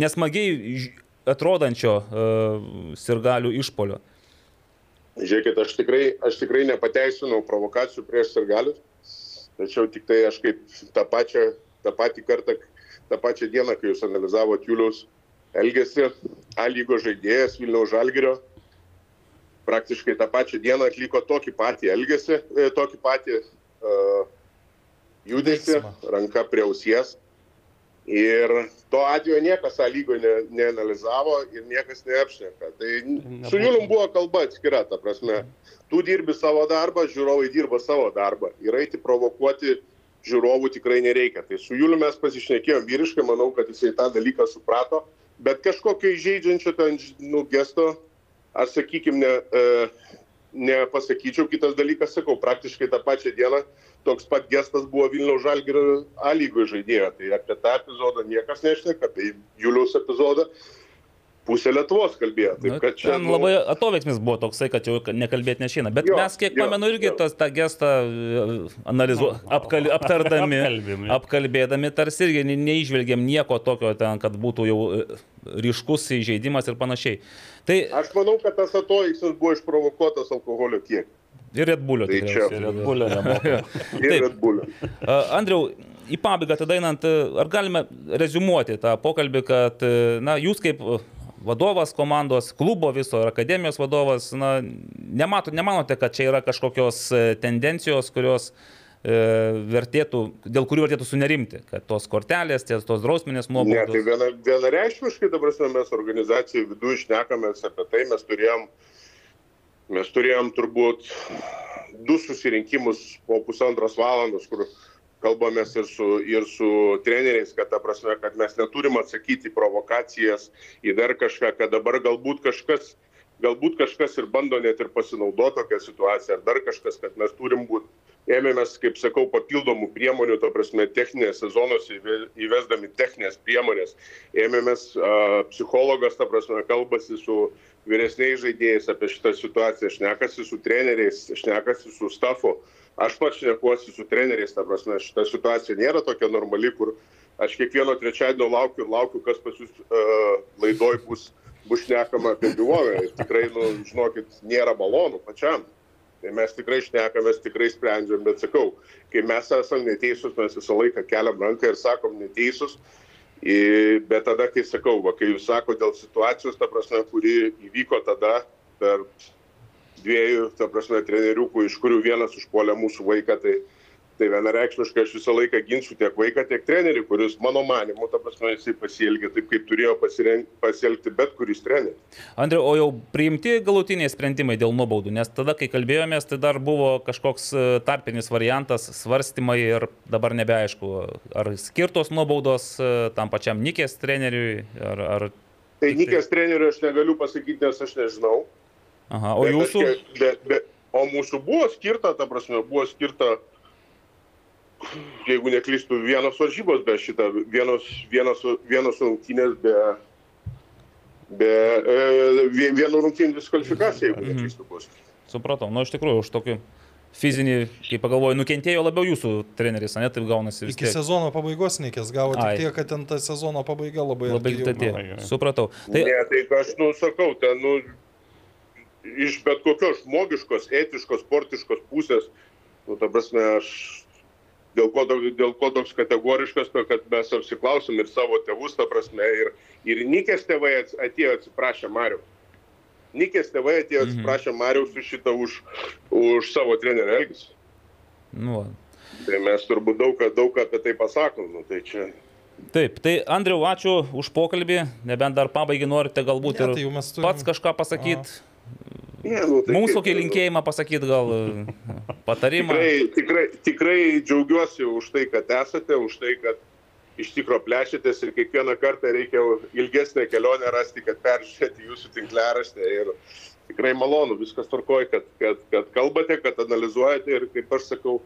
nesmagiai atrodančio uh, sirgalių išpolio. Žiūrėkit, aš tikrai, aš tikrai nepateisinau provokacijų prieš sirgalius, tačiau tik tai aš kaip tą pačią, tą patį kartą, tą pačią dieną, kai jūs analizavot Julius elgesį, A lygos žaidėjas Vilniaus Žalgirio, praktiškai tą pačią dieną atliko tokį patį elgesį, e, tokį patį uh, Veiksmą. ranka prie ausies. Ir to atveju niekas tą lygo ne, neanalizavo ir niekas neapšneka. Tai su Julium buvo kalba atskira, ta prasme, tu dirbi savo darbą, žiūrovai dirba savo darbą. Ir eiti provokuoti žiūrovų tikrai nereikia. Tai su Juliu mes pasišnekėjom vyriškai, manau, kad jisai tą dalyką suprato, bet kažkokio įžeidžiančio ten, nu, gesto, aš sakykime, ne, e, nepasakyčiau. Kitas dalykas, sakau, praktiškai tą pačią dieną toks pat gestas buvo Vilniaus Žalgirio A lygoje žaidėjo. Tai apie tą epizodą niekas nešneka, apie Juliaus epizodą pusė Lietuvos kalbėjo. Taip, kad čia, Ten labai atoveiksmis buvo toksai, kad jau nekalbėti nešina. Bet Jo, mes, kiek jo, pamenu, irgi jo. tas, tą gestą analizu, apkal, aptardami, Apkalbėm, jo. apkalbėdami, tarsi irgi ne- neižvelgiam nieko tokio ten, kad būtų jau e, ryškus įžeidimas ir panašiai. Tai Aš manau, kad tas atoiksas buvo išprovokuotas alkoholio kiekio. Ir Redbulio. Tai čia- Ir Redbullio. Ir Taip. Red Bullio. A, Andriau, į pabaigą tada einant, ar galime rezumuoti tą pokalbį, kad na, jūs kaip vadovas komandos, klubo viso ir akademijos vadovas, na, nemato, nemanote, kad čia yra kažkokios e, tendencijos, kurios e, vertėtų, dėl kurių vertėtų sunerimti, kad tos kortelės, ties tos drausminės Ne, tai nuobaudos. viena, vienareikšmiškai dabar mes organizacijai viduje išnekamės apie tai, mes turėjom, mes turėjom turbūt du susirinkimus po pusantros valandos, kur kalbamės ir su, ir su treneriais, kad ta prasme, kad mes neturim atsakyti provokacijas, į dar kažką, kad dabar galbūt kažkas, galbūt kažkas ir bando net ir pasinaudoti tokią situaciją, ar dar kažkas, kad mes turim būti ėmėmės, kaip sakau, papildomų priemonių, to prasme, techninės sezonuose įve- įvesdami techninės priemonės. Ėmėmės, psichologas, ta prasme, kalbasi su vyresniais žaidėjais apie šitą situaciją, šnekasi su treneriais, šnekasi su stafu. Aš pats šnekuosi su treneriais, ta prasme, šita situacija nėra tokia normali, kur aš kiekvieno trečiadienio laukiu ir laukiu, kas pas jūs uh, laidoj bus, bus šnekama apie. Ir tikrai, nu, žinokit, nėra malonu pačiam. Tai mes tikrai šnekamės, tikrai sprendžiam, bet sakau, kai mes esame neteisūs, mes visą laiką keliam ranką ir sakom neteisūs. Bet tada, kai sakau, va, kai jūs sako dėl situacijos, ta prasme, kuri įvyko tada per dviejų, ta prasme, treneriukų, iš kurių vienas užpuolė mūsų vaiką, tai, tai vienareikšmiškai aš visą laiką ginsiu tiek vaiką, tiek trenerį, kuris, mano manimu, ta prasme, jisai pasielgė taip, kaip turėjo pasiren- pasielgti bet kuris treneris. Andriu, o jau priimti galutiniai sprendimai dėl nuobaudų, nes tada, kai kalbėjomės, tai dar buvo kažkoks e, tarpinis variantas, svarstymai ir dabar nebeaišku, ar skirtos nuobaudos e, tam pačiam Nikės treneriui, ar... ar... Tai tai- Nikės trenerių aš negaliu pasakyti, nes aš nežinau. Aha, o Bet jūsų... aš Bet, bet, o mūsų buvo skirta, ta prasme, buvo skirta, jeigu neklystu, vienos varžybos be šitą, vienos, vienos, vienos rungtynės be, be e, vie- vieno rungtynės diskvalifikacija, jeigu neklystu bus. Supratau, nu iš tikrųjų, už tokį fizinį, kaip pagalvoju, nukentėjo labiau jūsų treneris, ne, taip gaunasi vis Iki tiek. sezono pabaigos neikės gavo Ai. tik tiek, kad ten ta sezono pabaiga labai Labai oi. Supratau. Tai Ne, tai aš, nu, sakau, ten, nu, iš bet kokios žmogiškos, etiškos, sportiškos pusės, nu, ta prasme, aš dėl ko, dėl ko toks kategoriškas, to, kad mes apsiklausom ir savo tėvus, ta prasme, ir, ir Nikės tėvai atėjo atsiprašę Mariu. Nikės tėvai atėjo Mhm. atsiprašę Mariu už šitą, už, už savo trenerio elgesį. Nu. Tai mes turbūt daug, daug apie tai pasakom. Nu, tai čia Taip, tai Andriu, ačiū už pokalbį, nebent dar pabaigai norite galbūt Ne, ir tai mes turim- pats kažką pasakyti. Ne, nu, tai Mums kokį linkėjimą pasakyti, gal e, patarimą. Tikrai, tikrai, tikrai džiaugiuosi už tai, kad esate, už tai, kad iš tikro plešitės ir kiekvieną kartą reikia ilgesnę kelionę rasti, kad peržiūrėti jūsų tinkleraštę. Ir tikrai malonu, viskas tvarkoja, kad, kad, kad kalbate, kad analizuojate ir, kaip aš sakau,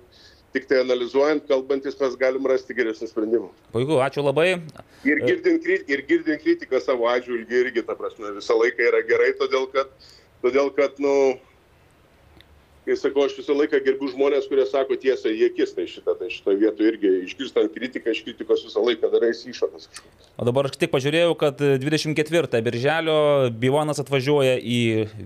tik tai analizuojant, kalbantis mes galim rasti geresnį sprendimą. Puiku, ačiū labai. Ir girdint, ir girdint kritiką savo atžvilgiu irgi, ta prasme, visą laiką yra gerai, todėl kad, todėl kad nu, kai sakau, aš visą laiką gerbiu žmonės, kurie sako tiesą į akis, tai šitą, tai šitoje vietoje irgi išgirstant kritiką, iš kritikos visą laiką darai išvadas. O dabar aš tik pažiūrėjau, kad 24 birželio Bivonas atvažiuoja į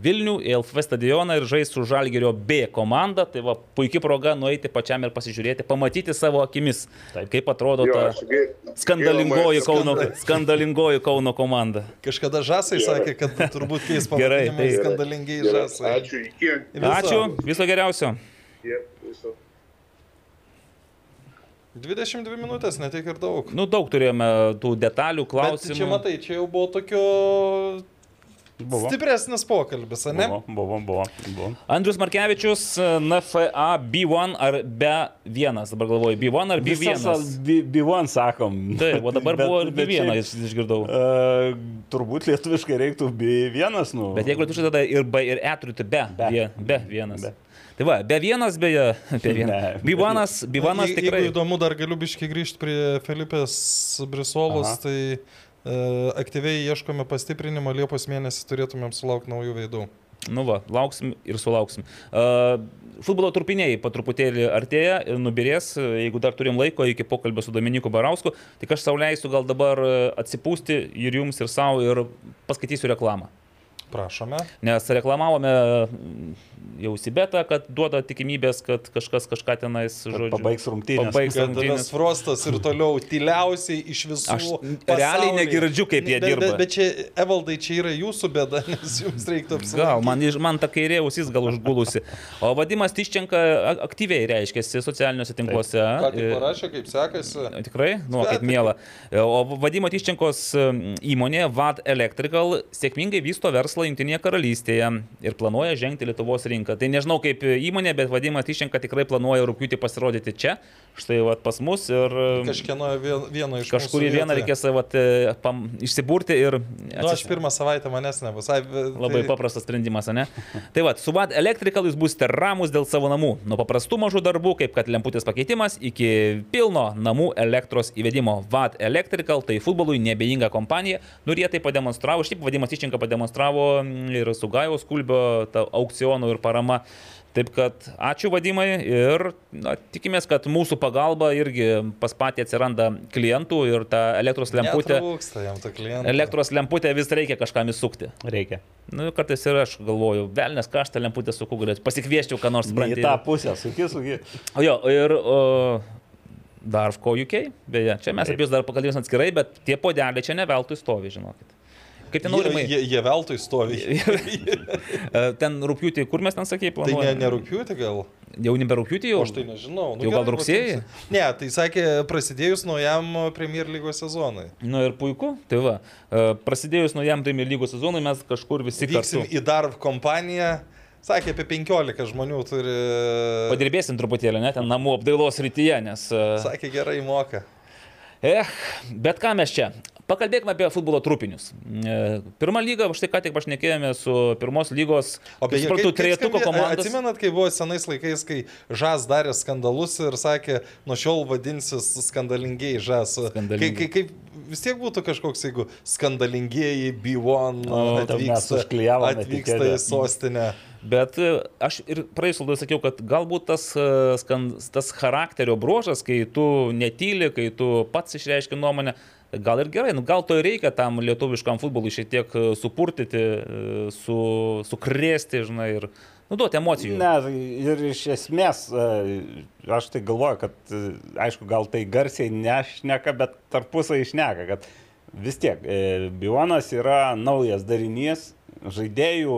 Vilnių, į LFV stadioną ir žais su Žalgerio B komanda. Tai va, puikia proga nueiti pačiam ir pasižiūrėti, pamatyti savo akimis, Taip. kaip atrodo Jo, ta gi- skandalingoji Kauno, skandal- skandalingoji Kauno komanda. Kažkada žasai Gerai. sakė, kad turbūt keis Gerai, pavadinimą tai- skandalingiai Gerai, žasai. Ačiū, iki. Viso. Ačiū, viso geriausio. Tie, viso. 22 minutės, netik ir daug. Nu, daug turėjome tų detalių, Bet klausimų. čia matai, čia jau buvo tokio Buvo. stipresnis pokalbis, ar ne? Buvo, buvo, buvo. buvo. Andrius Markevičius, NFA B1 ar B1, dabar galvoju, B1 ar B1. Visas B- B1 sakom. Taip, o dabar Bet- buvo ir bet B1, šiaip, jis išgirdau. e, turbūt lietuviškai reiktų B1, nu. Bet jeigu tu tada ir B ir E turite be, Be. be, be vienas. Tai va, be vienas beje, be vienas. Ne. Bivanas, Bivanas tikrai. Jeigu įdomu, dar galiu biškai grįžti prie Felipės Brisolos, Aha. tai e, aktyviai ieškome pastiprinimo, Liepos mėnesį turėtumėm sulaukti naujų veidų. Nu va, lauksim ir sulauksim. Uh, futbolo trupiniai po truputėlį artėja, ir nubirės, jeigu dar turim laiko iki pokalbio su Dominiku Barausku, tik aš sauliaisiu gal dabar e, atsipūsti ir jums, ir savo, ir paskaitysiu reklamą. Prašome. Nes reklamavome mm, jau Sibetą, kad duoda tikimybės, kad kažkas kažką tenais, žodžiu, pabaigs rungtynes. Pabaigs tas Frostas ir toliau tyliausiai iš visų. Aš realiai pasaulyje. negirdžiu, kaip jie bet, dirba. Bet, bet čia, Evaldai, čia yra jūsų bėda, nes jums reiktų apsilankyti. Gal, man, man ta kairė ausis gal užgulusi. O Vadimas Tiščenka aktyviai reiškiasi socialiniuose tinkluose. Ką tik E, parašė, kaip sekasi. Tikrai, nu, kaip mėla. O Vadimo Tiščenkos įmonė VAD Electrical sėkmingai vysto verslą Junktinėje karalystėje ir planuoja žengti Lietuvos rinką. Tai nežinau kaip įmonė, bet Vadimas Tiščenka tikrai planuoja rūpiutį pasirodyti čia, štai vat, pas mus ir Kažkieno vien- vieno iš kažkurį vieną reikės vat, e, pam, išsiburti ir... Nu, aš pirmą savaitę manęs nebus. Ai, tai- Labai paprastas sprendimas, ne? Tai va, su VAD Electrical jūs būsite ramus dėl savo namų. Nuo paprastų mažų darbų, kaip kad lemputės pakeitimas, iki pilno namų elektros įvedimo. VAD Electrical tai futbolui nebejinga kompanija. Nu jie tai pademonstravo, šiaip vadimas Iščenka pademonstravo mm, ir su Gajaus Kulbio aukcionų ir parama. Taip kad ačiū vadimai ir na, tikimės, kad mūsų pagalba irgi pas patį atsiranda klientų ir ta elektros lemputė. Elektros lemputė vis reikia kažkam įsukti. Reikia. Nu, kartais ir aš galvoju, velnės kažtą lemputę su kugalės, pasikvieščiau, ką nors Ne į tą pusę, suki, suki. O jo, ir o, dar ko UK, beje, čia mes apie jūs dar pakalbėsim atskirai, bet tie podeliai čia ne veltui stovi, žinokit. Kaip ten aurimai? Jie, jie, jie veltui stovi. E, Ten rūpjūtį, kur mes ten sakė, tai ne, planuojame? nerūpiuti gal. Jau nebe rūpjūtį jau? Aš tai nežinau. Jau gal vat- Ne, tai sakė prasidėjus naujam Premier lygos sezonui. Nu ir puiku, tai va, e, prasidėjus naujam Premier lygos sezonui mes kažkur visi Vyksim kartu. į darb kompaniją. Sakė, apie 15 žmonių turi. Padirbėsim truputėlį, net ten namų apdailos rytyje, nes... e, Sakė, gerai moka. Eh, bet ką mes čia? Pakalbėkime apie futbolo trupinius. E, Pirma lyga, štai ką tik pašnekėjome su pirmos lygos, O beje, suprantu, trejetuko komandos. Atsimenat, kai buvo senais laikais, kai Žas darė skandalus ir sakė, nuo šiol vadinsis skandalingiai Žas. Kai, Skandalingi. kai, kaip vis tiek būtų kažkoks, jeigu skandalingieji B1 O, atvyksta, atvyksta į sostinę. Bet e, aš ir praeisų laidą sakiau, kad galbūt tas, e, tas charakterio bruožas, kai tu netyli, kai tu pats išreiški nuomonę, gal ir gerai, nu, gal to ir reikia tam lietuviškam futbolui šiek tiek e, supurtyti, e, su, sukrėsti, žinai, ir nu, duoti emocijų. Ne, tai ir iš esmės, e, aš tai galvoju, kad, aišku, gal tai garsiai nešneka, bet tarpusai išneka, kad vis tiek, Bionas yra naujas darinys, žaidėjų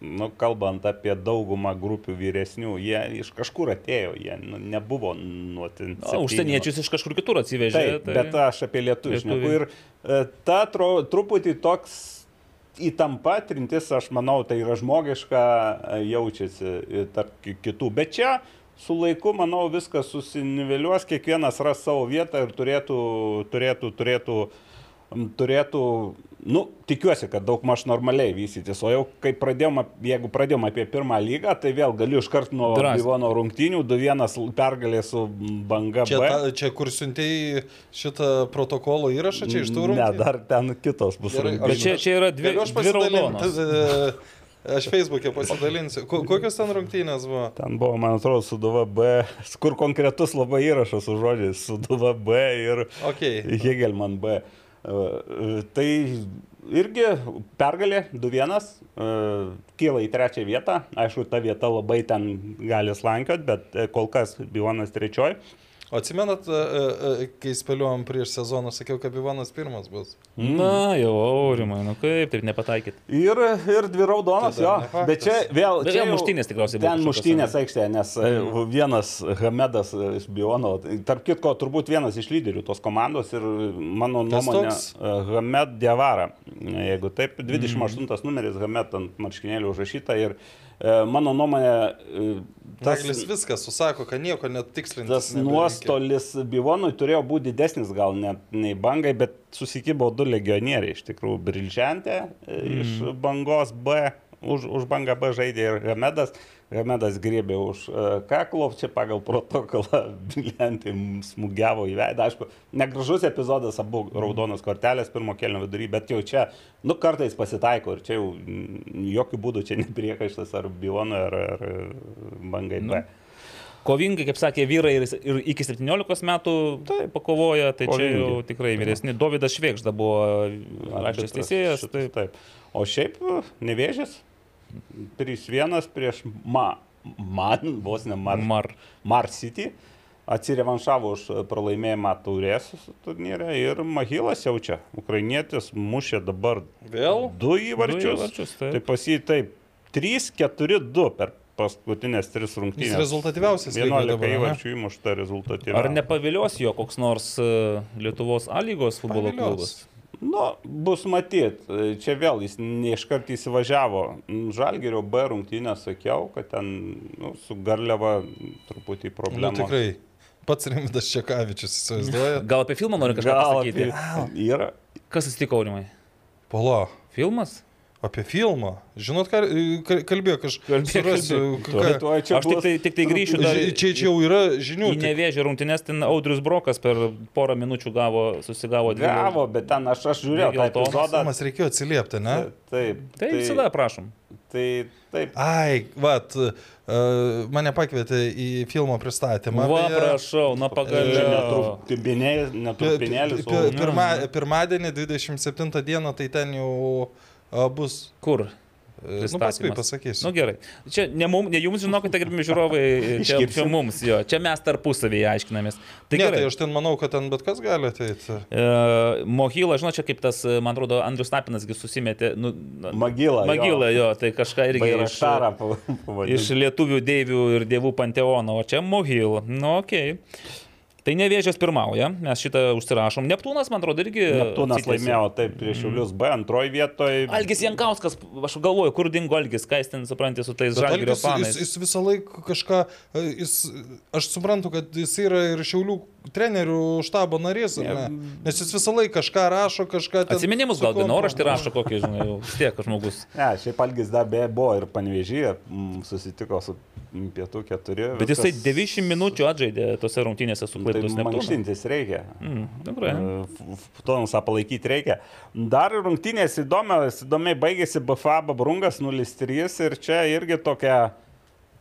nu, kalbant apie daugumą grupių vyresnių, jie iš kažkur atėjo, jie nu, nebuvo nuo ten. O, septynių. užsieniečius iš kažkur kitur atsivežė. Taip, tai... bet aš apie šneku. Ir e, ta tro, truputį toks įtampa, trintis, aš manau, tai yra žmogiška, e, jaučiasi e, tarp ki- kitų. Bet čia su laiku, manau, viskas susiniveliuos, kiekvienas ras savo vietą ir turėtų, turėtų, turėtų, m, turėtų nu, tikiuosi, kad daug maž normaliai vystytis. O jau kai pradėjom, jeigu pradėjom apie pirmą lygą, tai vėl galiu iškart nuo. Bivono rungtynių, 2-1 pergalė su banga Čia, B. ta, čia kur siuntėjai šitą protokolo įrašą, čia iš tų rungtynių? Ne, dar ten kitos bus. Gerai, rungtynės. Bet čia, čia yra dvi, dvi raudonos. Aš Facebook'e pasidalinsiu. Ko- Kokios ten rungtynės buvo? Ten buvo, man atrodo, Suduva B, kur konkretus labai įrašas su žodžiais Suduva B ir Okay. Hegelman B. E, Tai irgi pergalė 2-1, e, kyla į trečią vietą. Aišku, ta vieta labai ten gali slankiot, bet e, kol kas Bivonas trečioji. O atsimenat, e, e, kai spėliojom prieš sezoną, sakiau, kad Ivanas pirmas bus. Na, jau, aurimai, nu kaip taip nepataikyt. Ir, ir dvi raudonos, Tai jo. Bet čia vėl. Bet čia vėl muštynės tikriausiai buvo Ten muštynės aikštėje, nes mm. vienas Hamedas e, iš Biono, tarp kitko, turbūt vienas iš lyderių tos komandos ir mano nuomonė e, Hamed Diavara. Jeigu taip, 28 mm. numeris Hamed ant marškinėlių užrašyta ir e, mano nuomonė e, tas, Naglis viską susako, kad nieko netikslinti. tas nuostolis Bivonui turėjo būti didesnis gal net nei bangai, bet susikibo du legionieriai, iš tikrųjų, Brilžantė mm. iš bangos B, už, už bangą B žaidė ir Hamedas. Hamedas griebė už uh, kaklo, čia pagal protokolą Brilžantė smūgiavo į veidą. Aišku, negražus epizodas, abu raudonos kortelės pirmo kelio vidury, bet jau čia, nu, kartais pasitaiko ir čia jau mm, jokių būdų čia nepriekaištas ar Bivonui, ar, ar bangai B. Nu. Kovingai, kaip sakė, vyrai ir, ir iki 17 metų tai, pakovoja, tai čia jau tikrai vyresni. Dovydas Švėkžda buvo raštas teisėjas. Tai, taip. O šiaip nevėžės 3-1 prieš ma, man, vos ne Mar, Mar. Mar City. Atsirevanšavo už pralaimėjimą taurės turnyre ir Mahilas jaučia. Ukrainietis mušė dabar Vėl? du įvarčius. įvarčius, taip. tai pas jį taip 3-4-2 per paskutinės tris Jis rungtynės. rezultatyviausias lygoje 11 dabar, ane? įvarčių įmušta rezultatyviai. ar nepavilios jo koks nors e, Lietuvos A lygos futbolo klubas? Nu, bus matyt, čia vėl jis neiškart įsivažiavo. Žalgerio B rungtynę sakiau, kad ten nu, su Garliava truputį Nu, problema. tikrai. Pats Rimvidas Čekavičius įsivaizduoja. Gal apie filmą nori kažką Gal pasakyti? apie- yra. Kas atsitiko, Aurimai? Pala. Filmas? Apie filmą. Žinot, ką ka- kalbėjo kažkas. Kalbėk, Surasiu. Tuoj, ką- Aš tik tai, tik tai grįšiu dar Čia, čia jau yra žinių. į tik- nevėžį rungtynės, ten Audrius Brokas per porą minučių gavo, susigavo dvi. Gavo, bet ten aš, aš žiūrėjau tą epizodą. Samas reikėjo atsiliepti, ne? Taip. Tai visada prašom. Tai taip. Ai, vat, uh, mane pakvietė į filmo pristatymą. Va, beje. prašau, na pagaliau. pi- pi- Pirma, pirmadienį, 27 dieną, tai ten jau bus. Kur? e, Nu, paskui pasakysiu. Na nu, gerai. Čia ne, mum, ne jums, žinokite, gerbimi žiūrovai, čia, Iškirpsim. čia mums, jo. Čia mes tarpusavėje aiškinamės. Tai Ne, gerai. tai aš ten manau, kad ten bet kas gali ateiti. E, Mohyla, žinot, čia kaip tas, e, man atrodo, Andrius Tapinasgi susimetė. Nu, Magila. Magila, jo, tai kažką irgi iš, iš lietuvių deivių ir dievų panteono, o čia Mohyla. Nu, okei. Okay. Tai nevėžės pirmauja, mes šitą užsirašom. Neptūnas, man atrodo, irgi. Neptūnas atsitiesė. laimėjo taip prieš Šiaulius B, antroji vietoje. Algis Jankauskas, aš galvoju, kur dingo Algis, ką jis ten suprantė su tais žalgerio Algis, fanais. jis, jis visą laiką kažką, jis, aš suprantu, kad jis yra ir Šiaulių trenerių štabo narys, ar ne? nes jis visą laiką kažką rašo, kažką ten. Atsiminimus gal dienoraštį rašo kokį, žinai, jau vis tiek žmogus. Ne, šiaip Algis dar beje buvo ir panevežyje, susitiko su pietų keturi. Bet jisai viskas- 90 minučių atžaidė tose rungtynėse su Tai Klaipėdos Neptūnu. mankštintis reikia. Mm, tikrai. Tonusą palaikyti reikia. Dar rungtynės įdomios, įdomiai baigėsi BFA Babrungas 0-3 ir čia irgi tokia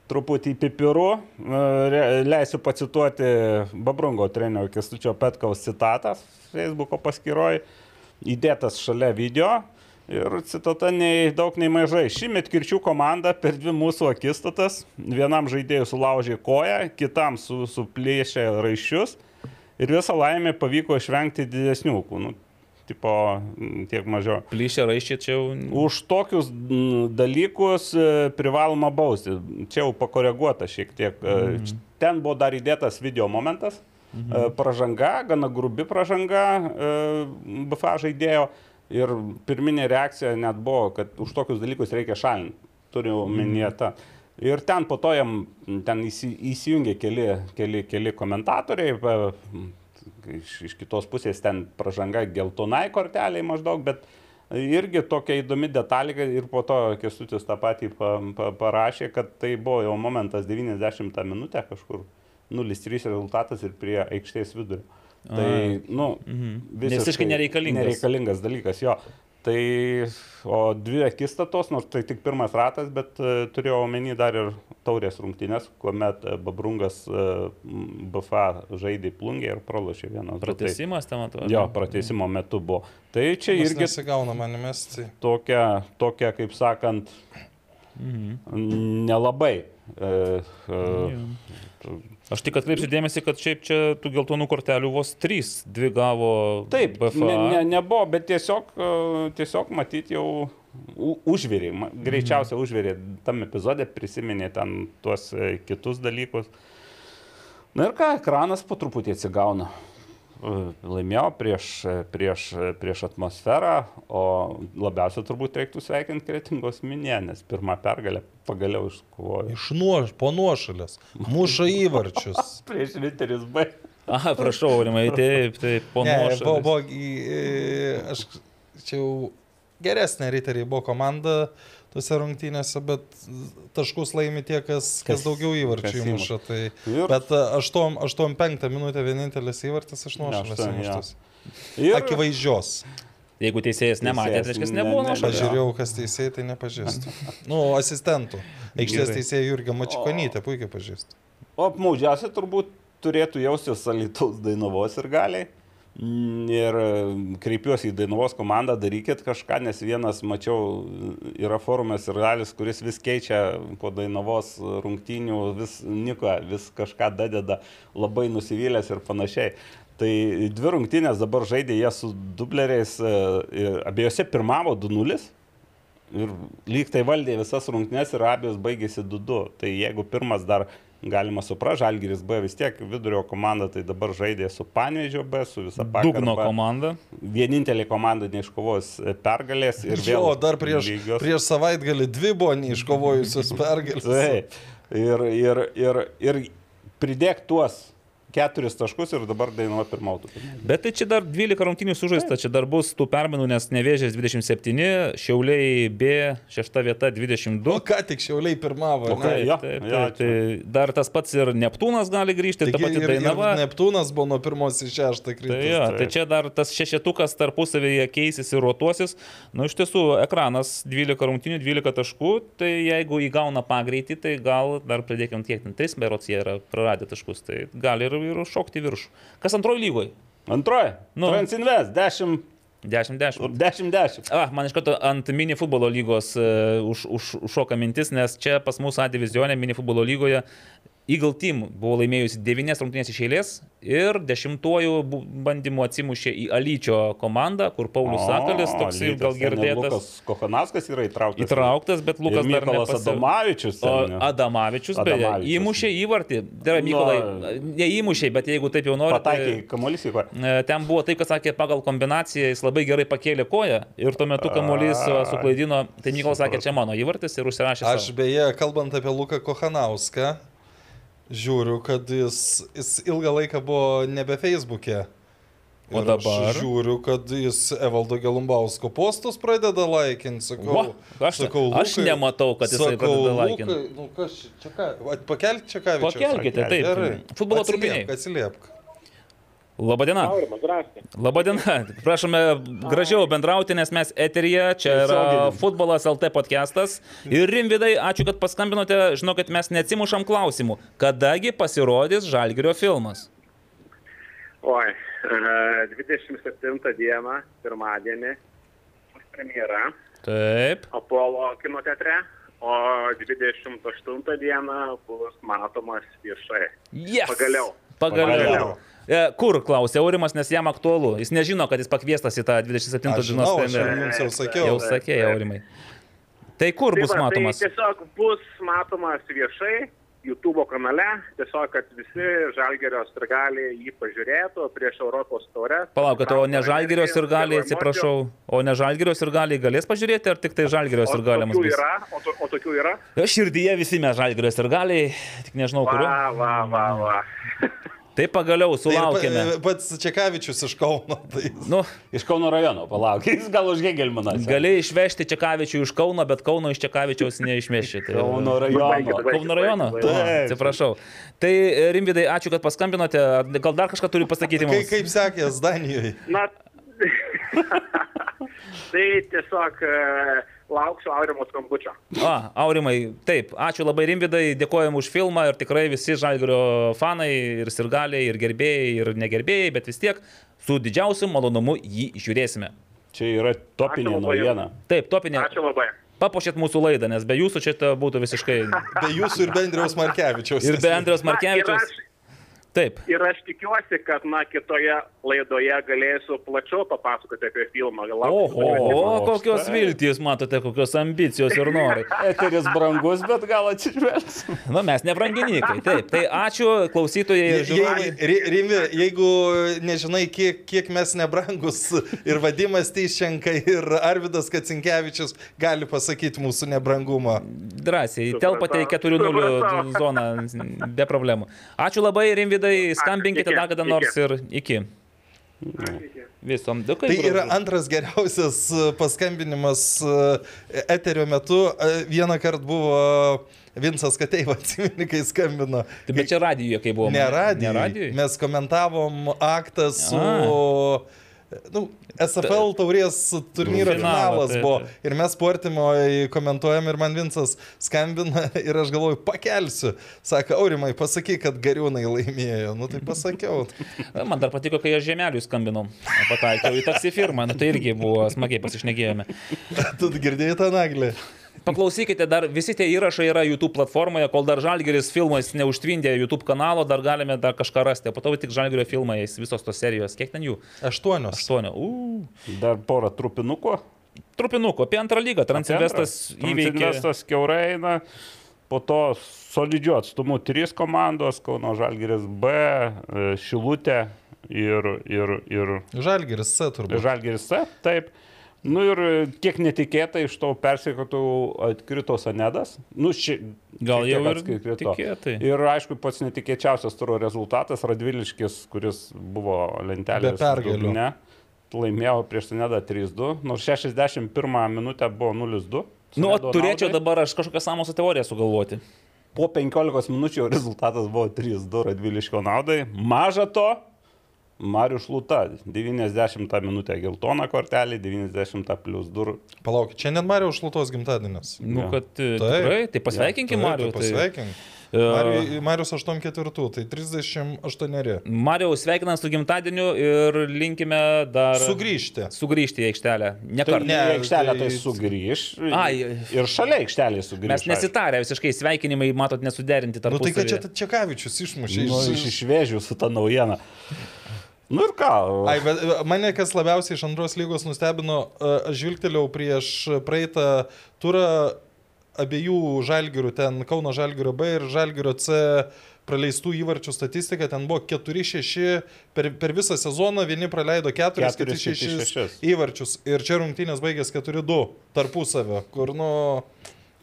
truputį pipirų. E, Leisiu pacituoti Babrungo trenerio Kestučio Petkaus citatas Facebook'o paskyroje, įdėtas šalia video. Ir citata nei daug nei mažai. Šįmet kirčių komanda per dvi mūsų akistatas vienam žaidėjui sulaužė koją, kitam su, suplėšė raiščius ir visą laimę pavyko išvengti didesnių kūnų. Tipo, mm, tiek mažiau. Plyšė raiščiai čia jau. Už tokius mm, dalykus e, privaloma bausti. Čia jau pakoreguota šiek tiek. Mhm. Ten buvo dar įdėtas video momentas. Mhm. Pražanga, gana grubi pražanga e, BFA žaidėjo. Ir pirminė reakcija net buvo, kad už tokius dalykus reikia šalinti. Turiu omenyje tą. Ir ten po to jam ten įsi, įsijungė keli, keli, keli komentatoriai, iš, iš kitos pusės ten pražanga geltonai korteliai maždaug, bet irgi tokia įdomi detalė ir po to Kestutis tą patį pa, pa, parašė, kad tai buvo jau momentas 90 minutę kažkur 0-3 rezultatas ir prie aikštės vidurio. Tai, nu, visiškai Visiškai nereikalingas. Nereikalingas dalykas, jo. Tai, o dvi akistatos, nors tai tik pirmas ratas, bet uh, turėjau omeny dar ir taurės rungtynės, kuomet uh, Babrungas uh, BFA žaidė plungė ir pralošė vieną. Tai- Pratesimas ten atrodo. Jo, pratesimo metu buvo. Tai čia Jis irgi nesigauna man mesti. tokia, tokia kaip sakant, nelabai. E, e, Aš tik atkreipsiu dėmesį, kad šiaip čia tų geltonų kortelių vos trys, dvi gavo Taip, BFA. ne, ne, nebuvo, bet tiesiog, e, tiesiog matyti jau u- užvirė, ma- greičiausiai užvirė tam epizode, prisiminė ten tuos e, kitus dalykus. Na ir ką, ekranas po truputį atsigauna. E, Laimėjo prieš, e, prieš, e, prieš atmosferą, o labiausiai turbūt reiktų sveikinti kretingos minė, nes pirmą pergalę pagaliau iškovojo. Iš nuoš, po nuošalės. Muša įvarčius. Prieš Viteris B. Aha, prašau, Rimai, taip, taip, po Ne, nuošalės. buvo, buvo, į- aš čia jau geresnė riteriai buvo komanda tose rungtynėse, bet taškus laimi tie, kas, kas Kas- daugiau įvarčių įmuša. Tai, Ir- bet 8-5 minutę vienintelis įvartis iš nuošalės įmuštas. Ir Akivaizdžios. Jeigu teisėjas nematė, tai reiškia, ne- nebuvo ne- nuošalės. Pažiūrėjau, kas teisėjai, tai nepažįstu. Nu, asistentų. Aikštės teisėja Jurgio Mačikonytė, puikiai pažįstu. O apmaudžiausia turbūt turėtų jaustis Alitaus Dainavos ir galiai. Ir kreipiuosi į Dainavos komandą, darykit kažką, nes vienas, mačiau, yra forumas ir galis, kuris vis keičia po Dainavos rungtynių, vis niko, vis kažką dadeda, labai nusivylęs ir panašiai. Tai dvi rungtynės dabar žaidė jie su dubleriais, e, abiejose pirmavo 2-0. Ir lyg tai valdė visas rungtynes ir abijos baigėsi 2-2. Tai jeigu pirmas dar galima suprasti, Žalgiris B vis tiek vidurio komanda, tai dabar žaidė su Panevežio B, su visa Dugno komanda. Vienintelė komanda neiškovos pergalės ir vėl. Jo, dar prieš, lygios. prieš savaitgalį dvi buvo neiškovojusios pergalės. Taip. Ir, ir, ir, ir pridėk tuos keturis taškus ir dabar dainuoja pirmautų. Bet tai čia dar 12 rungtynių sužaista, čia dar bus tų permainų, nes nevėžės 27, Šiauliai B, šešta vieta 22. Nu, ką tik šiauliai pirmavo. O ką, Taip, jo, taip, jo, taip, tai dar tas pats ir Neptūnas gali grįžti, ir ta Taigi pati ir, ir Dainava. Neptūnas buvo nuo pirmos į šeštą Tai, kritus. jo, tai čia dar tas šešetukas tarpusavėje keisis ir rotuosis. Na, iš tiesų, ekranas 12 rungtynių, 12 taškų, tai jeigu įgauna pagreitį, tai gal dar pridėkim tiek, 3 berots jie yra praradę taškus, tai gali ir, ir šokti viršų. Kas antroji lygoje? Antroji. Nu. Transinvest 10. 10-10. 10-10. Ah, man iš karto ant mini futbolo lygos uh, už, už, užšoka mintis, nes čia pas mus A divizionė mini futbolo lygoje Eagle Team buvo laimėjusi 9 rungtynės iš eilės ir dešimtuoju bu- bandymu atsimušė į Alyčio komandą, kur Paulius Sakalis, toks Lytas, gal ir girdėtas, Lukas Kochanauskas yra įtrauktas. įtrauktas, bet Lukas ir dar Mykolas nepasi- Adamavičius. O? Adamavičius, beje, įmušė įvartį. Tai yra, Mykolai, neįmušė, bet jeigu taip jau nori. Pataikė kamuolys į koją. E, Ten buvo taip, kad sakė, pagal kombinaciją jis labai gerai pakėlė koją ir tuo metu kamuolys suklaidino. Tai Mykolas sakė, čia mano įvartis ir užsirašė. Aš beje, kalbant apie Luką Kohanauską, žiūriu, kad jis, jis ilgą laiką buvo nebe Facebook'e. O dabar? Žiūriu, kad jis Evaldo Gelumbausko postus pradeda laikinti. Sakau, Va, aš- aš nematau, kad jisai sakau, pradeda Lukai, laikint. Nu, kas čia, ką? Pakelk čia ką, Pakelkite, taip. Gerai. Futbolo Atsiliepk, trupiniai. Atsiliepk. Labadiena. Labadiena. Prašome gražiau bendrauti, nes mes eteryje. Čia yra futbolas LT podcastas. Ir Rimvidai, ačiū, kad paskambinote. Žinau, kad mes neatsimušam klausimų. Kadagi pasirodys Žalgirio filmas? Oi, e, 27 dieną, pirmadienį, premjera Taip. Apollo kino teatre, o 28 dieną bus matomas viešai. Yes. Pagaliau. Pagaliau. Pagaliau. E, Kur klausė Aurimas, nes jam aktualu. Jis nežino, kad jis pakviestas į tą 27 Aš dienos aš jums jau sakiau. Jau sakė, Aurimai. Tai kur Tai bus va, matomas? Tai tiesiog bus matomas viešai YouTube kanale, tiesiog, kad visi žalgerio sirgaliai jį pažiūrėtų prieš Europos taurę. Palaukit, o ne žalgerios ir gali, atsiprašau, o ne žalgerios ir gali galės pažiūrėti, ar tik tai žalgerios ir tokių bus? yra, o, to, o tokių yra. Širdyje visi mes žalgerios ir gali, tik nežinau kuriuo. Va, va, va, va. Tai pagaliau Tai sulaukėme. pa- pats Čekavičius iš Kauno. Tai... Nu, Iš Kauno rajono, palauk, jis gal už Hegelmaną. gali išvežti Čekavičių iš Kauno, bet Kauno iš Čekavičiaus neišmešti. Tai... Kauno rajono. baikit. Kauno rajono? Atsiprašau. Tai e, Rimvidai, ačiū, kad paskambinote. Gal dar kažką turi pasakyti Kai, mums? kaip sekės Danijoje? Na, tai tiesiog e, lauksiu Aurimo skambučio. A, Aurimai, taip, ačiū labai Rimvidai, dėkojom už filmą ir tikrai visi Žalgirio fanai ir sirgaliai, ir gerbėjai, ir negerbėjai, bet vis tiek su didžiausiu malonumu jį žiūrėsime. Čia yra topinė naujiena. Taip, topinė. Ačiū labai. Papuošėt mūsų laidą, nes be jūsų čia būtų visiškai... Be jūsų ir Bendriaus Markevičiaus. Ir be Andriaus Na, ir Markevičiaus. aš- Taip. Ir aš tikiuosi, kad, na, kitoje laidoje galėsiu plačiau papasakoti apie filmą. Lauksiu Oho, pakvietimo. kokios štai. viltys, matote, kokios ambicijos ir norai. Eteris brangus, bet gal atsižvelgs. Na, mes nebranginikai. Taip, tai ačiū klausytojai ir žiūrovai. Jei, Rimi, jeigu nežinai, kiek, kiek mes nebrangus ir Vadimas Tyščenka ir Arvidas Kacinkievičius gali pasakyti mūsų nebrangumą. Drąsiai, telpate į 4-0 zoną be problemų. Ačiū labai, Rimvidai, skambinkite Iki, dar kada nors ir iki. Visom dėkui. Tai yra antras geriausias e, paskambinimas e, eterio metu. E, Vieną kartą buvo Vinsas Kateiva, atsimeni, kai skambino. Tai Bet čia radijoje, kai buvo. Ne radijui. Mes komentavom aktą su... A. Nu, SFL taurės turnyro finalas taip, buvo. Ir mes sportimoje komentuojam ir man Vinsas skambina ir aš galvoju, pakelsiu. Sako, Aurimai, pasakyk, kad gariūnai laimėjo. Nu tai pasakiau. Man dar patiko, kai aš žemeliui skambinau. Pataikiau į taksi firmą, nu, tai irgi buvo smagiai pasišnekėjome. tu girdėjai tą naglį. Paklausykite, dar visi tie įrašai yra YouTube platformoje, kol dar Žalgeris filmas neužtvindė YouTube kanalo, dar galime dar kažką rasti. Po to tik Žalgerio filmai, visos tos serijos. Kiek ten jų? Aštuonios. Aštuonio. Uuu. Dar porą trupinukų. Trupinuko, apie antrą lygą. Transinvestas įveikė. Investas keurai eina. Po to solidžiu atstumu trys komandos - Kauno Žalgiris B, e, Šilutė ir, ir, ir Žalgiris C turbūt. Žalgiris C. Taip. Nu ir e, kiek netikėtai iš to persikotų atkrito Sanedas. Nu, ši, Gal jau ir tikėtai. Ir aišku, pats netikėčiausias turo rezultatas Radviliškis, kuris buvo lentelės Be pergalių. dugne, laimėjo prieš Sanedą 3-2, nors 61 minutę buvo 0-2. Nu, o turėčiau naudai. dabar aš kažkokią samoso teoriją sugalvoti. Po 15 minučių rezultatas buvo 3-2 Radviliškio naudai. Maža to, Marius Šluta 90 minutę geltona kortelė, 90 plus 2. Palauk, čia net Marijos Šlutos gimtadienis. Nu, Jo. kad e, tikrai, tai pasveikinkim Taip, Mariu. tai Tai, Pasveikink. E, Marijus- Marijus 84, tai 38. Mariau, sveikinam su gimtadieniu ir linkime dar Sugrįžti. sugrįžti į aikštelę. Ne Tai kartą. ne, Ne, aikštelė tai, tai tai sugrįž. Ai. Ir šalia aikštelė sugrįž. Mes nesitarę visiškai sveikinimai, matot, nesuderinti Nu tai kad čia tarpusavį. Čekavičius išmušė Nu, iš iš... išvežiu su tą naujieną. Nu ir ką? Ai, bet e, mane kas labiausiai iš antros lygos nustebino, e, aš žvilgtelėjau prieš praeitą turą abiejų žalgirių, ten Kauno žalgirio B ir žalgirio C praleistų įvarčių statistika, ten buvo 4-6 per, per visą sezoną, vieni praleido 4, kiti 6 4-6. įvarčius ir čia rungtynės baigės 4-2 tarpusavio, kur nu,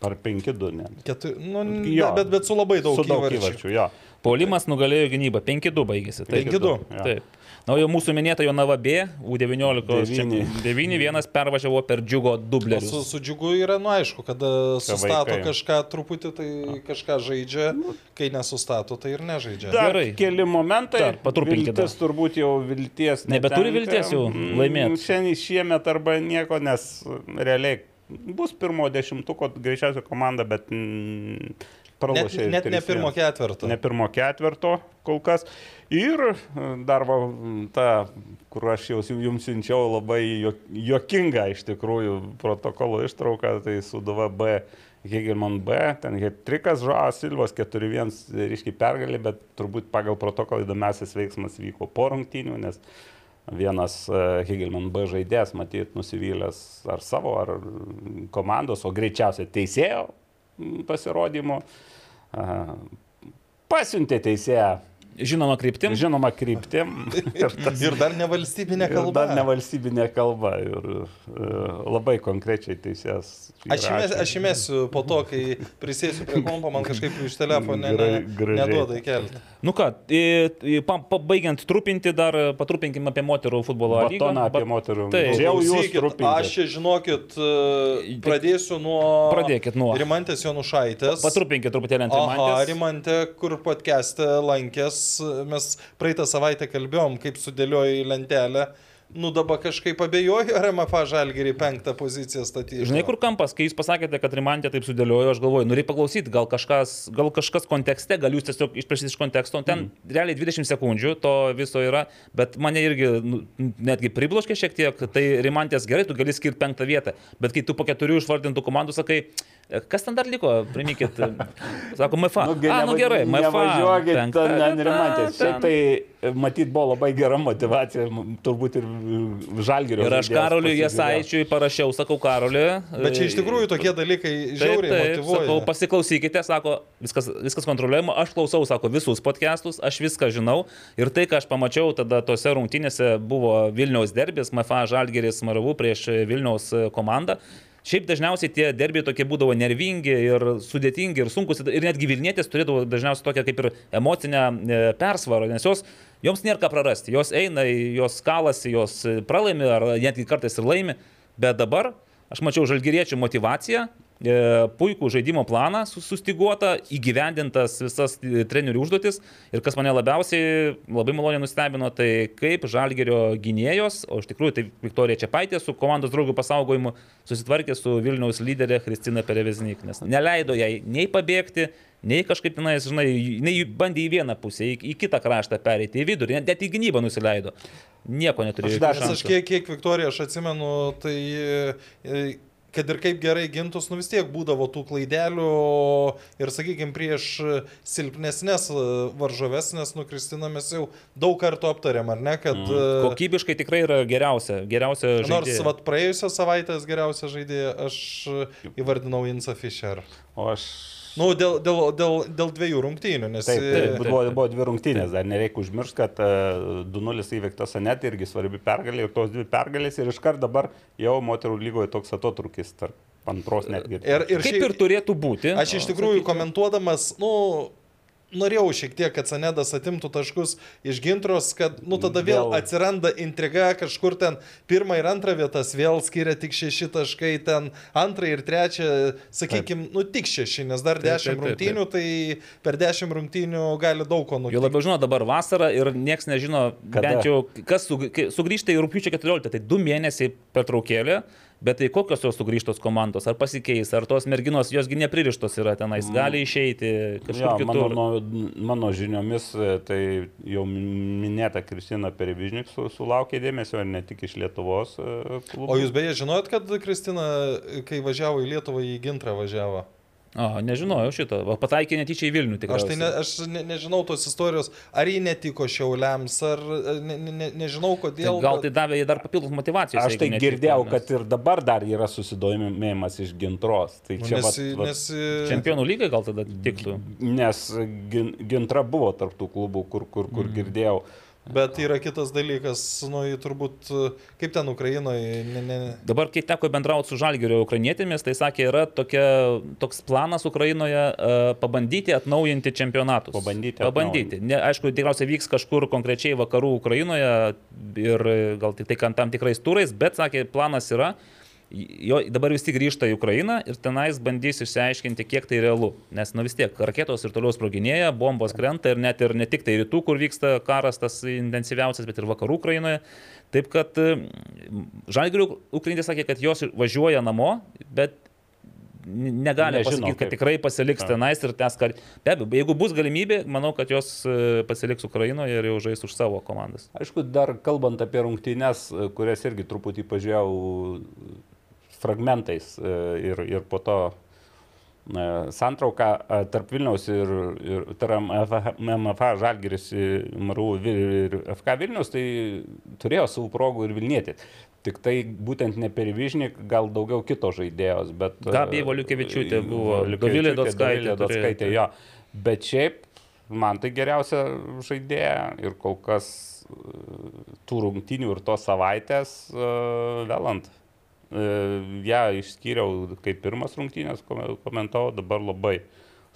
Ar 5-2 ne? keturi, nu Jo. bet, bet su labai daug, Su daug įvarčių. įvarčių. Polimas nugalėjo gynybą. 5-2 baigėsi. Taip. 5-2. Jo. Taip. Na, o jau mūsų minėta Jonava B, U19, Devyni. 9-1 pervažiavo per džiugo dublerius. Su, su džiugu yra, nu aišku, kada sustato vaikai. kažką truputį, tai kažką žaidžia, kai nesustato, tai ir nežaidžia. Dar Gerai. keli momentai. Dar, patrupinkit dar. Viltis turbūt jau vilties. Nebeturi netenka. vilties jau Mm, laimėt. Šiandien šiemet arba nieko, nes realiai bus pirmo dešimtuko greičiausiai komanda, bet mm, Net, pralošė. net ne 3-1. pirmo ketvirto. Ne pirmo ketvirto kol kas. Ir e, dar va, ta, kur aš jau jums siunčiau labai juok- juokingą iš tikrųjų protokolo ištrauką, tai su DVB Hegelman B, ten Hetrikas Žoas Silvos 4-1 ryškiai pergalė, bet turbūt pagal protokolą įdomiausias veiksmas vyko po rungtynių, nes vienas e, Hegelman B žaidėjas, matyt, nusivylęs ar savo, ar komandos, o greičiausiai teisėjo e, pasiuntė teisėją Žinoma kryptim. žinoma kryptim. Ir tas Ir dar ne valstybinė Ir kalba. Dar ne valstybinė kalba ir e, labai konkrečiai teisės. Aš įmesiu, aš įmesiu po to, kai prisėsiu prie kompo, man kažkaip iš telefono ne, ne, neduoda įkelti. Nu ką, pabaigiant trupinti, dar patrupinkim apie moterų futbolo lygą. Batoną apie moterų. Čia jau jūs Klausykit, trupinkit. Aš žinokit, e, pradėsiu nuo... Pradėkit nuo. Rimantės Jonušaitės. Patrupinkit truputėlį ant Aha, Rimantės. Rimantė, kur podcast'e lankės, mes praeitą savaitę kalbėjom, kaip sudėliojo į lentelę. Nu dabar kažkaip abejoju, ar MFA žalgerį penktą poziciją statyti. Žinai, kur kampas, kai jūs pasakėte, kad Rimantė taip sudėliojo, aš galvoju, nu reikia paklausyti, gal kažkas, gal kažkas kontekste, gal jūs tiesiog išprašysite iš konteksto, ten mm. realiai 20 sekundžių to viso yra, bet mane irgi nu, netgi pribloškė šiek tiek, tai Rimantės gerai, tu gali skirti penktą vietą, bet kai tu po keturių išvardintų komandų sakai, kas ten dar liko, priminkit, sako MFA. Nu, A, nu gerai, MFA. Nevažiuokit penkta ten vieta, nerimantės. Šiaip ten. tai e, matyt buvo labai gera motivacija, turbūt ir žalgerio. Ir aš Karoliui Jasaičiui parašiau, sakau, Karoliui. Bet čia iš tikrųjų tokie dalykai Taip, žiauriai taip, motivuoja. sakau, pasiklausykite, sako, viskas, viskas kontroliuojama, aš klausau, sako, visus podcastus, aš viską žinau. Ir tai, ką aš pamačiau tada tose rungtynėse, buvo Vilniaus derbis, MFA Žalgeris Maravų prieš Vilniaus komandą. Šiaip dažniausiai tie derbiai tokie būdavo nervingi ir sudėtingi ir sunkus ir netgi Vilnietės turėdavo dažniausiai tokią kaip ir emocinę e, persvarą, nes jos, joms nėra ką prarasti, jos eina, jos kalasi, jos e, pralaimi ar netgi kartais ir laimi, bet dabar aš mačiau žalgyriečių motivaciją, puikų žaidimo planą su- sustiguotą, įgyvendintas visas e, trenerių užduotis ir kas mane labiausiai labai maloniai nustebino, tai kaip žalgerio gynėjos, o iš tikrųjų tai Viktorija Čiapaitė su komandos draugų pasaugojimu susitvarkė su Vilniaus lyderė Kristina Pereviznik, nes neleido jai nei pabėgti, nei kažkaip tenais, žinai, nei bandė į vieną pusę, į, į kitą kraštą pereiti, į vidurį, net, į gynybą nusileido. Nieko neturėjo. Aš dar- aš kiek, kiek Viktorija, aš atsimenu, tai e, kad ir kaip gerai gintus, nu vis tiek būdavo tų klaidelių ir, sakykime, prieš silpnesnės e, varžoves, nes, nu, Kristina, mes jau daug kartų aptarėm, ar ne, kad... Mm. Kokybiškai tikrai yra geriausia, geriausia Nors, žaidėja. vat, praėjusios savaitės geriausia žaidėja aš įvardinau Insa Fischer. O aš... Nu, dėl, dėl, dėl, dėl dviejų rungtynių, nes... Taip, taip, e, buvo, buvo dvi rungtynės, dar nereikia užmiršti, kad e, 2-0 įveiktas Anet irgi svarbi pergalė ir tos dvi pergalės ir iškart dabar jau moterų lygoje toks atotrukis tarp antros netgi. Ir, ir Kaip ir turėtų būti. Aš iš tikrųjų komentuodamas, nu, norėjau šiek tiek, kad Sanedas atimtų taškus iš gintros, kad, nu, tada vėl atsiranda intriga, kažkur ten pirmą ir antrą vietas vėl skiria tik šeši taškai, ten antrą ir trečią, sakykime, nu, tik šeši, nes dar Taip, taip, dešimt taip, rungtynių, tai per dešimt rungtynių gali daug ko Jo nutikti. labiau žino dabar vasara ir niekas nežino, Kada? bent jau kas sugrįžta į rūpiučio 14, tai du mėnesiai per traukėlę, bet tai kokios jos sugrįžtos komandos, ar pasikeis, ar tos merginos, josgi nepririštos yra tenais, gali išeiti kažkur mano, kitur. mano, mano žiniomis, e, tai jau minėta Kristina Perivižnik su, sulaukė dėmesio ir ne tik iš Lietuvos e, klubų. O jūs beje žinojot, kad Kristina, kai važiavo į Lietuvą, į Gintrą važiavo? O, nežinojau šito, Va, pataikė netyčia į Vilnių Aš tikrai. tai ne, aš ne, nežinau tos istorijos, ar jį netiko šiauliams, ar ne, ne, ne, nežinau kodėl. Gal bet- tai davė dar papildomos motivacijos. Aš tai netiko, girdėjau, nes kad ir dabar dar yra susidomėjimas iš gintros. Tai čia nes, vat, vat, nes, Čempionų lygai gal tada tiktų. Nes gin, gintra buvo tarptų klubų, kur, kur, kur mm. girdėjau. Bet yra kitas dalykas, nu, jį turbūt, kaip ten Ukrainoje, ne, ne, Dabar, kai teko bendrauti su žalgerio ukrainietėmis, tai sakė, yra tokia, toks planas Ukrainoje uh, pabandyti atnaujinti čempionatus. Pabandyti Pabandyti. Ne, aišku, tikriausiai vyks kažkur konkrečiai vakarų Ukrainoje ir gal tik tai tam tikrais turais, bet sakė, planas yra. Jo, dabar vis tik grįžta į Ukrainą ir tenais bandys išsiaiškinti, kiek tai realu. Nes, nu vis tiek, raketos ir toliau sproginėja, bombos krenta ir net ir ne tik tai rytų, kur vyksta karas tas intensyviausias, bet ir vakarų Ukrainoje. Taip kad Žalgirių Ukrainai sakė, kad jos važiuoja namo, bet negali Nežino, pasakyti, kad kaip. tikrai pasiliks tenais ir tęs karį. Be abejo, jeigu bus galimybė, manau, kad jos e, pasiliks Ukrainoje ir jau žais už savo komandas. Aišku, dar kalbant apie rungtynes, kurias irgi truputį pažiūrėjau fragmentais e, ir, ir po to e, santrauką e, tarp Vilniaus ir, ir tarp MFA Žalgiris MRU ir FK Vilnius, tai turėjo savo progų ir Vilnietį. Tik tai būtent ne per Vyžnį, gal daugiau kito žaidėjos, bet... Gabija Valiukevičiūtė buvo, Dovilė Dotskaitė. Dotskaitė, jo. Bet šiaip man tai geriausia žaidėja ir kol kas tų rungtinių ir tos savaitės vėlant. Ja išskyriau kaip pirmas rungtynės komentavau, dabar labai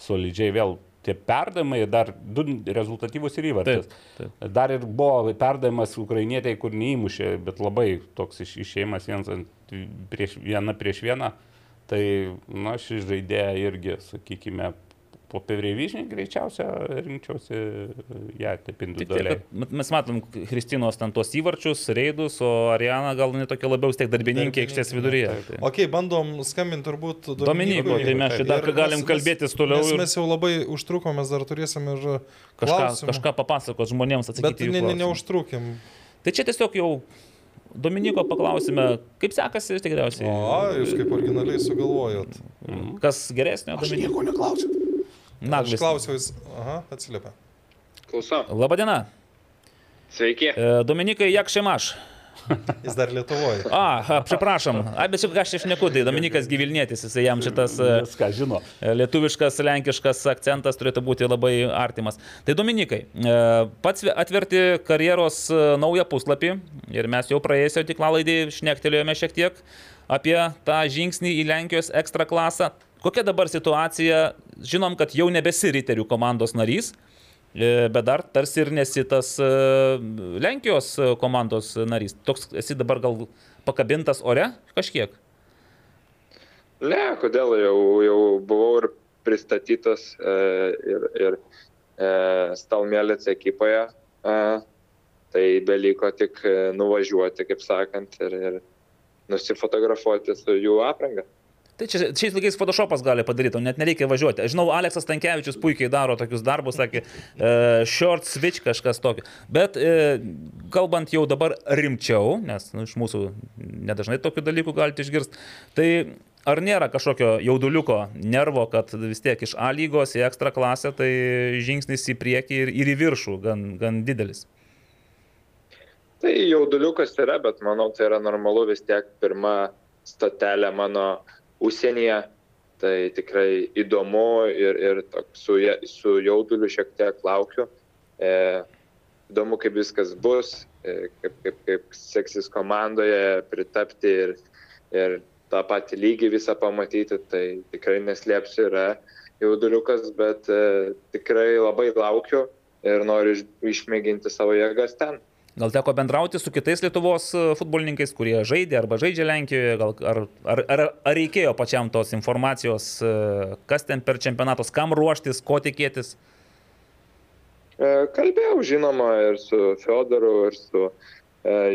solidžiai vėl tie perdavimai dar du rezultatyvus ir įvartis. Taip, taip. Dar ir buvo perdavimas ukrainietėjai, kur neįmušė, bet labai toks iš, išėjimas vienas prieš vieną prieš vieną. Tai, na, šis žaidėja irgi, sakykime, po Pevreivyžnį greičiausia rinkčiausi ją taip individualiai. Tik, mes matom Kristinos ten tos įvarčius, reidus, o Ariana gal netokia labiau tiek darbininkė aikštės viduryje. Tai. Ok, bandom skambinti turbūt Dominiko, tai mes šitą dar galim mes, kalbėtis toliau. Mes, mes jau labai užtrukom, mes dar turėsim ir kažką, klausimų. kažką papasakot žmonėms atsakyti. Bet ne, ne, neužtrukim. Tai čia tiesiog jau Dominiko paklausime, kaip sekasi tikriausiai. O, jūs kaip originaliai sugalvojot. Kas geresnio? Aš nieko neklausit. Naglis. Aš klausiau, jis. Aha, atsiliepia. Klausau. Labadiena. Sveiki. E, Dominikai, jak šeimaš? Jis dar Lietuvoje. A, atsiprašom. A, bet čia ką aš išneku, tai Dominikas Gyvilnėtis, jis jam šitas e. E, lietuviškas, lenkiškas akcentas turėtų būti labai artimas. Tai Dominikai, pats atverti karjeros naują puslapį ir mes jau praėjusio tiklalaidį šnektelėjome šiek tiek apie tą žingsnį į Lenkijos ekstra klasą. Kokia dabar situacija? Žinom, kad jau nebesi riterių komandos narys, e, bet dar tarsi ir nesi tas e, Lenkijos komandos narys. Toks esi dabar gal pakabintas ore kažkiek? Ne, kodėl jau, jau buvau ir pristatytas e, ir, ir e, Stalmėlės ekipoje, e, tai beliko tik nuvažiuoti, kaip sakant, ir, ir nusifotografuoti su jų apranga. Tai čia šiais laikais Photoshopas gali padaryti, net nereikia važiuoti. Aš žinau, Aleksas Tankievičius puikiai daro tokius darbus, sakė, uh, short switch kažkas tokio. Bet uh, kalbant jau dabar rimčiau, nes nu, iš mūsų nedažnai tokių dalykų galite išgirsti, tai ar nėra kažkokio jauduliuko nervo, kad vis tiek iš A lygos į ekstra klasę, tai žingsnis į priekį ir, ir į viršų gan, gan didelis? Tai jauduliukas yra, bet manau, tai yra normalu vis tiek pirma stotelė mano uh, užsienyje. Tai tikrai įdomu ir, ir su, su jauduliu šiek tiek laukiu. E, įdomu, kaip viskas bus, e, kaip, kaip, kaip seksis komandoje pritapti ir, ir tą patį lygį visą pamatyti. Tai tikrai neslėpsiu, yra jauduliukas, bet e, tikrai labai laukiu ir noriu išmėginti savo jėgas ten. Gal teko bendrauti su kitais Lietuvos e, futbolininkais, kurie žaidė arba žaidžia Lenkijoje, gal, ar, ar, ar, ar reikėjo pačiam tos informacijos, e, kas ten per čempionatos, kam ruoštis, ko tikėtis? E, kalbėjau, žinoma, ir su Fiodoru, ir su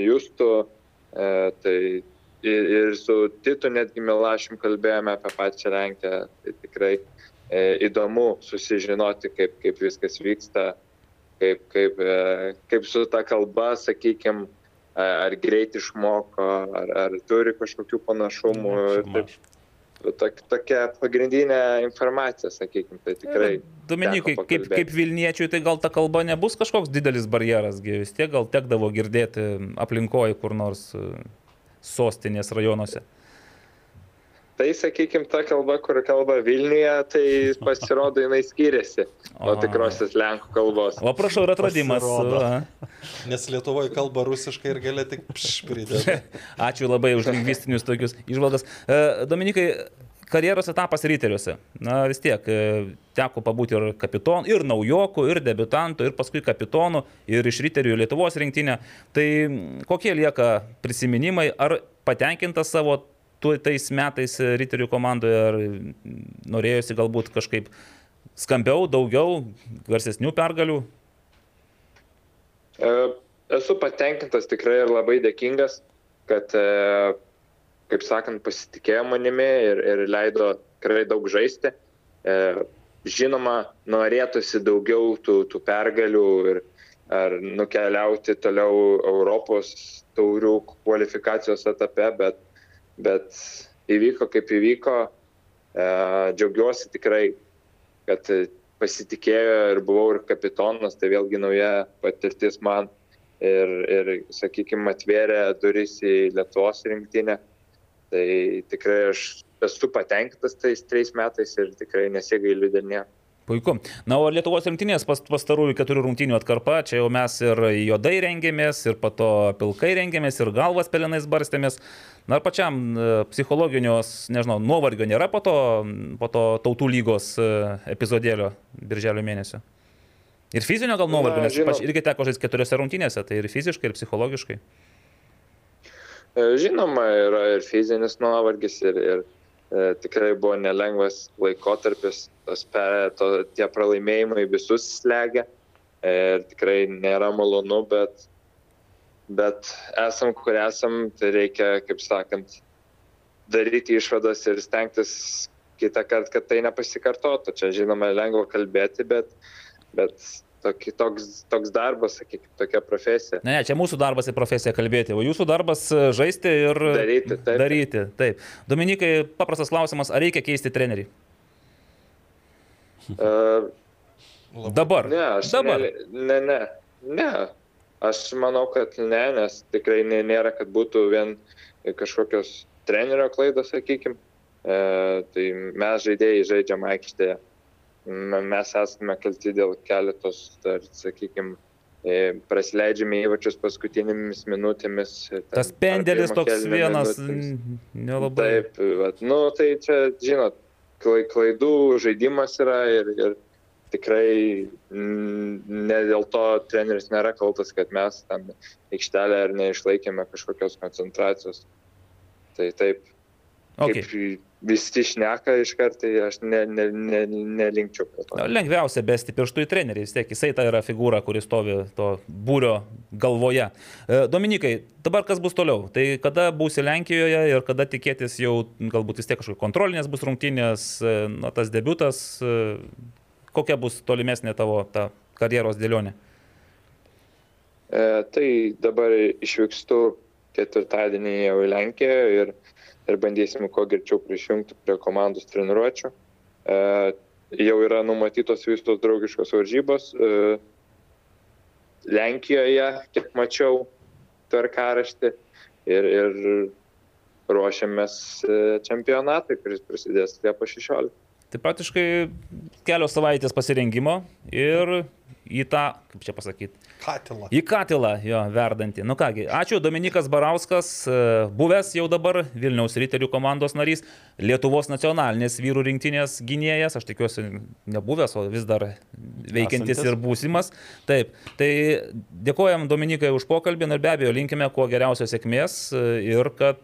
Justu, tai ir, ir su Titu netgi Milašim kalbėjome apie pačią Lenkiją. Tai tikrai įdomu susižinoti, kaip, kaip viskas vyksta kaip, kaip, e, kaip su ta kalba, sakykime, ar greit išmoko, ar, ar turi kažkokių panašumų. Taip, tok, tokia pagrindinė informacija, sakykime, tai tikrai. Dominikai, kaip, kaip Vilniečiui, tai gal ta kalba nebus kažkoks didelis barjeras, vis tiek gal tekdavo girdėti aplinkoje kur nors e, sostinės rajonuose. Tai, sakykime, ta kalba, kur kalba Vilniuje, tai pasirodo jinai skiriasi nuo tikrosios lenkų kalbos. O prašau, ir atradimas. Nes Lietuvoje kalba rusiškai ir gali tik pridėti. Ačiū labai už lingvistinius tokius išvalgas. E, Dominikai, karjeros etapas ryteriuose. Na vis tiek, e, teko pabūti ir kapitonu, ir naujokų, ir debutantų, ir paskui kapitonu, ir iš ryterių Lietuvos rinktinę. Tai kokie lieka prisiminimai, ar patenkintas savo tais metais Riterių komandoje, norėjosi galbūt kažkaip skambiau, daugiau, garsesnių pergalių? E, esu patenkintas tikrai ir labai dėkingas, kad, e, kaip sakant, pasitikėjo manimi ir, ir leido tikrai daug žaisti. E, žinoma, norėtųsi daugiau tų, tų pergalių ir ar nukeliauti toliau Europos taurių kvalifikacijos etape, bet bet įvyko kaip įvyko. E, džiaugiuosi tikrai, kad pasitikėjo ir buvau ir kapitonas, tai vėlgi nauja patirtis man ir, ir sakykime, atvėrė duris į Lietuvos rinktinę. Tai tikrai aš esu patenkintas tais trejais metais ir tikrai nesigailiu dėl nieko. Puiku. Na, o Lietuvos rinktinės pas, pastarųjų keturių rungtynių atkarpa, čia jau mes ir juodai rengėmės, ir po to pilkai rengėmės, ir galvas pelenais barstėmės. Na, ar pačiam e, psichologinios, nežinau, nuovargio nėra po to, po to tautų lygos e, epizodėlio birželio mėnesio? Ir fizinio gal nuovargio, nes pač irgi teko žaisti keturiose rungtynėse, tai ir fiziškai, ir psichologiškai. E, žinoma, yra ir fizinis nuovargis, ir, ir tikrai buvo nelengvas laikotarpis tos to, tie pralaimėjimai visus slegia ir tikrai nėra malonu, bet, bet esam, kur esam, tai reikia, kaip sakant, daryti išvadas ir stengtis kitą kartą, kad tai nepasikartotų. Čia, žinoma, lengva kalbėti, bet, bet tokį, toks, toks darbas, sakykime, tokia profesija. Ne, ne, čia mūsų darbas ir profesija kalbėti, o jūsų darbas žaisti ir daryti. Taip. daryti taip. Dominikai, paprastas klausimas, ar reikia keisti trenerį? Uh, Dabar. Ne, aš Dabar. Ne, ne, ne, ne. Aš manau, kad ne, nes tikrai nėra, kad būtų vien kažkokios trenerio klaidos, sakykime. E, tai mes žaidėjai žaidžiam aikštėje. Mes esame kalti dėl keletos, ar, sakykime, prasileidžiame įvačius paskutinėmis minutėmis. Tas pendelis toks vienas, nelabai. Taip, vat, nu, tai čia, žinot, klaidų žaidimas yra ir, ir tikrai ne dėl to treneris nėra kaltas, kad mes tam aikštelę ar neišlaikėme kažkokios koncentracijos. Tai taip, okay. kaip visi šneka iš karto, tai aš ne, ne, ne, nelinkčiau. Na, lengviausia besti pirštų į trenerį, vis tiek jisai tai yra figūra, kuris stovi to būrio galvoje. E, Dominikai, dabar kas bus toliau? Tai kada būsi Lenkijoje ir kada tikėtis jau galbūt vis tiek kažkokios kontrolinės bus rungtynės, e, na, tas debutas, e, kokia bus tolimesnė tavo ta karjeros dėlionė? E, tai dabar išvykstu ketvirtadienį jau į Lenkiją ir ir bandysim kuo greičiau prisijungti prie komandos treniruočio. E, jau yra numatytos visos draugiškos varžybos. E, Lenkijoje, kiek mačiau, tvarkaraštį ir, ir ruošiamės e, čempionatui, kuris prasidės Liepo 16. Tai praktiškai kelios savaitės pasirengimo ir į tą, kaip čia pasakyti, Katilą. Į katilą jo verdantį. Nu kągi, ačiū Dominikas Barauskas, e, buvęs jau dabar Vilniaus Riterių komandos narys, Lietuvos nacionalinės vyrų rinktinės gynėjas, aš tikiuosi nebuvęs, o vis dar veikiantis Esantis. ir būsimas. Taip, tai dėkojam Dominikai už pokalbį ir be abejo linkime kuo geriausios sėkmės e, ir kad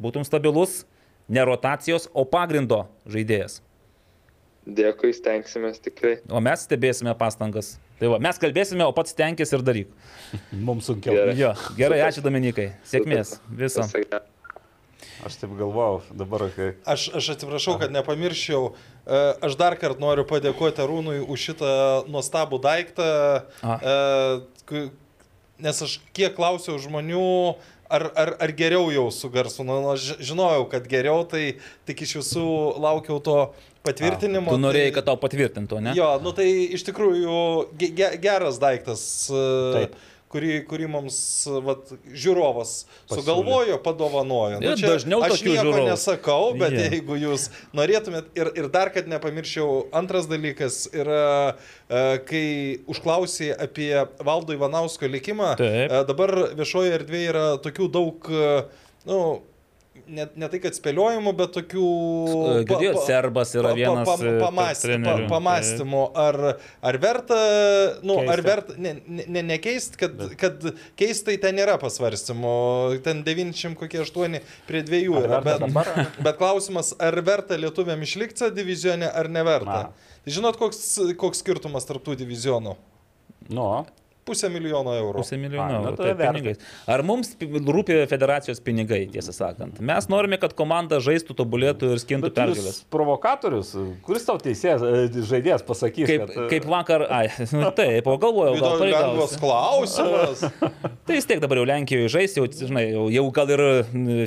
būtum stabilus, ne rotacijos, o pagrindo žaidėjas. Dėkui, stengsime tikrai. O mes stebėsime pastangas. Tai va, mes kalbėsime, o pats tenkis ir daryk. Mums sunkiau. Gerai, jo, gerai ačiū Dominikai. Sėkmės. Viso. Aš taip galvojau, dabar kai. Aš, aš atsiprašau, kad nepamirščiau. E, aš dar kartą noriu padėkoti Arūnui už šitą nuostabų daiktą. A. E, nes aš kiek klausiau žmonių, ar, ar, ar geriau jau su garsu. Nu, aš žinojau, kad geriau, tai tik iš visų laukiau to patvirtinimo. A, tu norėjai, tai, kad tau patvirtintų, ne? Jo, nu tai iš tikrųjų ge, geras daiktas. E, Taip kurį, kurį mums vat, žiūrovas Pasiūlė. sugalvojo, padovanojo. Nu, čia, dažniau aš nieko žiūrovų. nesakau, bet Yeah. jeigu jūs norėtumėt ir, ir dar, kad nepamirščiau, antras dalykas yra, e, kai užklausė apie Valdo Ivanausko likimą, Taip. e, dabar viešoje erdvėje yra tokių daug, e, nu, ne, ne tai kad spėliojimų, bet tokių... Girdėjau, serbas yra vienas e, tarp pamastymų, trenerių. pamastymų ar, ar verta, nu, Keista. ar verta, ne, ne, nekeist, kad, kad keistai ten nėra pasvarstymų, ten 90 kokie 8 prie 2 Ar yra, bet, dabar? bet klausimas, ar verta lietuviam išlikti divizione ar neverta. Na. Tai žinot, koks, koks skirtumas tarptų divizionų? Nu, Pusę milijono eurų. Pusę milijono nu, eurų. Tai pinigais. Ar mums pi- rūpi federacijos pinigai, tiesą sakant? Mes norime, kad komanda žaistų, tobulėtų ir skintų pergalės. provokatorius, kuris tau teisėjas, e, žaidėjas pasakys, Kaip, kad... e, kaip vakar, ai, nu, taip, o galvojau, gal Lengvas pareigausi. klausimas. Tai vis tiek dabar jau Lenkijoje žais, jau, žinai, jau, jau gal ir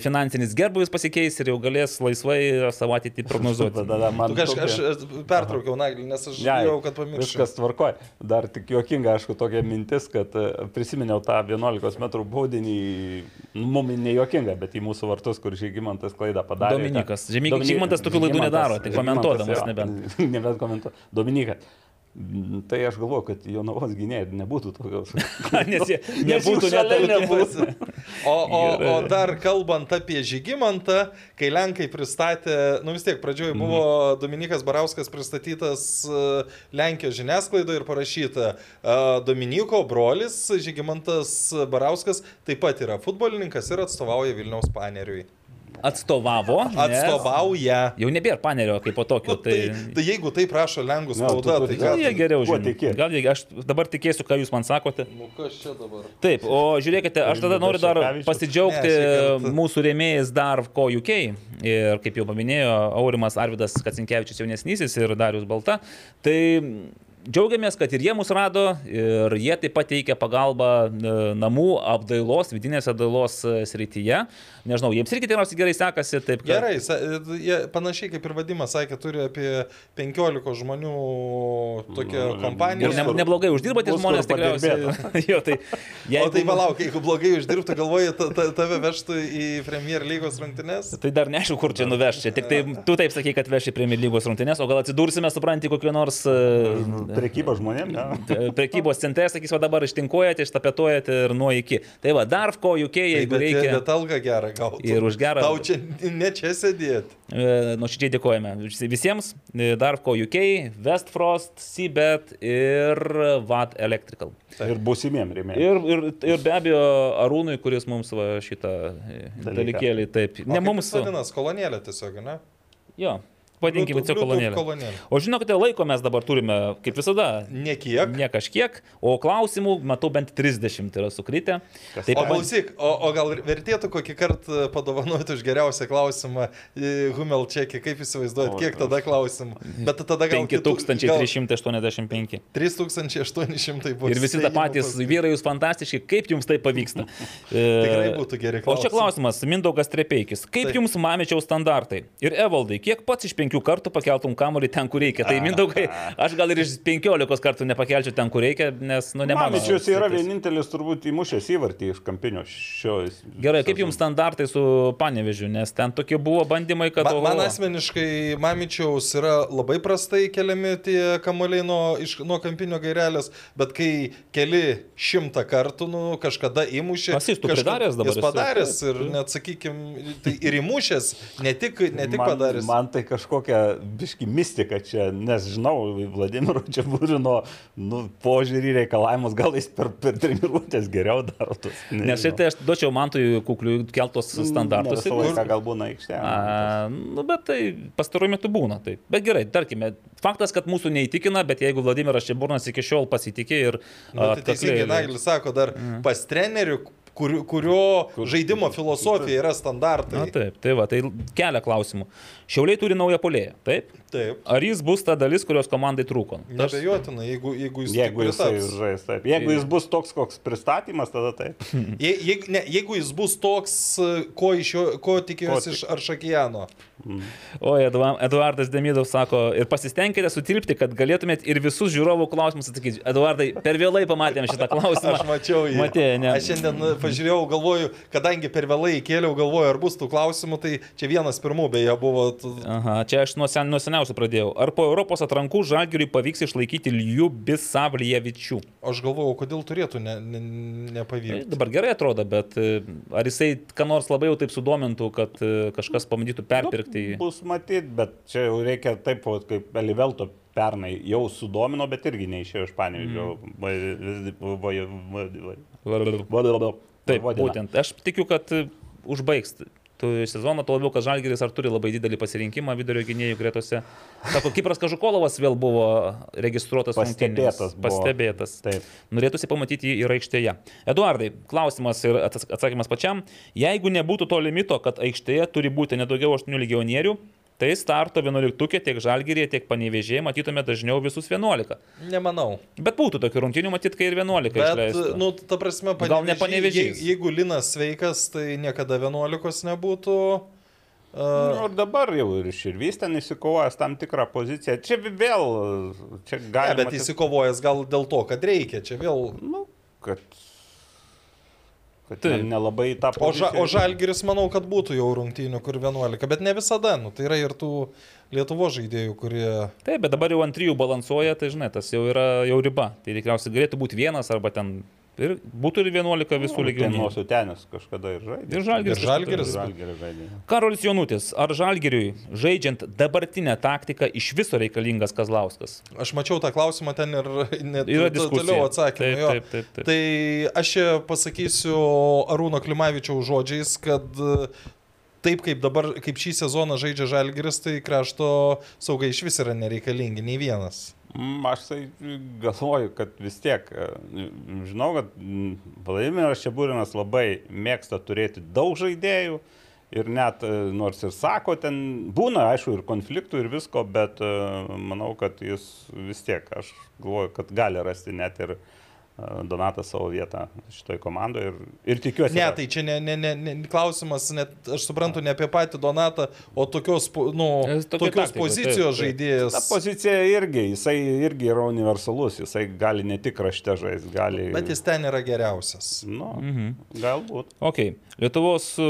finansinis gerbuvis pasikeis ir jau galės laisvai savo ateitį prognozuoti. Tada man Tu tokia- aš pertraukiau naglį, nes aš bijau, kad pamiršau. Viskas tvarkoja. Dar tik juokinga, aišku, tokia mintis, kad e, prisiminiau tą 11 m baudinį, nu, mum ne juokinga, bet į mūsų vartus, kur Žygimantas klaidą padarė. Dominikas. Žygimantas tokių Žygimantas- nedaro, tik komentuodamas nebent. nebent komentuodamas. Dominikas. Mm, Tai aš galvoju, kad Jonavos gynėjai nebūtų tokios. Nes jie Nes nebūtų jų šalia net nebūtų. O, o, o dar kalbant apie Žygimantą, kai Lenkai pristatė, nu vis tiek pradžioje buvo Dominikas Barauskas pristatytas e, Lenkijos žiniasklaidoje ir parašyta, e, Dominiko brolis Žygimantas Barauskas taip pat yra futbolininkas ir atstovauja Vilniaus paneriui. Atstovavo. nes Atstovauja. Jau nebėra panerio kaip po tokio. Tai, tai, tai jeigu taip rašo Lenkų Na, tu spauda, turi- tai Gal jie geriau žino. Gal jie, aš dabar tikėsiu, ką jūs man sakote. Nu, kas čia dabar? Taip, o žiūrėkite, aš tada noriu dar pasidžiaugti Ne, mūsų rėmėjais dar ko UK. Ir kaip jau paminėjo Aurimas Arvidas Kacinkievičius jaunesnysis ir Darius Balta. Tai džiaugiamės, kad ir jie mus rado ir jie taip pat teikia pagalbą e, namų apdailos, vidinės apdailos e, srityje. Nežinau, jiems irgi tikriausiai gerai sekasi. Taip, kad... Gerai, sa- jie panašiai kaip ir vadimas sakė, turi apie 15 žmonių tokią kompaniją. Ir ne, neblogai uždirba tie Bus žmonės tikriausiai. jo, tai, O tai palauk, jeigu blogai uždirbtų, galvoji, ta, ta, tave vežtų į Premier lygos rungtynes? Tai dar neaišku, kur čia nuveš. Čia tik tai tu taip sakai, kad veši Premier lygos rungtynės, o gal atsidursime, supranti, kokio nors e, Prekyba žmonėm, ne? prekybos centre, sakys, o dabar ištinkuojate, ištapetuojate ir nuo iki. Tai va, dar ko UK, Tai, jeigu bet, reikia. bet algą gerą gautų. Ir už gerą- Tau čia ne čia sėdėti. E, Nuoširdžiai dėkojame visi- visiems. E, Darko UK, Westfrost, Seabed ir VAT Electrical. Ir būsimiem rėmėjim. Ir, ir, ir be abejo Arūnui, kuris mums va, šitą dalykėlį taip. Ne mums. Vadinasi, kolonėlė tiesiog, ne? Jo, vadinkime tiesiog Bluetooth kolonėlę. kolonėlė. O žinokite, laiko mes dabar turime, kaip visada, Ne kiek. ne kažkiek, o klausimų matau bent 30 yra sukritę. Kas Tai O klausyk, o, o gal vertėtų kokį kartą padovanoti už geriausią klausimą į Humel čekį, kaip įsivaizduojat, kiek tada klausimų. Bet tada gal kitų- gal 5385. 3800 bus. Ir visi tą patys vyrai, jūs fantastiški, kaip jums tai pavyksta. Tikrai E, būtų geri O čia klausimai. klausimas, Mindaugas Trepeikis. Kaip Taip. jums mamičiaus standartai? Ir Evaldai, kiek pats iš penkių kartų pakeltum kamuolį ten, kur reikia? Tai Mindaugai, aš gal ir iš penkiolikos kartų nepakelčiau ten, kur reikia, nes, nu, ne mano. Mamičius yra vienintelis turbūt įmušęs įvartį iš kampinio šio. Gerai, kaip jums standartai su panevežiu, nes ten tokie buvo bandymai, kad... Ma, oho. man asmeniškai Mamičiaus yra labai prastai keliami tie kamuoliai nuo, iš, nuo kampinio gairelės, bet kai keli šimtą kartų, nu, kažkada įmušė. Asistų kažka- pridaręs dabar Jis padaręs ir net, sakykime, tai ir įmušęs, ne tik, ne tik man, padaręs. Man tai kažkokia biški mistika čia, nes žinau, Vladimiro čia būrino nu, požiūrį reikalavimus, gal jis per, per treniruotės geriau daro tos. Nes šiaip tai aš duočiau Mantui kuklių keltos standartus. Visą laiką gal būna aikštė. A, nu, bet tai pastaruoju metu būna. Tai. Bet gerai, tarkime, faktas, kad mūsų neįtikina, bet jeigu Vladimiras Čiaburnas iki šiol pasitikė ir... Nu, tai teisingai, Naglis sako, dar Mhm. pas trenerių, kur, kurio žaidimo filosofija yra standartai. Na taip, tai va, tai kelia klausimų. Šiauliai turi naują polėją, taip? Taip. Ar jis bus ta dalis, kurios komandai trūko? Nebejotinai, jeigu, jeigu jis Jeigu pritaps. žais taip. Jeigu jis bus toks, koks pristatymas, tada taip. Je, je, ne, jeigu jis bus toks, ko, iš jo, ko tikėjosi iš Aršakijano. O Edua- Eduardas Demidov sako, ir pasistengkite sutilpti, kad galėtumėt ir visus žiūrovų klausimus atsakyti. Eduardai, per vėlai pamatėm šitą klausimą. Aš mačiau jį. Matė, ne. Aš šiandien e, pažiūrėjau, galvoju, kadangi per vėlai įkėliau, galvoju, ar bus tų klausimų, tai čia vienas pirmų beje buvo. Aha, čia aš nuo, sen, nuo seniausių pradėjau. Ar po Europos atrankų Žalgiriui pavyks išlaikyti Ljubisavlievičių? Aš galvojau, kodėl turėtų ne, ne, Tai nepavykti. dabar gerai atrodo, bet e, ar jisai ką nors labai jau taip sudomintų, kad e, kažkas pabandytų perpirkti jį? Bus matyt, bet čia jau reikia taip, kaip Elivelto pernai jau sudomino, bet irgi neišėjo iš panėžio. Taip, būtent. Aš tikiu, kad e, užbaigs sezoną, tuo labiau, kad Žalgiris ar turi labai didelį pasirinkimą vidurio gynėjų gretose. Sako, Kipras Kažukolovas vėl buvo registruotas Pastebėtas buvo. Pastebėtas. Taip. Norėtųsi pamatyti jį ir aikštėje. Eduardai, klausimas ir atsakymas pačiam. Jeigu nebūtų to limito, kad aikštėje turi būti nedaugiau 8 legionierių, tai starto 11 tiek Žalgirėje, tiek Panevežėje matytume dažniau visus 11. Nemanau. Bet būtų tokių rungtynių matyti, kai ir 11 Bet, išleistų. nu, ta prasme, Gal ne jei- Jeigu Linas sveikas, tai niekada 11 nebūtų. Nu, Uh, ir dabar jau ir Širvys ten įsikovojęs tam tikrą poziciją. Čia vėl, čia ne, galima... bet įsikovojęs gal dėl to, kad reikia. Čia vėl. Nu, kad... Kad Taip. ne- nelabai tą O, ža, poziciją- o Žalgiris, manau, kad būtų jau rungtynių, kur 11, bet ne visada. Nu, tai yra ir tų Lietuvo žaidėjų, kurie... Taip, bet dabar jau ant trijų balansuoja, tai žinai, tas jau yra jau riba. Tai tikriausiai galėtų būti vienas arba ten ir būtų ir 11 visų Nu, lygių. Nuo sutenės kažkada ir žaidė. Ir Žalgiris. Ir Žalgiris. Žalgiris žaidė. Karolis Jonutis, ar Žalgiriui, žaidžiant dabartinę taktiką, iš viso reikalingas Kazlauskas? Aš mačiau tą klausimą ten ir net Yra toliau atsakymą. Taip, jo. taip, taip, taip. Tai aš pasakysiu Arūno Klimavičiaus žodžiais, kad e, taip kaip dabar, kaip šį sezoną žaidžia Žalgiris, tai krašto saugai iš vis yra nereikalingi, nei vienas. Mm, Aš tai galvoju, kad vis tiek, e, žinau, kad mm, Vladimiras Šeburinas labai mėgsta turėti daug žaidėjų ir net, e, nors ir sako, ten būna, aišku, ir konfliktų ir visko, bet e, manau, kad jis vis tiek, aš galvoju, kad gali rasti net ir e, Donatą savo vietą šitoj komandoje ir, ir tikiuosi. Ne, tai čia ne, ne, ne, ne, klausimas, net, aš suprantu, ne apie patį Donatą, o tokios, nu, tokios taktikoj, pozicijos taip. žaidėjas. Ta pozicija irgi, jisai irgi yra universalus, jisai gali ne tik rašte žaisti, gali... Bet jis ten yra geriausias. Nu, Mhm. galbūt. Ok, Lietuvos, e,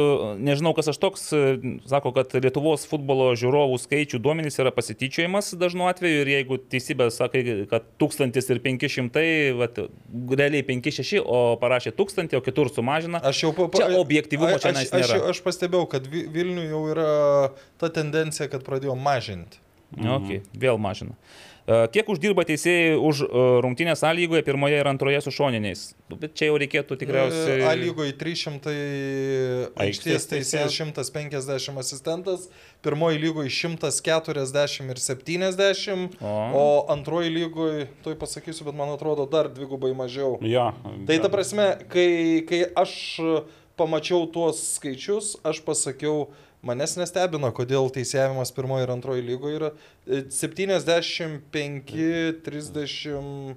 nežinau kas aš toks, e, sako, kad Lietuvos futbolo žiūrovų skaičių duomenys yra pasityčiojimas dažnu atveju ir jeigu teisybė sakai, kad 1500, vat, realiai 5-6, o parašė 1000, o kitur sumažina. Aš jau pa, pa, Čia objektyvumo aš- čionais aš, aš, nėra. pastebėjau, kad Vi- Vilniuje jau yra ta tendencija, kad pradėjo mažinti. Mhm. Ok, vėl mažina. E, Kiek uždirba teisėjai už e, rungtynės sąlygoje pirmoje ir antroje su šoniniais? Nu, Bet čia jau reikėtų tikriausiai... A lygoje 300 aikštės teisėjas, 150 asistentas, pirmoji lygoje 140 ir 70, O. o antroji lygoje, tai pasakysiu, bet man atrodo dar dvigubai mažiau. Jo. Tai ta prasme, kai, kai aš pamačiau tuos skaičius, aš pasakiau, manęs nestebino, kodėl teisėjimas pirmoji ir antroji lygoje yra e, 75, 30.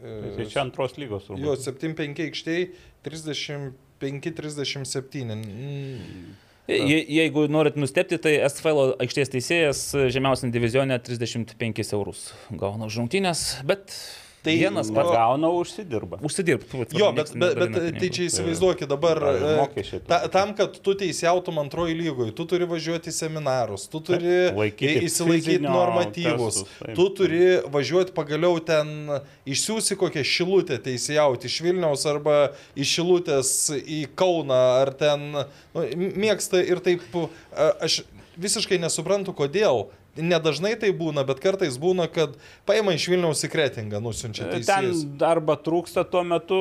Tai čia antros lygos. turbūt. Jo, 75 aikštėje, 35, 37. Mm. Je, jeigu norit nustepti, tai SFL aikštės teisėjas žemiausiam divizione 35 eurus gauna už rungtynės, bet Tai- tai vienas pats Negauna, užsidirba. užsidirbti. Jo, bet, bet, bet tai čia įsivaizduokit dabar, e, ta, tam, kad tu teisiautum antroji lygoje, tu turi važiuoti į seminarus, tu turi Laikyti įsilaikyti normatyvus, testus, tu turi važiuoti pagaliau ten, išsiųsi kokią šilutę teisėjauti iš Vilniaus arba iš šilutės į Kauną, ar ten nu, mėgsta ir taip, aš visiškai nesuprantu, kodėl. Nedažnai tai būna, bet kartais būna, kad paima iš Vilniaus į Kretingą, nusinčia teisėjus. Ten arba trūksta tuo metu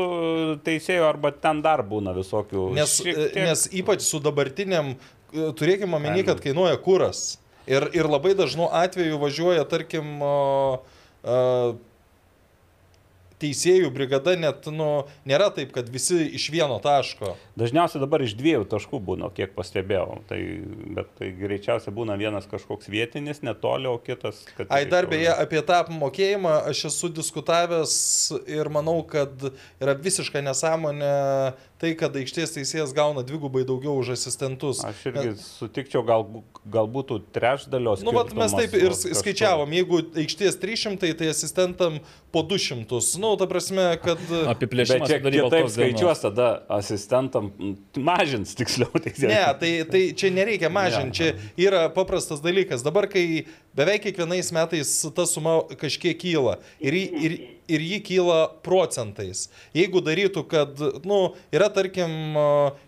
teisėjų, arba ten dar būna visokių. Nes, e, tiek- nes ypač su dabartiniam, e, turėkime omeny, kad kainuoja kuras. Ir, ir labai dažnu atveju važiuoja, tarkim, a, teisėjų brigada net, nu, nėra taip, kad visi iš vieno taško. Dažniausiai dabar iš dviejų taškų būna, kiek pastebėjau. Tai, bet tai greičiausiai būna vienas kažkoks vietinis, netoli, o kitas. kad Ai, dar beje, apie tą apmokėjimą aš esu diskutavęs ir manau, kad yra visiška nesąmonė tai, kad aikštės teisėjas gauna dvigubai daugiau už asistentus. Aš irgi sutikčiau, gal, gal būtų trečdalio. Nu, vat mes taip ir skaičiavom, jeigu aikštės 300, tai asistentam po 200. Nu, ta prasme, kad... Bet Apiplėšimas čia sudaryvo kitaip skaičiuos, tada asistentam mažins tiksliau. teisėjas. Ne, tai, tai čia nereikia mažinti, čia yra paprastas dalykas. Dabar, kai beveik kiekvienais metais ta suma kažkiek kyla ir, ir, ir ji kyla procentais. Jeigu darytų, kad, nu, yra, tarkim,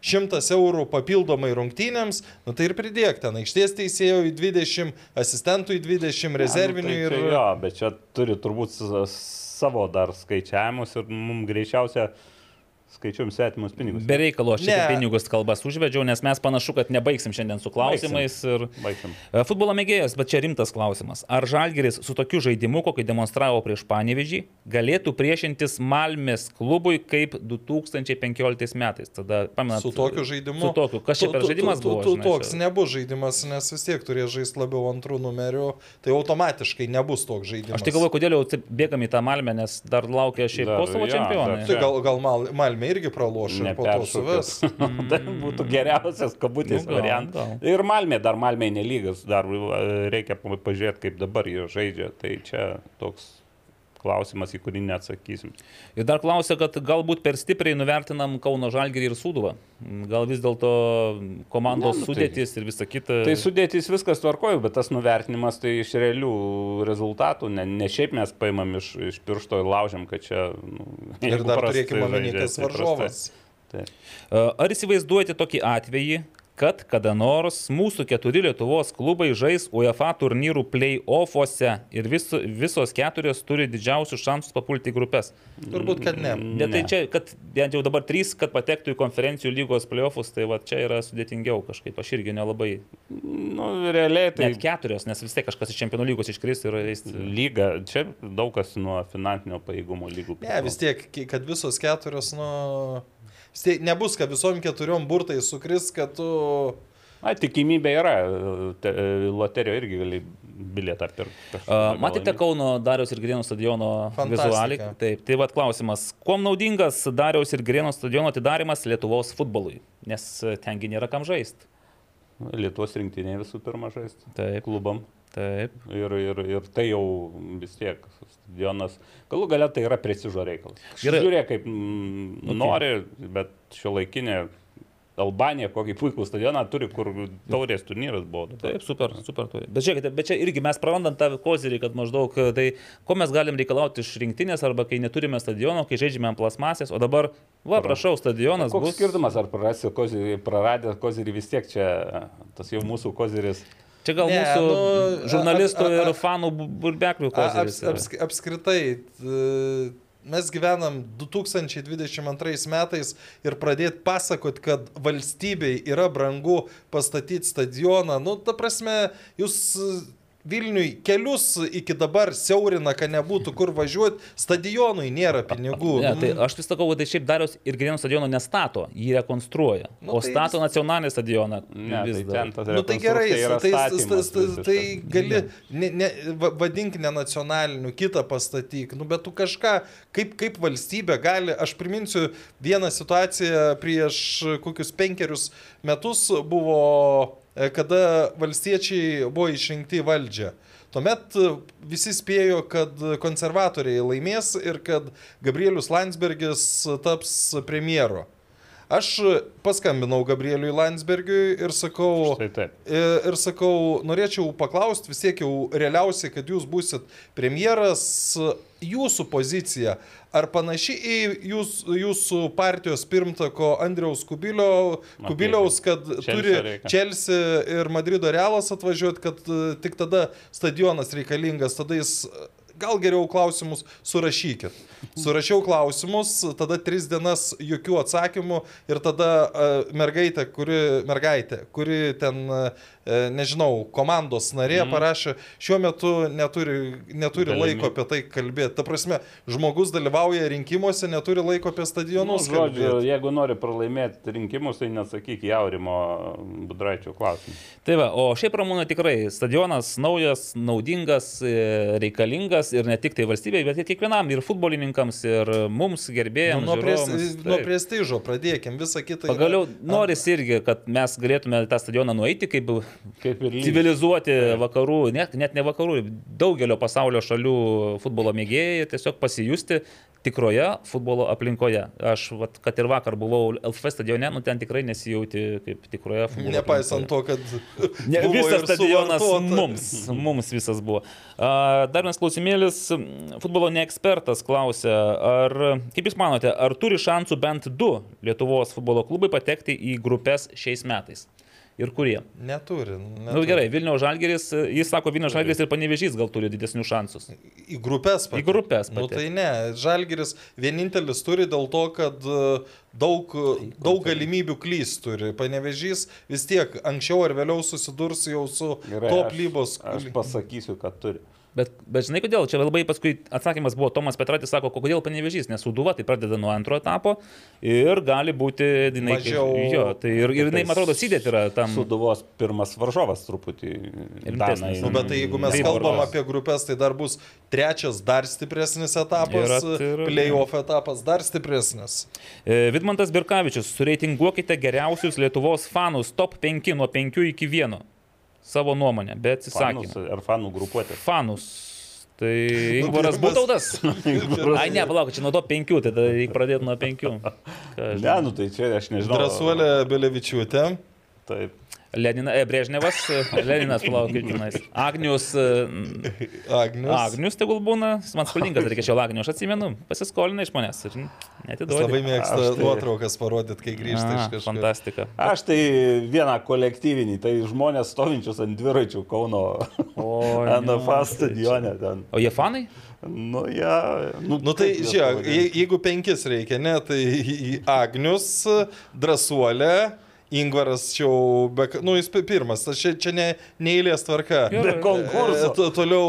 šimtas eurų papildomai rungtynėms, nu, tai ir pridėk ten aikštės teisėjo į 20, asistentų į 20, rezervinių Ne, nu, ir... tai čia Jo, bet čia turi turbūt savo dar skaičiavimus ir mums greičiausia skaičiuom svetimus pinigus. Be reikalo aš čia pinigus kalbas užvedžiau, nes mes panašu, kad nebaigsim šiandien su klausimais. Ir... Baigsim. E, Futbolo mėgėjas, bet čia rimtas klausimas. Ar Žalgeris su tokiu žaidimu, kokį demonstravo prieš Panevežį, galėtų priešintis Malmės klubui kaip 2015 metais? Tada, pamenat, Su tokiu žaidimu. Su tokiu. Kas čia Tu- per tu- žaidimas tu- buvo? tu- žinai, Toks čia? nebus žaidimas, nes vis tiek turės žaisti labiau antrų numerių, tai automatiškai nebus toks žaidimas. Aš tik galvoju, kodėl jau taip bėgam į tą Malmę, nes dar laukia šiaip Kosovo čempionai. Tai gal, gal Mal, Malmė irgi praloš ir po to suves. tai būtų geriausias kabutės Nu, variantas. Ir Malmė, dar Malmė nelygas, dar e, reikia pa- pažiūrėti, kaip dabar jie žaidžia. Tai čia toks klausimas, į kurį neatsakysim. Ir dar klausia, kad galbūt per stipriai nuvertinam Kauno Žalgerį ir Sūduvą. Gal vis dėlto komandos Ne, nu tai- sudėtis ir visa kita. Tai sudėtys viskas tvarkoju, bet tas nuvertinimas tai iš realių rezultatų, ne, ne šiaip mes paimam iš, iš piršto ir laužiam, kad čia... Nu, Ir dar turėkime omeny, žaidžia, kas tai prastai. varžovas. Tai. Ar įsivaizduojate tokį atvejį, kad kada nors mūsų keturi Lietuvos klubai žais UEFA turnyrų play-offuose ir vis, visos keturios turi didžiausius šansus papulti į grupės? Turbūt, kad ne. Ne, tai Ne. čia, kad bent jau dabar trys, kad patektų į konferencijų lygos play-offus, tai va čia yra sudėtingiau kažkaip. Aš irgi nelabai. Nu, realiai tai Net keturios, nes vis tiek kažkas iš čempionų lygos iškris ir eis. lyga, čia daug kas nuo finansinio pajėgumo lygų. Ne, vis tiek, kad visos keturios, nu... Nebus, kad visom keturiom burtai sukris, kad tu... Na, tikimybė yra, te, loterio irgi gali bilietą pirkti. Uh, matėte Kauno Dariaus ir Grienų stadiono vizualiai? Taip, tai vad klausimas. Kuo naudingas Dariaus ir Grienų stadiono atidarimas Lietuvos futbolui? Nes tengi nėra kam žaisti. Lietuvos rinktinė visų pirma žaisti. Taip. Klubam. Taip. Ir, ir, ir tai jau vis tiek stadionas. Galų galia tai yra prestižo reikalas. Gerai. Žiūrėk, kaip mm, okay. nori, bet šio laikinė Albanija kokį puikų stadioną turi, kur taurės turnyras buvo. Taip, super, super. turi. Bet žiūrėkite, bet čia irgi mes prarandam tą kozirį, kad maždaug tai, ko mes galim reikalauti iš rinktinės arba kai neturime stadiono, kai žaidžiame ant plasmasės, o dabar, va, prašau, stadionas Koks bus. skirtumas, ar prarasi kozirį, praradę kozirį vis tiek čia, tas jau mūsų koziris. Čia gal Ne, mūsų nu, žurnalistų a- a- a- ir fanų bu- burbeklių koziris. Aps, aps, apskritai, t- mes gyvenam 2022 metais ir pradėti pasakot, kad valstybei yra brangu pastatyti stadioną, nu, ta prasme, jūs Vilniui kelius iki dabar siaurina, kad nebūtų kur važiuoti, stadionui nėra pinigų. Ne, tai Nu, aš vis sakau, kad tai šiaip Dariaus ir Grienų stadiono nestato, jį rekonstruoja. Nu, o tai stato vis- nacionalinį stadioną. Ne, vis tai dar. ten tas Nu tai gerai, tai, tai, statymas tai, tai gali, ne, ne, va- vadink ne nacionaliniu, kitą pastatyk, nu bet tu kažką, kaip, kaip valstybė gali, aš priminsiu vieną situaciją prieš kokius penkerius metus buvo, kada valstiečiai buvo išrinkti į valdžią. Tuomet e, visi spėjo, kad konservatoriai laimės ir kad Gabrielius Landsbergis taps premjeru. Aš paskambinau Gabrieliui Landsbergiui ir sakau. Ir, sakau, norėčiau paklausti, vis tiek jau realiausiai, kad jūs busit premjeras, jūsų pozicija, ar panaši į jūs, jūsų partijos pirmtako Andriaus Kubilio, Kubiliaus, kad Chelsea turi reikia. Chelsea ir Madrido Realas atvažiuoti, kad e, tik tada stadionas reikalingas, tada jis gal geriau klausimus surašykit. Surašiau klausimus, tada tris dienas jokių atsakymų ir tada uh, mergaitė, kuri, mergaitė, kuri ten, uh, nežinau, komandos narė mm. parašė, šiuo metu neturi, neturi Galimybių. laiko apie tai kalbėti. Ta prasme, žmogus dalyvauja rinkimuose, neturi laiko apie Nu, stadionus žodžiu, kalbėti. jeigu nori pralaimėti rinkimus, tai nesakyk jaurimo budraičio klausimų. Tai va, o šiaip Ramūna tikrai stadionas naujas, naudingas, e, reikalingas ir ne tik tai valstybei, bet ir kiekvienam, ir futbolininkams, ir mums gerbėjams. Nu, nuo, pres, žiūrovams. nuo Taip. prestižo pradėkim, visą kitą. yra- Pagaliau noris irgi, kad mes galėtume tą stadioną nueiti kaip Kaip ir lygiai. civilizuoti vakarų, net, net ne vakarų, daugelio pasaulio šalių futbolo mėgėjai tiesiog pasijusti tikroje futbolo aplinkoje. Aš, vat, kad ir vakar buvau LF stadione, nu ten tikrai nesijauti kaip tikroje futbolo Nepaisant aplinkoje. to, kad Ne, visas stadionas mums, mums visas buvo. A, Dar vienas klausimėlis, futbolo neekspertas klausia, ar, kaip Jūs manote, ar turi šansų bent du Lietuvos futbolo klubai patekti į grupės šiais metais? Ir kurie. Neturi. Na nu, gerai, Vilniaus Žalgeris, jis sako, Vilniaus Žalgeris ir Panevežys gal turi didesnių šansus. Į grupės Į grupės Nu, patekt. tai ne, Žalgiris vienintelis turi dėl to, kad e, daug, daug galimybių klys turi. Panevežys vis tiek anksčiau ar vėliau susidurs jau su top aš- lygos. Aš pasakysiu, kad turi. Bet, bet žinai kodėl, čia labai paskui atsakymas buvo Tomas Petratis, sako, "Ko- kodėl Panevežys, nes Suduva tai pradeda nuo antro etapo ir gali būti, jinai, Mažiau- jo, tai ir, ir jinai, man atrodo, sėdėti yra tam. Suduvos pirmas varžovas truputį. Rimtesnis. Nu, bet tai jeigu mes Taip, kalbam varžovas. apie grupės, tai dar bus trečias dar stipresnis etapas, playoff etapas dar stipresnis. E, Vidmantas Birkavičius, sureitinguokite geriausius Lietuvos fanus top 5 nuo 5 iki 1. Savo nuomonę, bet Fanus atsisakė. ar fanų grupuotė. Fanus. Tai Ingvaras pirmas- Būtautas. Ai, ne, palauk, čia nuo to 5, tai tada reikia pradėti nuo 5. Ne, nu tai čia aš nežinau. Drasuolė Belevičiūtė. Taip. Lenina, e, Brežnevas, e, Leninas, palauk, kaip tenais. Agnius, e, Agnius. Agnius tegul būna, man skolingas, reikia šio Agnius, aš atsimenu, pasiskolina iš manęs ir Jis netiduoda. labai mėgsta tai- nuotraukas parodyti, kai grįžta iš kažkur. Fantastika. Aš tai vieną kolektyvinį, tai žmonės stovinčius ant dviračių Kauno O, NFA stadione ten. O jie fanai? Nu, ja, nu, Nu tai, žiūrėk, jeigu penkis reikia, ne, tai Agnius, Drasuolė, Ingvaras jau, be, nu jis pi- pirmas, čia, čia ne, neįlės tvarka. Be konkurso. E, to- Toliau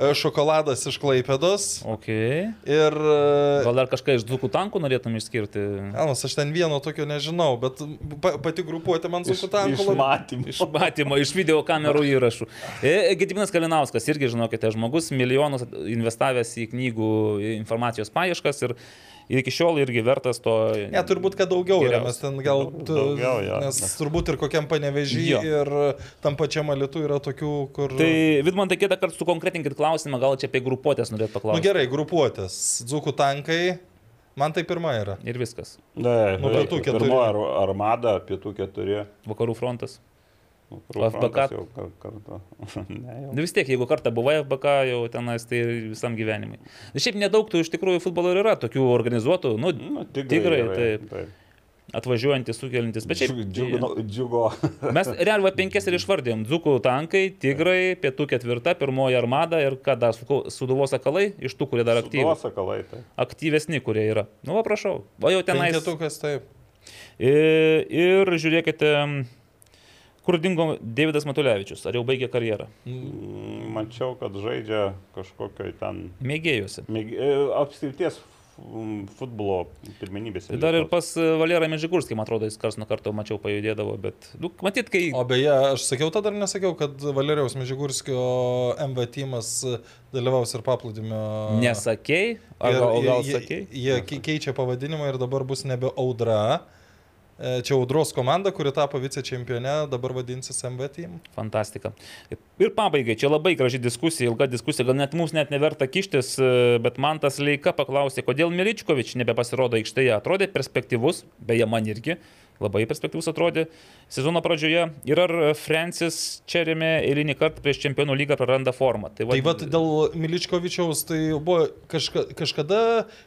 e, šokoladas iš Klaipėdos Ok. ir... e, Gal dar kažką iš dzukų tankų norėtum išskirti? Almas, aš ten vieno tokio nežinau, bet pa, pati grupuotė man sunku tam iš matymų. Iš matymo, iš video kamerų įrašų. E, Gediminas Kalinauskas, irgi žinokite, žmogus milijonus investavęs į knygų informacijos paieškas ir, ir iki šiol irgi vertas to. Ne, turbūt, kad daugiau yra, mes ten gal... Daugiau, jo. Nes turbūt ir kokiam panevežį Jo. ir tam pačiam alitu yra tokių, kur... Tai Vidmantai kitą kartą sukonkretinkit klausimą, gal čia apie grupuotės norėt Nu paklausti. gerai, grupuotės. Dzukų tankai. Man tai pirma yra. Ir viskas. Ne, Nu, pietų keturi. Pirmoji ar- armada, pietų keturi. Vakarų frontas. FBK? jau kar- kartu. Ne, jau. Nu vis tiek, jeigu kartą buvai FBK, jau tenais tai visam gyvenimui. Na, šiaip nedaug tų iš tikrųjų futbolo yra, tokių organizuotų, nu, Nu, Tigrai, taip. atvažiuojantys, sukeliantys. Bet šiaip... Džiugo. džiugo. Mes realiai penkias ir išvardėm. Dzukų tankai, tigrai, pietų ketvirta, pirmoji armada ir Suko- suduvos akalai, iš tų, kurie dar aktyvūs. Sakalai, tai. Aktyvesni, kurie yra. Nu, va, prašau. O jau tenais. Penketukas taip. Ir, ir žiūrėkite, kur dingo Davidas Matulevičius. Ar jau baigė karjerą? Mm, Mačiau, kad žaidžia kažkokio ten Mėgėjusi. mėg- e, apskrities futbolo pirmenybės. Tai dar ir pas Valerą Mežigurskį, man atrodo, jis kars nuo karto mačiau pajudėdavo, bet, nu, matyt, kai... O beje, aš sakiau tada ar nesakiau, kad Valerijaus Mežigurskio MV tymas dalyvaus ir paplūdimio. Nesakei, ar Ir gal, o gal jie-? Jie kei- keičia pavadinimą ir dabar bus nebe Audra. E, Čia Audros komanda, kuri tapo vicečempione, dabar vadinsis MV team. Fantastika. Ir pabaigai, čia labai graži diskusija, ilga diskusija, gal net mums net neverta kištis, e, bet man tas Leika paklausė, kodėl Miličkovič nebepasirodo aikštėje. Atrodė perspektyvus, beje, man irgi labai perspektyvus atrodė sezono pradžioje. Ir ar Francis remė eilinį kartą prieš čempionų lygą praranda formą. Tai va dėl Miličkovičiaus, tai buvo kažka, kažkada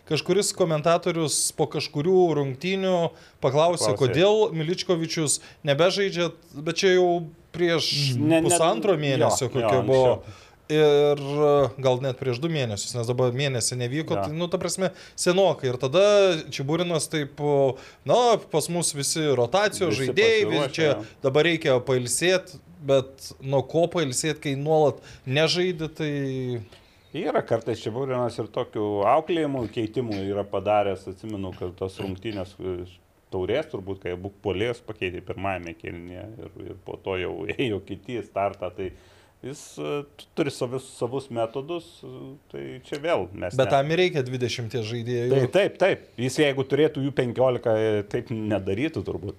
kažkuris komentatorius po kažkurių rungtynių paklausė, Klausė. kodėl Miličkovičius nebežaidžia, bet čia jau prieš Ne- ne- pusantro jo, mėnesio jo, kokia anksčiau. Ir gal net prieš du mėnesius, nes dabar mėnesį nevyko, Jo. tai, nu, ta prasme, senokai. Ir tada Čiaburinas taip, na, pas mus visi rotacijos Visi žaidėjai, vis pasiruošę, čia jo. dabar reikia pailsėti, bet nuo ko pailsėti, kai nuolat nežaidži, tai... Yra kartais čia būrinas ir tokių auklėjimų, keitimų yra padaręs, atsimenu, kad tos rungtynės taurės, turbūt, kai abu polės pakeitė pirmajame kelnyje ir, ir po to jau ėjo kiti startą, tai jis e, turi savus, savus metodus, e, tai čia vėl mes. Bet ne- tam ir reikia 20 žaidėjų. Tai taip, taip, jis jeigu turėtų jų 15, e, taip nedarytų turbūt.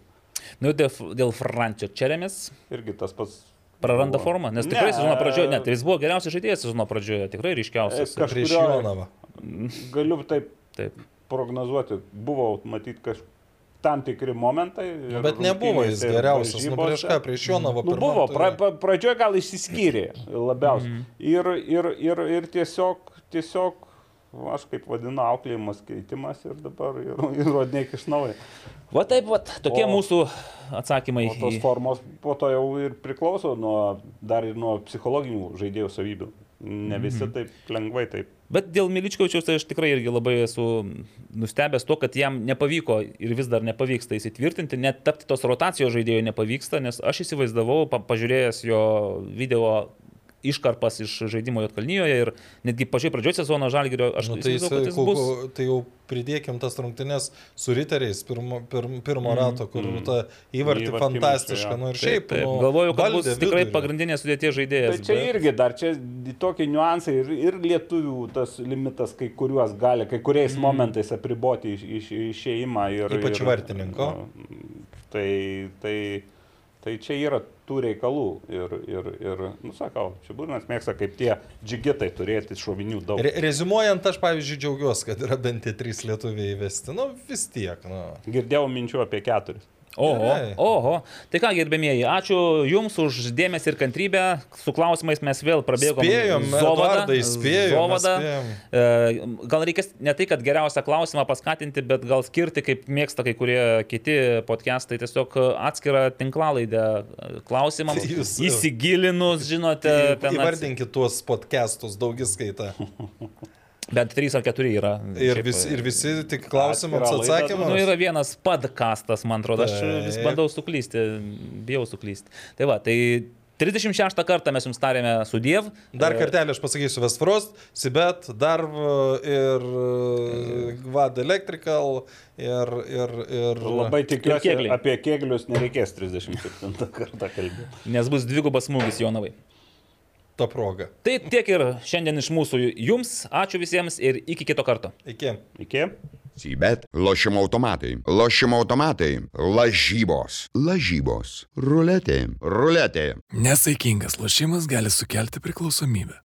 Nu, dėl, dėl Frančio Čeremės Irgi tas pats. praranda buvo. formą, nes tikrai Ne, sezono pradžioje, net jis buvo geriausias žaidėjas sezono pradžioje, tikrai ryškiausias. Kaž- kažkurio-. Galiu taip Taip. prognozuoti, buvo matyti kažkokie tam tikri momentai. ir Bet nebuvo jis geriausias. Nu, prieš ką, prieš Jonavą. Nu, buvo, pra, pra, pradžioje gal išsiskyrė labiausiai. Mm -hmm. ir, ir, ir, ir tiesiog, tiesiog aš kaip vadinu, auklėjimas keitimas ir dabar ir, įrodinėk iš naujo. Va taip, va, tokie O- mūsų atsakymai. Tos formos po to jau ir priklauso nuo, dar ir nuo psichologinių žaidėjų savybių. Ne visi taip lengvai taip. Bet dėl Miličkovičiaus tai aš tikrai irgi labai esu nustebęs to, kad jam nepavyko ir vis dar nepavyksta įsitvirtinti, net tapti tos rotacijos žaidėjo nepavyksta, nes aš įsivaizdavau, pa pažiūrėjęs jo video iškarpas iš žaidimo Jotkalnyjoje ir netgi pačioj pradžioje sezono Žalgirio aš Nu, tai, įsivaizduoju, kad jis bus... tai jau pridėkim tas rungtynes su riteriais pirmo, pirmo, pirmo Mhm. rato, kur ta įvartį Įvartį fantastiška. jo. Nu, ir Taip, šiaip, taip. nu, Galvoju, kad bus tikrai vidurį. pagrindinės sudėties žaidėjas. Tai čia bet- irgi dar čia tokie niuansai ir, ir lietuvių tas limitas, kai kuriuos gali, kai kuriais mm. momentais apriboti iš, iš, išėjimą. Ir, Ypač ir, vartininko. Tai, tai, tai čia yra tų reikalų ir, ir, ir nu sakau, čia būrinas mėgsta kaip tie džigitai turėti šovinių daug. Re rezimuojant, aš pavyzdžiui džiaugiuosi, kad yra bent tie trys lietuviai įvesti. Nu, vis tiek. Nu. Girdėjau minčių apie keturis. Oho, Gerai. oho. Tai ką, gerbėmieji, ačiū Jums už dėmesį ir kantrybę. Su klausimais mes vėl prabėgom. Spėjom, Eduardai, spėjom, Zovada. mes E, Gal reikės ne tai, kad geriausią klausimą paskatinti, bet gal skirti, kaip mėgsta kai kurie kiti podcastai, tiesiog atskirą tinklalaidę klausimams. Tai jūs- Įsigilinus, žinote, Įvardinkit tuos podcastus daugiskaitą. bent trys ar keturi yra. Ir, Šiaip, vis, ir visi tik klausimams atsakymams. Nu, yra vienas podcastas, man atrodo, aš vis Taip. bandau suklysti, bijau suklysti. Tai va, tai 36 kartą mes jums tarėme su Diev. Dar E, kartelį aš pasakysiu Westfrost, Sibet, Darv ir e, Gvad Electrical ir... ir, ir Labai tikiuosi, kėgliai. apie kėglius nereikės 37 kartą kalbėti. Nes bus dvigubas smūgis Jonavai. Ta proga. Tai tiek ir šiandien iš mūsų jums. Ačiū visiems ir iki kito karto. Iki. Iki? Sybet, lošimo automatai, lošimo automatai, lažybos, lažybos, ruletė, ruletė. Nesaikingas lošimas gali sukelti priklausomybę.